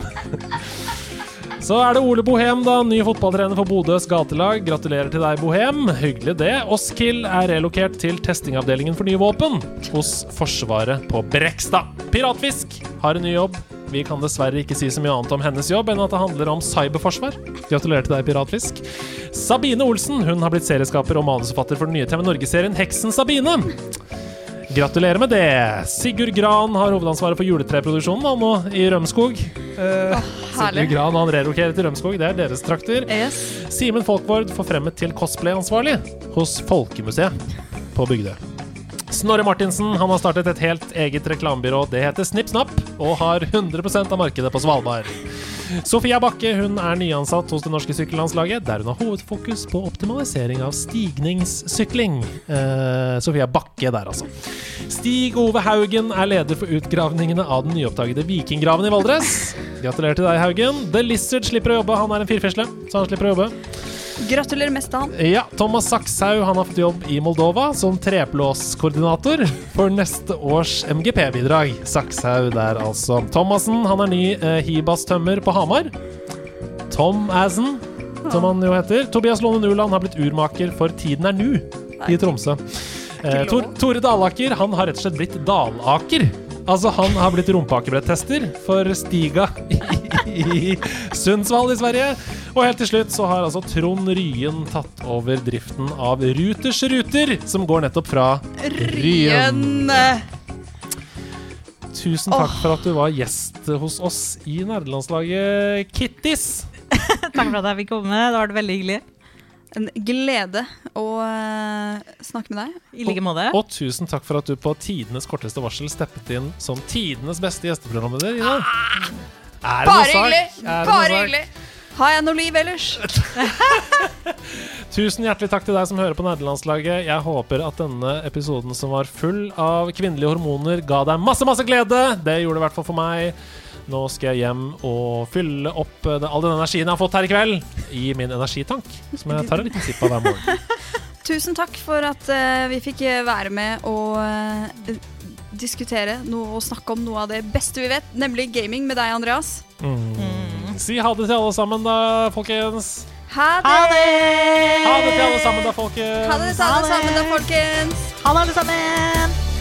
Så er det Ole Bohem, da, ny fotballtrener for Bodøs gatelag. Gratulerer til deg, Bohem. Hyggelig det. Oskill er relokert til testingavdelingen for nye våpen hos Forsvaret på Brekstad. Piratfisk har en ny jobb. Vi kan dessverre ikke si så mye annet om hennes jobb enn at det handler om cyberforsvar. Gratulerer til deg, Piratfisk. Sabine Olsen hun har blitt serieskaper og manusforfatter for den nye TV Norge-serien Heksen Sabine. Gratulerer med det! Sigurd Gran har hovedansvaret for juletreproduksjonen han nå i Rømskog. Eh, Sigurd herlig. Gran han relokerer til Rømskog, det er deres trakter. Yes. Simen Folkvord forfremmet til cosplayansvarlig hos Folkemuseet på Bygdøy. Snorre Martinsen han har startet et helt eget reklamebyrå. Det heter Snipp Snapp, og har 100 av markedet på Svalbard. Sofia Bakke hun er nyansatt hos det norske sykkellandslaget, der hun har hovedfokus på optimalisering av stigningssykling. Eh, Sofia Bakke der, altså. Stig Ove Haugen er leder for utgravningene av den nyoppdagede vikinggraven i Valdres. Gratulerer til deg, Haugen. The Lizard slipper å jobbe. Han er en firfisle, så han slipper å jobbe. Gratulerer mest til han. Ja, Thomas Sakshaug han har fått jobb i Moldova som treplåskoordinator for neste års MGP-bidrag. Sakshaug der, altså. Thomassen han er ny eh, Hibas-tømmer på Hamar. Tom Assen, som han jo heter. Tobias Lone Nuland har blitt urmaker for Tiden er nu i Tromsø. Eh, Tor Tore Dalaker han har rett og slett blitt Dalaker. Altså, han har blitt rumpeakebrettester for Stiga i, Sundsvall i Sverige. Og helt til slutt så har altså Trond Ryen tatt over driften av Ruters Ruter, som går nettopp fra. Ryen. Tusen takk for at du var gjest hos oss i nerdelandslaget Kittis. Takk for at jeg fikk komme. Det har vært veldig hyggelig. En glede å eh, snakke med deg. I like måte. Og tusen takk for at du på tidenes korteste varsel steppet inn som tidenes beste gjesteprogramleder. Ina. Er Bare hyggelig! Bare hyggelig. Har jeg noe liv ellers? Tusen hjertelig takk til deg som hører på Nerdelandslaget. Jeg håper at denne episoden som var full av kvinnelige hormoner, ga deg masse, masse glede. Det gjorde det i hvert fall for meg. Nå skal jeg hjem og fylle opp eh, all den energien jeg har fått her i kveld, i min energitank, som jeg tar en liten sipp av hver morgen. Tusen takk for at uh, vi fikk eh, være med og uh, diskutere noe og snakke om noe av det beste vi vet, nemlig gaming med deg, Andreas. Mm. Si ha det til alle sammen, da, folkens. Ha det! Ha det! Ha det til alle sammen, da, folkens. Ha det til alle sammen, da, folkens. Ha det, alle sammen!